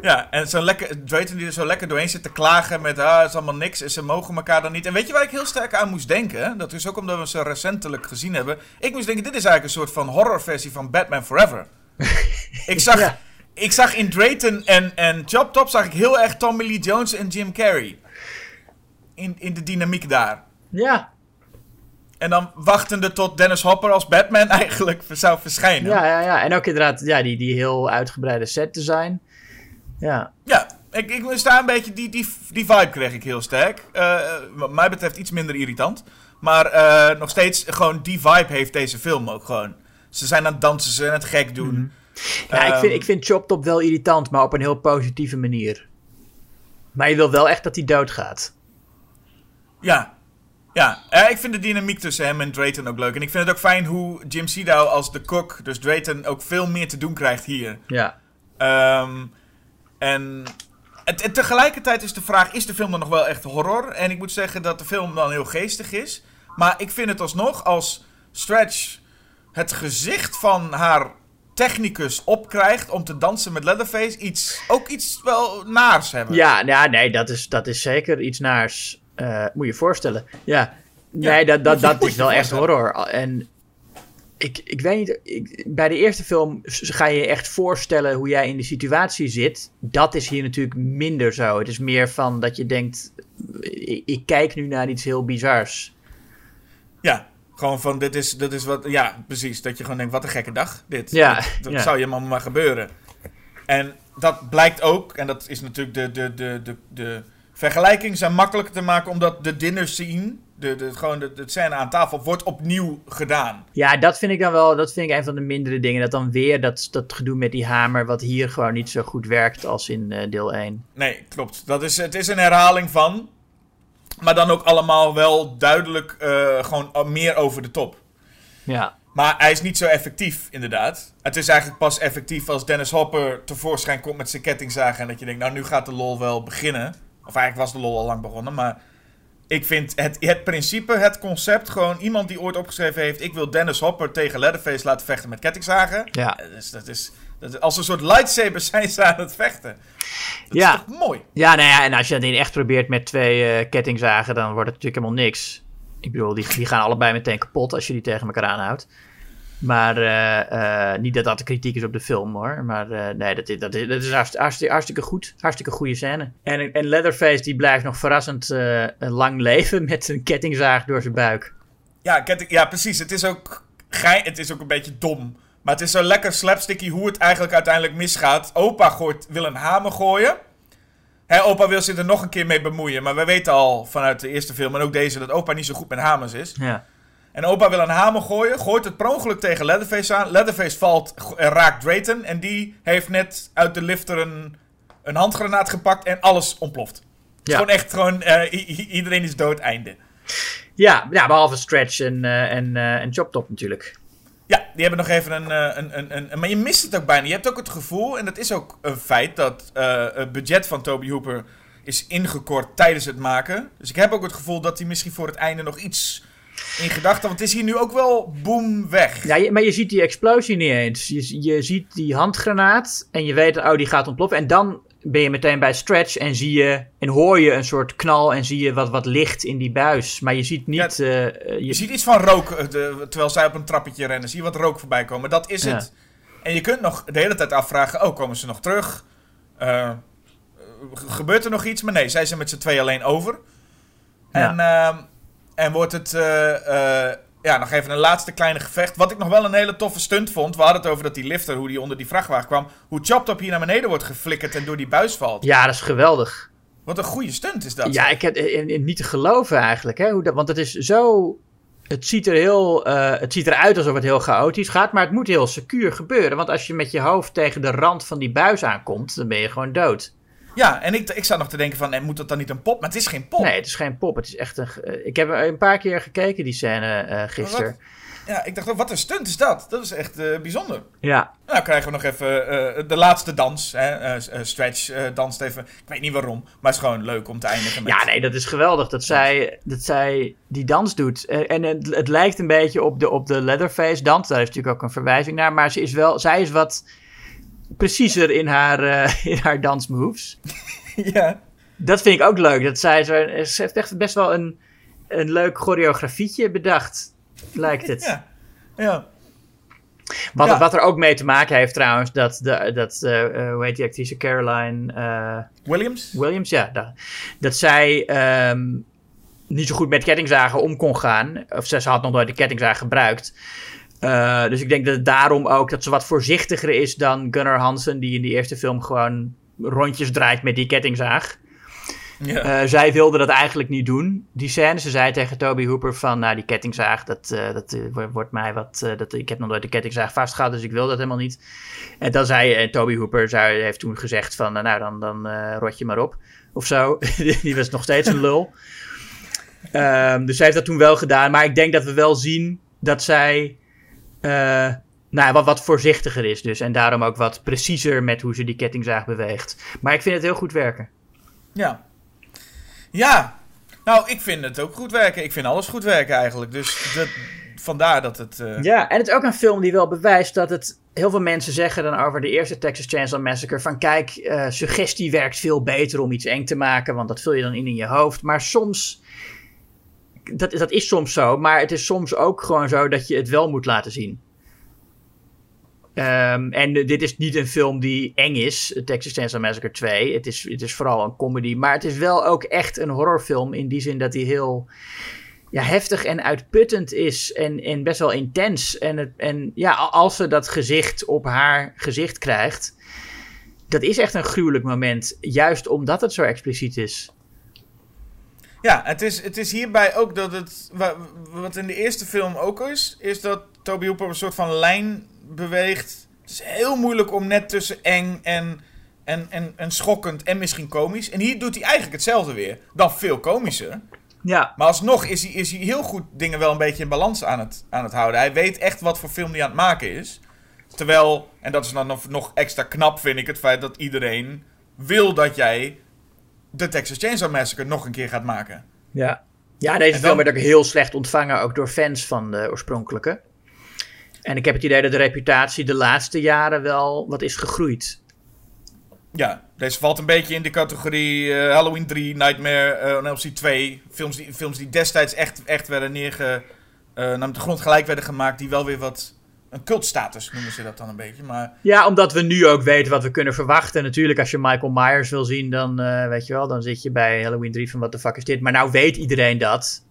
Ja, en zo lekker, Drayton die er zo lekker doorheen zit te klagen met, ah, het is allemaal niks en ze mogen elkaar dan niet. En weet je waar ik heel sterk aan moest denken? Dat is ook omdat we ze recentelijk gezien hebben. Ik moest denken, dit is eigenlijk een soort van horrorversie van Batman Forever. ik zag, Ja. ik zag in Drayton en, en Chop Top zag ik heel erg Tommy Lee Jones en Jim Carrey. In, in de dynamiek daar. Ja, En dan wachtende tot Dennis Hopper als Batman eigenlijk zou verschijnen. ja, ja, ja. En ook inderdaad ja, die, die heel uitgebreide set design. Ja, Ja, ik, ik sta een beetje, die, die, die vibe kreeg ik heel sterk. Eh, wat mij betreft iets minder irritant. Maar eh, nog steeds, gewoon die vibe heeft deze film ook gewoon. Ze zijn aan het dansen, ze zijn aan het gek doen. ja ik, vind, ik vind Chop Top wel irritant, maar op een heel positieve manier. Maar je wil wel echt dat hij doodgaat. Ja, ja. Eh, ik vind de dynamiek tussen hem en Drayton ook leuk. En ik vind het ook fijn hoe Jim Sidow als de kok, dus Drayton, ook veel meer te doen krijgt hier. Ja, Ehm, en, en, en tegelijkertijd is de vraag, is de film dan nog wel echt horror? En ik moet zeggen dat de film dan heel geestig is. Maar ik vind het alsnog, als Stretch het gezicht van haar technicus opkrijgt om te dansen met Leatherface, iets, ook iets wel naars hebben. ja, ja nee, dat is, dat is zeker iets naars. Eh, moet je je voorstellen. Ja, nee, dat, dat, dat is wel echt horror. En ik, ik weet niet, ik, bij de eerste film ga je je echt voorstellen hoe jij in de situatie zit. Dat is hier natuurlijk minder zo. Het is meer van dat je denkt, ik, ik kijk nu naar iets heel bizars. Ja, gewoon van dit is, dit is wat. Ja, precies. Dat je gewoon denkt: wat een gekke dag. Dit. Ja, dat dat ja. zou je maar, maar gebeuren. En dat blijkt ook, en dat is natuurlijk de, de, de, de, de vergelijking zijn makkelijker te maken, omdat de dinner scene, de, de, gewoon de, de scène aan tafel, wordt opnieuw gedaan. Ja, dat vind ik dan wel, dat vind ik een van de mindere dingen. Dat dan weer dat, dat gedoe met die hamer, wat hier gewoon niet zo goed werkt als in eh, deel 1. Nee, klopt. Dat is, het is een herhaling van. Maar dan ook allemaal wel duidelijk eh, gewoon meer over de top. Ja. Maar hij is niet zo effectief, inderdaad. Het is eigenlijk pas effectief als Dennis Hopper tevoorschijn komt met zijn kettingzagen. En dat je denkt, nou nu gaat de lol wel beginnen. Of eigenlijk was de lol al lang begonnen. Maar ik vind het, het principe, het concept, gewoon iemand die ooit opgeschreven heeft... Ik wil Dennis Hopper tegen Leatherface laten vechten met kettingzagen. Ja. Dat is, dat is, dat is- als een soort lightsabers zijn ze aan het vechten. Dat Ja. is toch mooi? Ja, nou ja, en als je dat in echt probeert met twee eh, kettingzagen, dan wordt het natuurlijk helemaal niks. Ik bedoel, die, die gaan allebei meteen kapot als je die tegen elkaar aanhoudt. Maar eh, eh, niet dat dat de kritiek is op de film hoor. Maar eh, nee, dat is, dat is, dat is hartstikke, goed. Hartstikke goede scène. En, en Leatherface die blijft nog verrassend lang leven met een kettingzaag door zijn buik. Ja, ketting, ja, precies. Het is ook gei, het is ook een beetje dom. Maar het is zo lekker slapsticky hoe het eigenlijk uiteindelijk misgaat. Opa gooit, wil een hamer gooien. Hè, opa wil zich er nog een keer mee bemoeien. Maar we weten al vanuit de eerste film en ook deze dat opa niet zo goed met hamers is. Ja. En opa wil een hamer gooien, gooit het per ongeluk tegen Leatherface aan. Leatherface valt en raakt Drayton. En die heeft net uit de lifter een, een handgranaat gepakt en alles ontploft. Ja. Gewoon echt, gewoon, eh, iedereen is dood, einde. Ja, ja, behalve Stretch en, eh, en, eh, en Chop Top natuurlijk. Ja, die hebben nog even een, een, een, een, een- Maar je mist het ook bijna. Je hebt ook het gevoel, en dat is ook een feit, dat het budget van Toby Hooper is ingekort tijdens het maken. Dus ik heb ook het gevoel dat hij misschien voor het einde nog iets in gedachten. Want het is hier nu ook wel boom weg. Ja, maar je ziet die explosie niet eens. Je, je ziet die handgranaat en je weet, oh, die gaat ontploffen. En dan ben je meteen bij Stretch en zie je en hoor je een soort knal en zie je wat, wat licht in die buis. Maar je ziet niet. eh, je, Je ziet iets van rook, eh, de- terwijl zij op een trappetje rennen. Zie je wat rook voorbij komen. Dat is Ja. het. En je kunt nog de hele tijd afvragen, oh, komen ze nog terug? Eh, gebeurt er nog iets? Maar nee, zij zijn met z'n twee alleen over. Ja. En, ehm, en wordt het, eh, eh, ja, nog even een laatste kleine gevecht. Wat ik nog wel een hele toffe stunt vond. We hadden het over dat die lifter, hoe die onder die vrachtwagen kwam. Hoe Chopped op hier naar beneden wordt geflikkerd en door die buis valt. ja, dat is geweldig. Wat een goede stunt is dat. Ja, ik heb eh, niet te geloven eigenlijk. Hè, hoe dat, want het is zo. Het ziet, er heel, het ziet eruit alsof het heel chaotisch gaat, maar het moet heel secuur gebeuren. Want als je met je hoofd tegen de rand van die buis aankomt, dan ben je gewoon dood. Ja, en ik, ik zat nog te denken van, moet dat dan niet een pop? Maar het is geen pop. Nee, het is geen pop. Het is echt een. eh, ik heb er een paar keer gekeken, die scène eh gisteren. Ja, ik dacht ook, wat een stunt is dat? Dat is echt eh, bijzonder. Ja, Nou, krijgen we nog even de laatste dans. Hè? Stretch danst even. Ik weet niet waarom, maar het is gewoon leuk om te eindigen met... ja, nee, dat is geweldig dat zij, dat zij die dans doet. En het, het lijkt een beetje op de, op de Leatherface dans. Daar is natuurlijk ook een verwijzing naar. Maar ze is wel, zij is wat preciezer in haar, eh, in haar dansmoves. ja. Dat vind ik ook leuk. Dat zij ze heeft echt best wel een, een leuk choreografietje bedacht, lijkt het. Ja. ja. Wat, Ja. wat er ook mee te maken heeft trouwens, dat, de, dat eh, eh, hoe heet die actrice, Caroline Williams? Williams, ja, dat, dat zij ehm, niet zo goed met kettingzagen om kon gaan. Of ze, ze had nog nooit de kettingzaag gebruikt. Eh, dus ik denk dat het daarom ook dat ze wat voorzichtiger is dan Gunnar Hansen, die in die eerste film gewoon rondjes draait met die kettingzaag. Ja. Eh, zij wilde dat eigenlijk niet doen, die scène. Ze zei tegen Toby Hooper van, nou die kettingzaag, dat, eh, dat wo- wordt mij wat... dat, ik heb nog nooit de kettingzaag vastgehouden, dus ik wil dat helemaal niet. En dan zei eh, Toby Hooper, zei, heeft toen gezegd van, eh, nou dan, dan rot je maar op. Of zo. die was nog steeds een lul. Ehm, dus zij heeft dat toen wel gedaan. Maar ik denk dat we wel zien dat zij... eh, nou, ja, wat, wat voorzichtiger is dus. En daarom ook wat preciezer met hoe ze die kettingzaag beweegt. Maar ik vind het heel goed werken. Ja. Ja. Nou, ik vind het ook goed werken. Ik vind alles goed werken eigenlijk. Dus dat, vandaar dat het... eh, Ja, en het is ook een film die wel bewijst dat het... Heel veel mensen zeggen dan over de eerste Texas Chainsaw Massacre... van kijk, eh, suggestie werkt veel beter om iets eng te maken... want dat vul je dan in in je hoofd. Maar soms... Dat, dat is soms zo, maar het is soms ook gewoon zo dat je het wel moet laten zien. Ehm, en dit is niet een film die eng is, Texas Chainsaw Massacre 2. Het is, het is vooral een comedy, maar het is wel ook echt een horrorfilm... in die zin dat hij heel ja, heftig en uitputtend is en, en best wel intens. En, het, en ja, als ze dat gezicht op haar gezicht krijgt, dat is echt een gruwelijk moment. Juist omdat het zo expliciet is. Ja, het is, het is hierbij ook dat het. wa- Wat in de eerste film ook is, is dat Toby Hooper op een soort van lijn beweegt. Het is heel moeilijk om net tussen eng en, en, en, en schokkend en misschien komisch. En hier doet hij eigenlijk hetzelfde weer. Dan veel komischer. Ja, Maar alsnog is hij, is hij heel goed dingen wel een beetje in balans aan het, aan het houden. Hij weet echt wat voor film hij aan het maken is. Terwijl, en dat is dan nog, nog extra knap vind ik, het feit dat iedereen wil dat jij de Texas Chainsaw Massacre nog een keer gaat maken. ja. ja deze film werd ook heel slecht ontvangen, ook door fans van de oorspronkelijke. En ik heb het idee dat de reputatie de laatste jaren wel wat is gegroeid. Ja, deze valt een beetje in de categorie eh, Halloween 3, Nightmare eh, on Elm Street 2. Films die, films die destijds echt, echt werden neerge... eh naar de grond gelijk werden gemaakt, die wel weer wat... Een cultstatus noemen ze dat dan een beetje, maar... Ja, omdat we nu ook weten wat we kunnen verwachten. Natuurlijk, als je Michael Myers wil zien, dan eh, weet je wel, dan zit je bij Halloween 3 van wat de fuck is dit. Maar nou weet iedereen dat.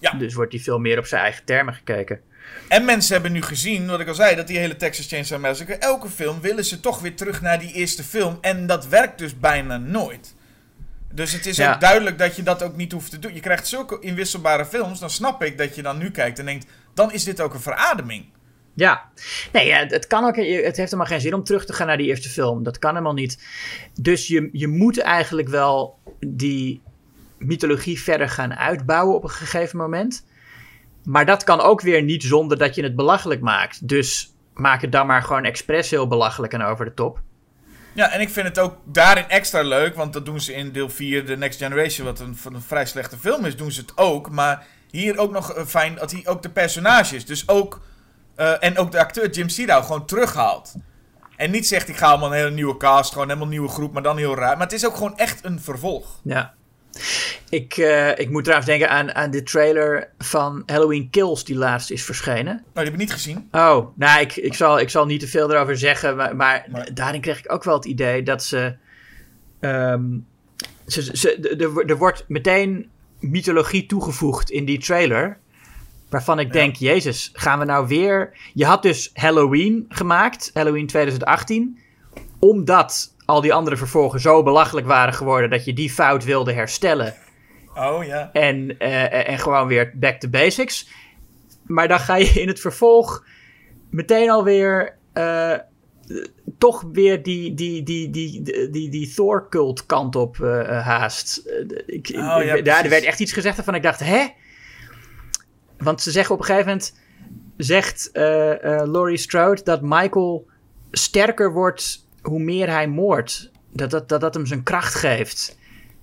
Ja. Dus wordt die veel meer op zijn eigen termen gekeken. En mensen hebben nu gezien, wat ik al zei, dat die hele Texas Chainsaw Massacre, elke film willen ze toch weer terug naar die eerste film. En dat werkt dus bijna nooit. Dus het is Ja. ook duidelijk dat je dat ook niet hoeft te doen. Je krijgt zulke inwisselbare films, dan snap ik dat je dan nu kijkt en denkt, dan is dit ook een verademing. Ja, nee, het, kan ook, het heeft helemaal geen zin om terug te gaan naar die eerste film. Dat kan helemaal niet. Dus je, je moet eigenlijk wel die mythologie verder gaan uitbouwen op een gegeven moment. Maar dat kan ook weer niet zonder dat je het belachelijk maakt. Dus maak het dan maar gewoon expres heel belachelijk en over de top. Ja, en ik vind het ook daarin extra leuk, want dat doen ze in deel 4, The Next Generation, wat een, een vrij slechte film is, doen ze het ook. Maar hier ook nog eh, fijn dat hij ook de personages, dus ook, eh, en ook de acteur Jim Siedow gewoon terughaalt. En niet zegt, ik ga allemaal een hele nieuwe cast, gewoon helemaal een nieuwe groep, maar dan heel raar. Maar het is ook gewoon echt een vervolg. Ja. Ik, eh, ik moet trouwens denken aan, aan de trailer van Halloween Kills die laatst is verschenen. Nou, die heb ik niet gezien. Oh, nou, ik, ik, zal, ik zal niet te veel erover zeggen, maar, maar, Maar- daarin kreeg ik ook wel het idee dat ze. ehm, ze, ze er wordt meteen mythologie toegevoegd in die trailer. Waarvan ik denk, Jezus, gaan we nou weer. Je had dus Halloween gemaakt, Halloween 2018. Omdat al die andere vervolgen zo belachelijk waren geworden dat je die fout wilde herstellen. Oh ja. En, eh, en gewoon weer back to basics. Maar dan ga je in het vervolg meteen alweer eh toch weer die, die, die, die, die, die, die Thor-cult kant op eh, eh, haast. Eh, ik, Oh, ja, daar, er werd echt iets gezegd waarvan ik dacht, hè? Want ze zeggen op een gegeven moment, zegt eh eh, Laurie Strode dat Michael sterker wordt hoe meer hij moordt. Dat dat, dat dat hem zijn kracht geeft.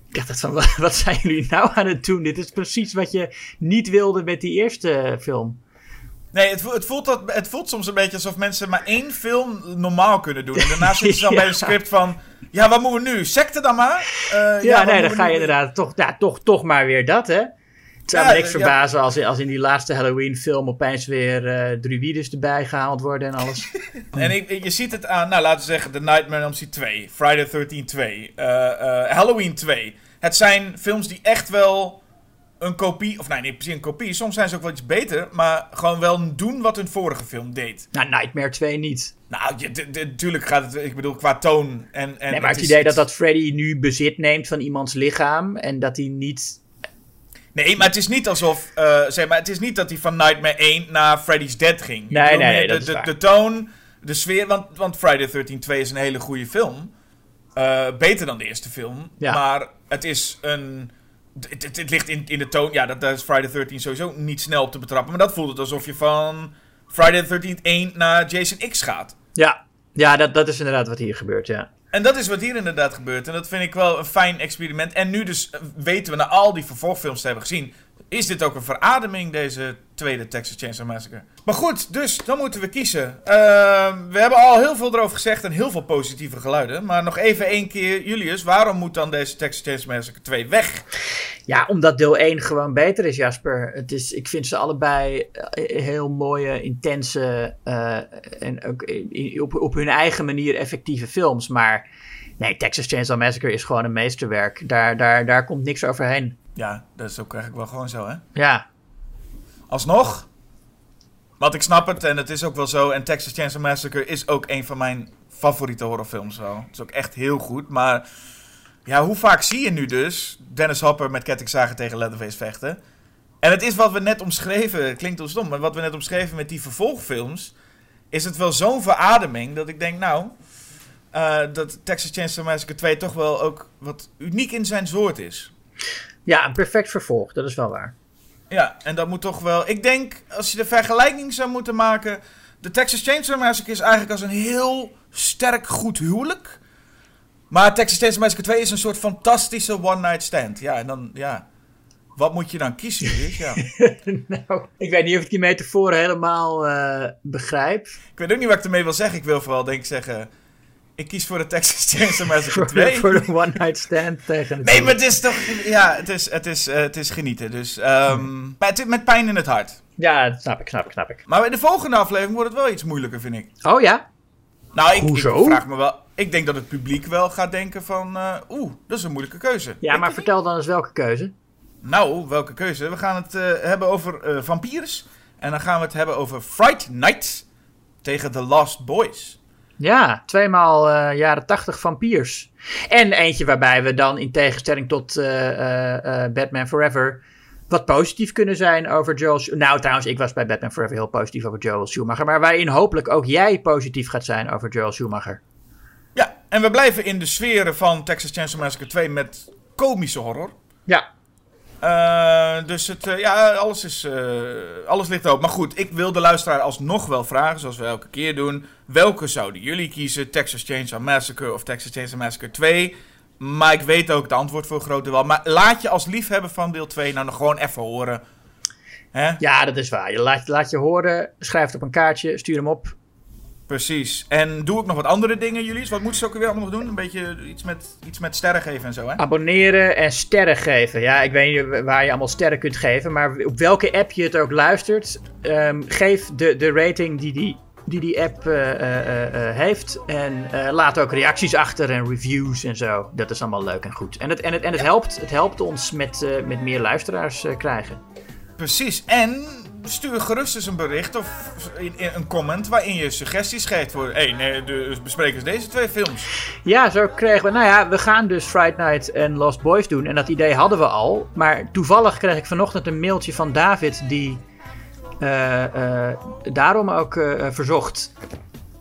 Ik dacht dat van, wat, zijn jullie nou aan het doen? Dit is precies wat je niet wilde met die eerste film. Nee, het, het, voelt dat, het voelt soms een beetje alsof mensen maar één film normaal kunnen doen. En daarna zitten ze dan Ja. bij een script van... Ja, wat moeten we nu? Secte dan maar? Eh, Ja, nee, dan ga je nu? inderdaad toch, ja, toch, toch maar weer dat, hè? Het zou me niks verbazen als, in- als in die laatste Halloween-film opeens weer eh druides erbij gehaald worden en alles. En ik, je ziet het aan, nou laten we zeggen, The Nightmare on Elm Street 2, Friday the 13th 2, eh, eh, Halloween 2. Het zijn films die echt wel een kopie, of nee, niet precies een kopie, soms zijn ze ook wel iets beter, maar gewoon wel doen wat hun vorige film deed. nou, Nightmare 2 niet. Nou, natuurlijk gaat het, ik bedoel, qua toon en... en nee, maar het is- idee dat dat Freddy nu bezit neemt van iemands lichaam en dat hij niet... Nee, maar het is niet alsof, eh, zeg maar, het is niet dat hij van Nightmare 1 naar Freddy's Dead ging. Nee, bedoel nee, nee, de, dat is de, waar. de toon, de sfeer, want, want Friday the 13th 2 is een hele goede film. Eh, beter dan de eerste film. Ja. Maar het is een... Het, het, het ligt in, in de toon... Ja, dat, daar is Friday the 13th sowieso niet snel op te betrappen. Maar dat voelt het alsof je van Friday the 13th 1 naar Jason X gaat. Ja, ja dat, dat is inderdaad wat hier gebeurt, ja. En dat is wat hier inderdaad gebeurt. En dat vind ik wel een fijn experiment. En nu dus eh, weten we na al die vervolgfilms te hebben gezien... is dit ook een verademing, deze tweede Texas Chainsaw Massacre. Maar goed, dus dan moeten we kiezen. Ehm, we hebben al heel veel erover gezegd en heel veel positieve geluiden. Maar nog even één keer, Julius, waarom moet dan deze Texas Chainsaw Massacre 2 weg? Ja, omdat deel 1 gewoon beter is, Jasper. Het is, ik vind ze allebei eh, heel mooie, intense eh, en ook op, op hun eigen manier effectieve films. Maar nee, Texas Chainsaw Massacre is gewoon een meesterwerk. Daar, daar, daar komt niks overheen. Ja, dat is ook eigenlijk wel gewoon zo, hè? Ja, Alsnog, want ik snap het en het is ook wel zo. En Texas Chainsaw Massacre is ook een van mijn favoriete horrorfilms wel. Het is ook echt heel goed, maar... Ja, hoe vaak zie je nu dus Dennis Hopper met kettingzagen tegen Leatherface vechten? En het is wat we net omschreven, klinkt heel stom, maar wat we net omschreven met die vervolgfilms... is het wel zo'n verademing dat ik denk, nou... eh, dat Texas Chainsaw Massacre 2 toch wel ook wat uniek in zijn soort is. Ja, een perfect vervolg, dat is wel waar. Ja, en dat moet toch wel. Ik denk, als je de vergelijking zou moeten maken. De Texas Chainsaw Massacre is eigenlijk als een heel sterk goed huwelijk. Maar Texas Chainsaw Massacre 2 is een soort fantastische one-night stand. Ja, en dan, ja. Wat moet je dan kiezen? Dus, ja. nou, ik weet niet of ik die metafoor helemaal eh, begrijp. Ik weet ook niet wat ik ermee wil zeggen. Ik wil vooral, denk ik, zeggen. Ik kies voor de Texas Chainsaw Massacre Voor, 2. voor de one night stand tegen Nee, maar het is toch. Ja, het is, het is, eh, het is genieten. Dus. ehm, maar het is met pijn in het hart. Ja, snap ik, snap ik, snap ik. Maar in de volgende aflevering wordt het wel iets moeilijker, vind ik. Oh ja? Nou, ik, Hoezo? ik vraag me wel. Ik denk dat het publiek wel gaat denken van. eh, Oeh, dat is een moeilijke keuze. Ja, maar vertel dan eens welke keuze. Nou, welke keuze? We gaan het eh, hebben over vampiers. En dan gaan we het hebben over Fright Night tegen The Lost Boys. Ja, tweemaal eh, jaren 80 vampiers. En eentje waarbij we dan in tegenstelling tot eh, eh, Batman Forever wat positief kunnen zijn over Joel Schu- Nou, trouwens, ik was bij Batman Forever heel positief over Joel Schumacher. Maar waarin hopelijk ook jij positief gaat zijn over Joel Schumacher. Ja, en we blijven in de sferen van Texas Chainsaw Massacre 2 met komische horror. Ja, dus het, ja, alles, is, eh, alles ligt open. Maar goed, ik wil de luisteraar alsnog wel vragen, zoals we elke keer doen. Welke zouden jullie kiezen? Texas Chainsaw Massacre of Texas Chainsaw Massacre 2? Maar ik weet ook het antwoord voor een groot deel wel. Maar laat je als liefhebber van deel 2 nou nog gewoon even horen. Hè? ja, dat is waar. Je laat, laat je horen, schrijf het op een kaartje, stuur hem op. Precies. En doe ook nog wat andere dingen, jullie. Wat moeten ze ook weer allemaal nog doen? Een beetje iets met, iets met sterren geven en zo, hè? Abonneren en sterren geven. Ja, ik weet niet waar je allemaal sterren kunt geven, maar op welke app je het ook luistert, ehm, geef de, de rating die die, die, die app eh, eh, eh, heeft. En laat ook reacties achter en reviews en zo. Dat is allemaal leuk en goed. En het, en het, en het, helpt, het helpt ons met, met meer luisteraars krijgen. Precies. En stuur gerust eens een bericht of een comment waarin je suggesties geeft voor... Hé, hey, nee, de besprekers deze twee films. Ja, zo kregen we. Nou ja, we gaan dus Friday Night en Lost Boys doen. En dat idee hadden we al. Maar toevallig kreeg ik vanochtend een mailtje van David die daarom ook eh, eh, verzocht.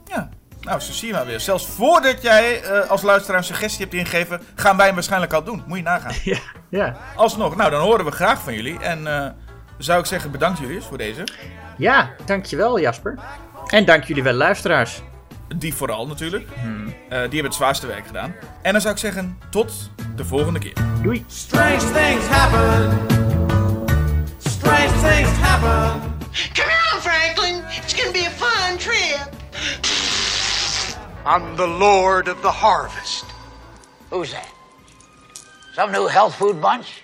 Ja, nou, zo zie je maar weer. Zelfs voordat jij eh, als luisteraar een suggestie hebt ingegeven, gaan wij hem waarschijnlijk al doen. Moet je nagaan. Ja, ja. Alsnog, nou, dan horen we graag van jullie. En eh, zou ik zeggen, bedankt jullie voor deze. ja, dankjewel Jasper. En dank jullie wel luisteraars. Die vooral natuurlijk. Eh, die hebben het zwaarste werk gedaan. En dan zou ik zeggen, tot de volgende keer. Doei. Strange things happen. Strange things happen. Come on, Franklin. It's gonna be a fun trip. I'm the Lord of the Harvest. Who's that? Some new health food bunch?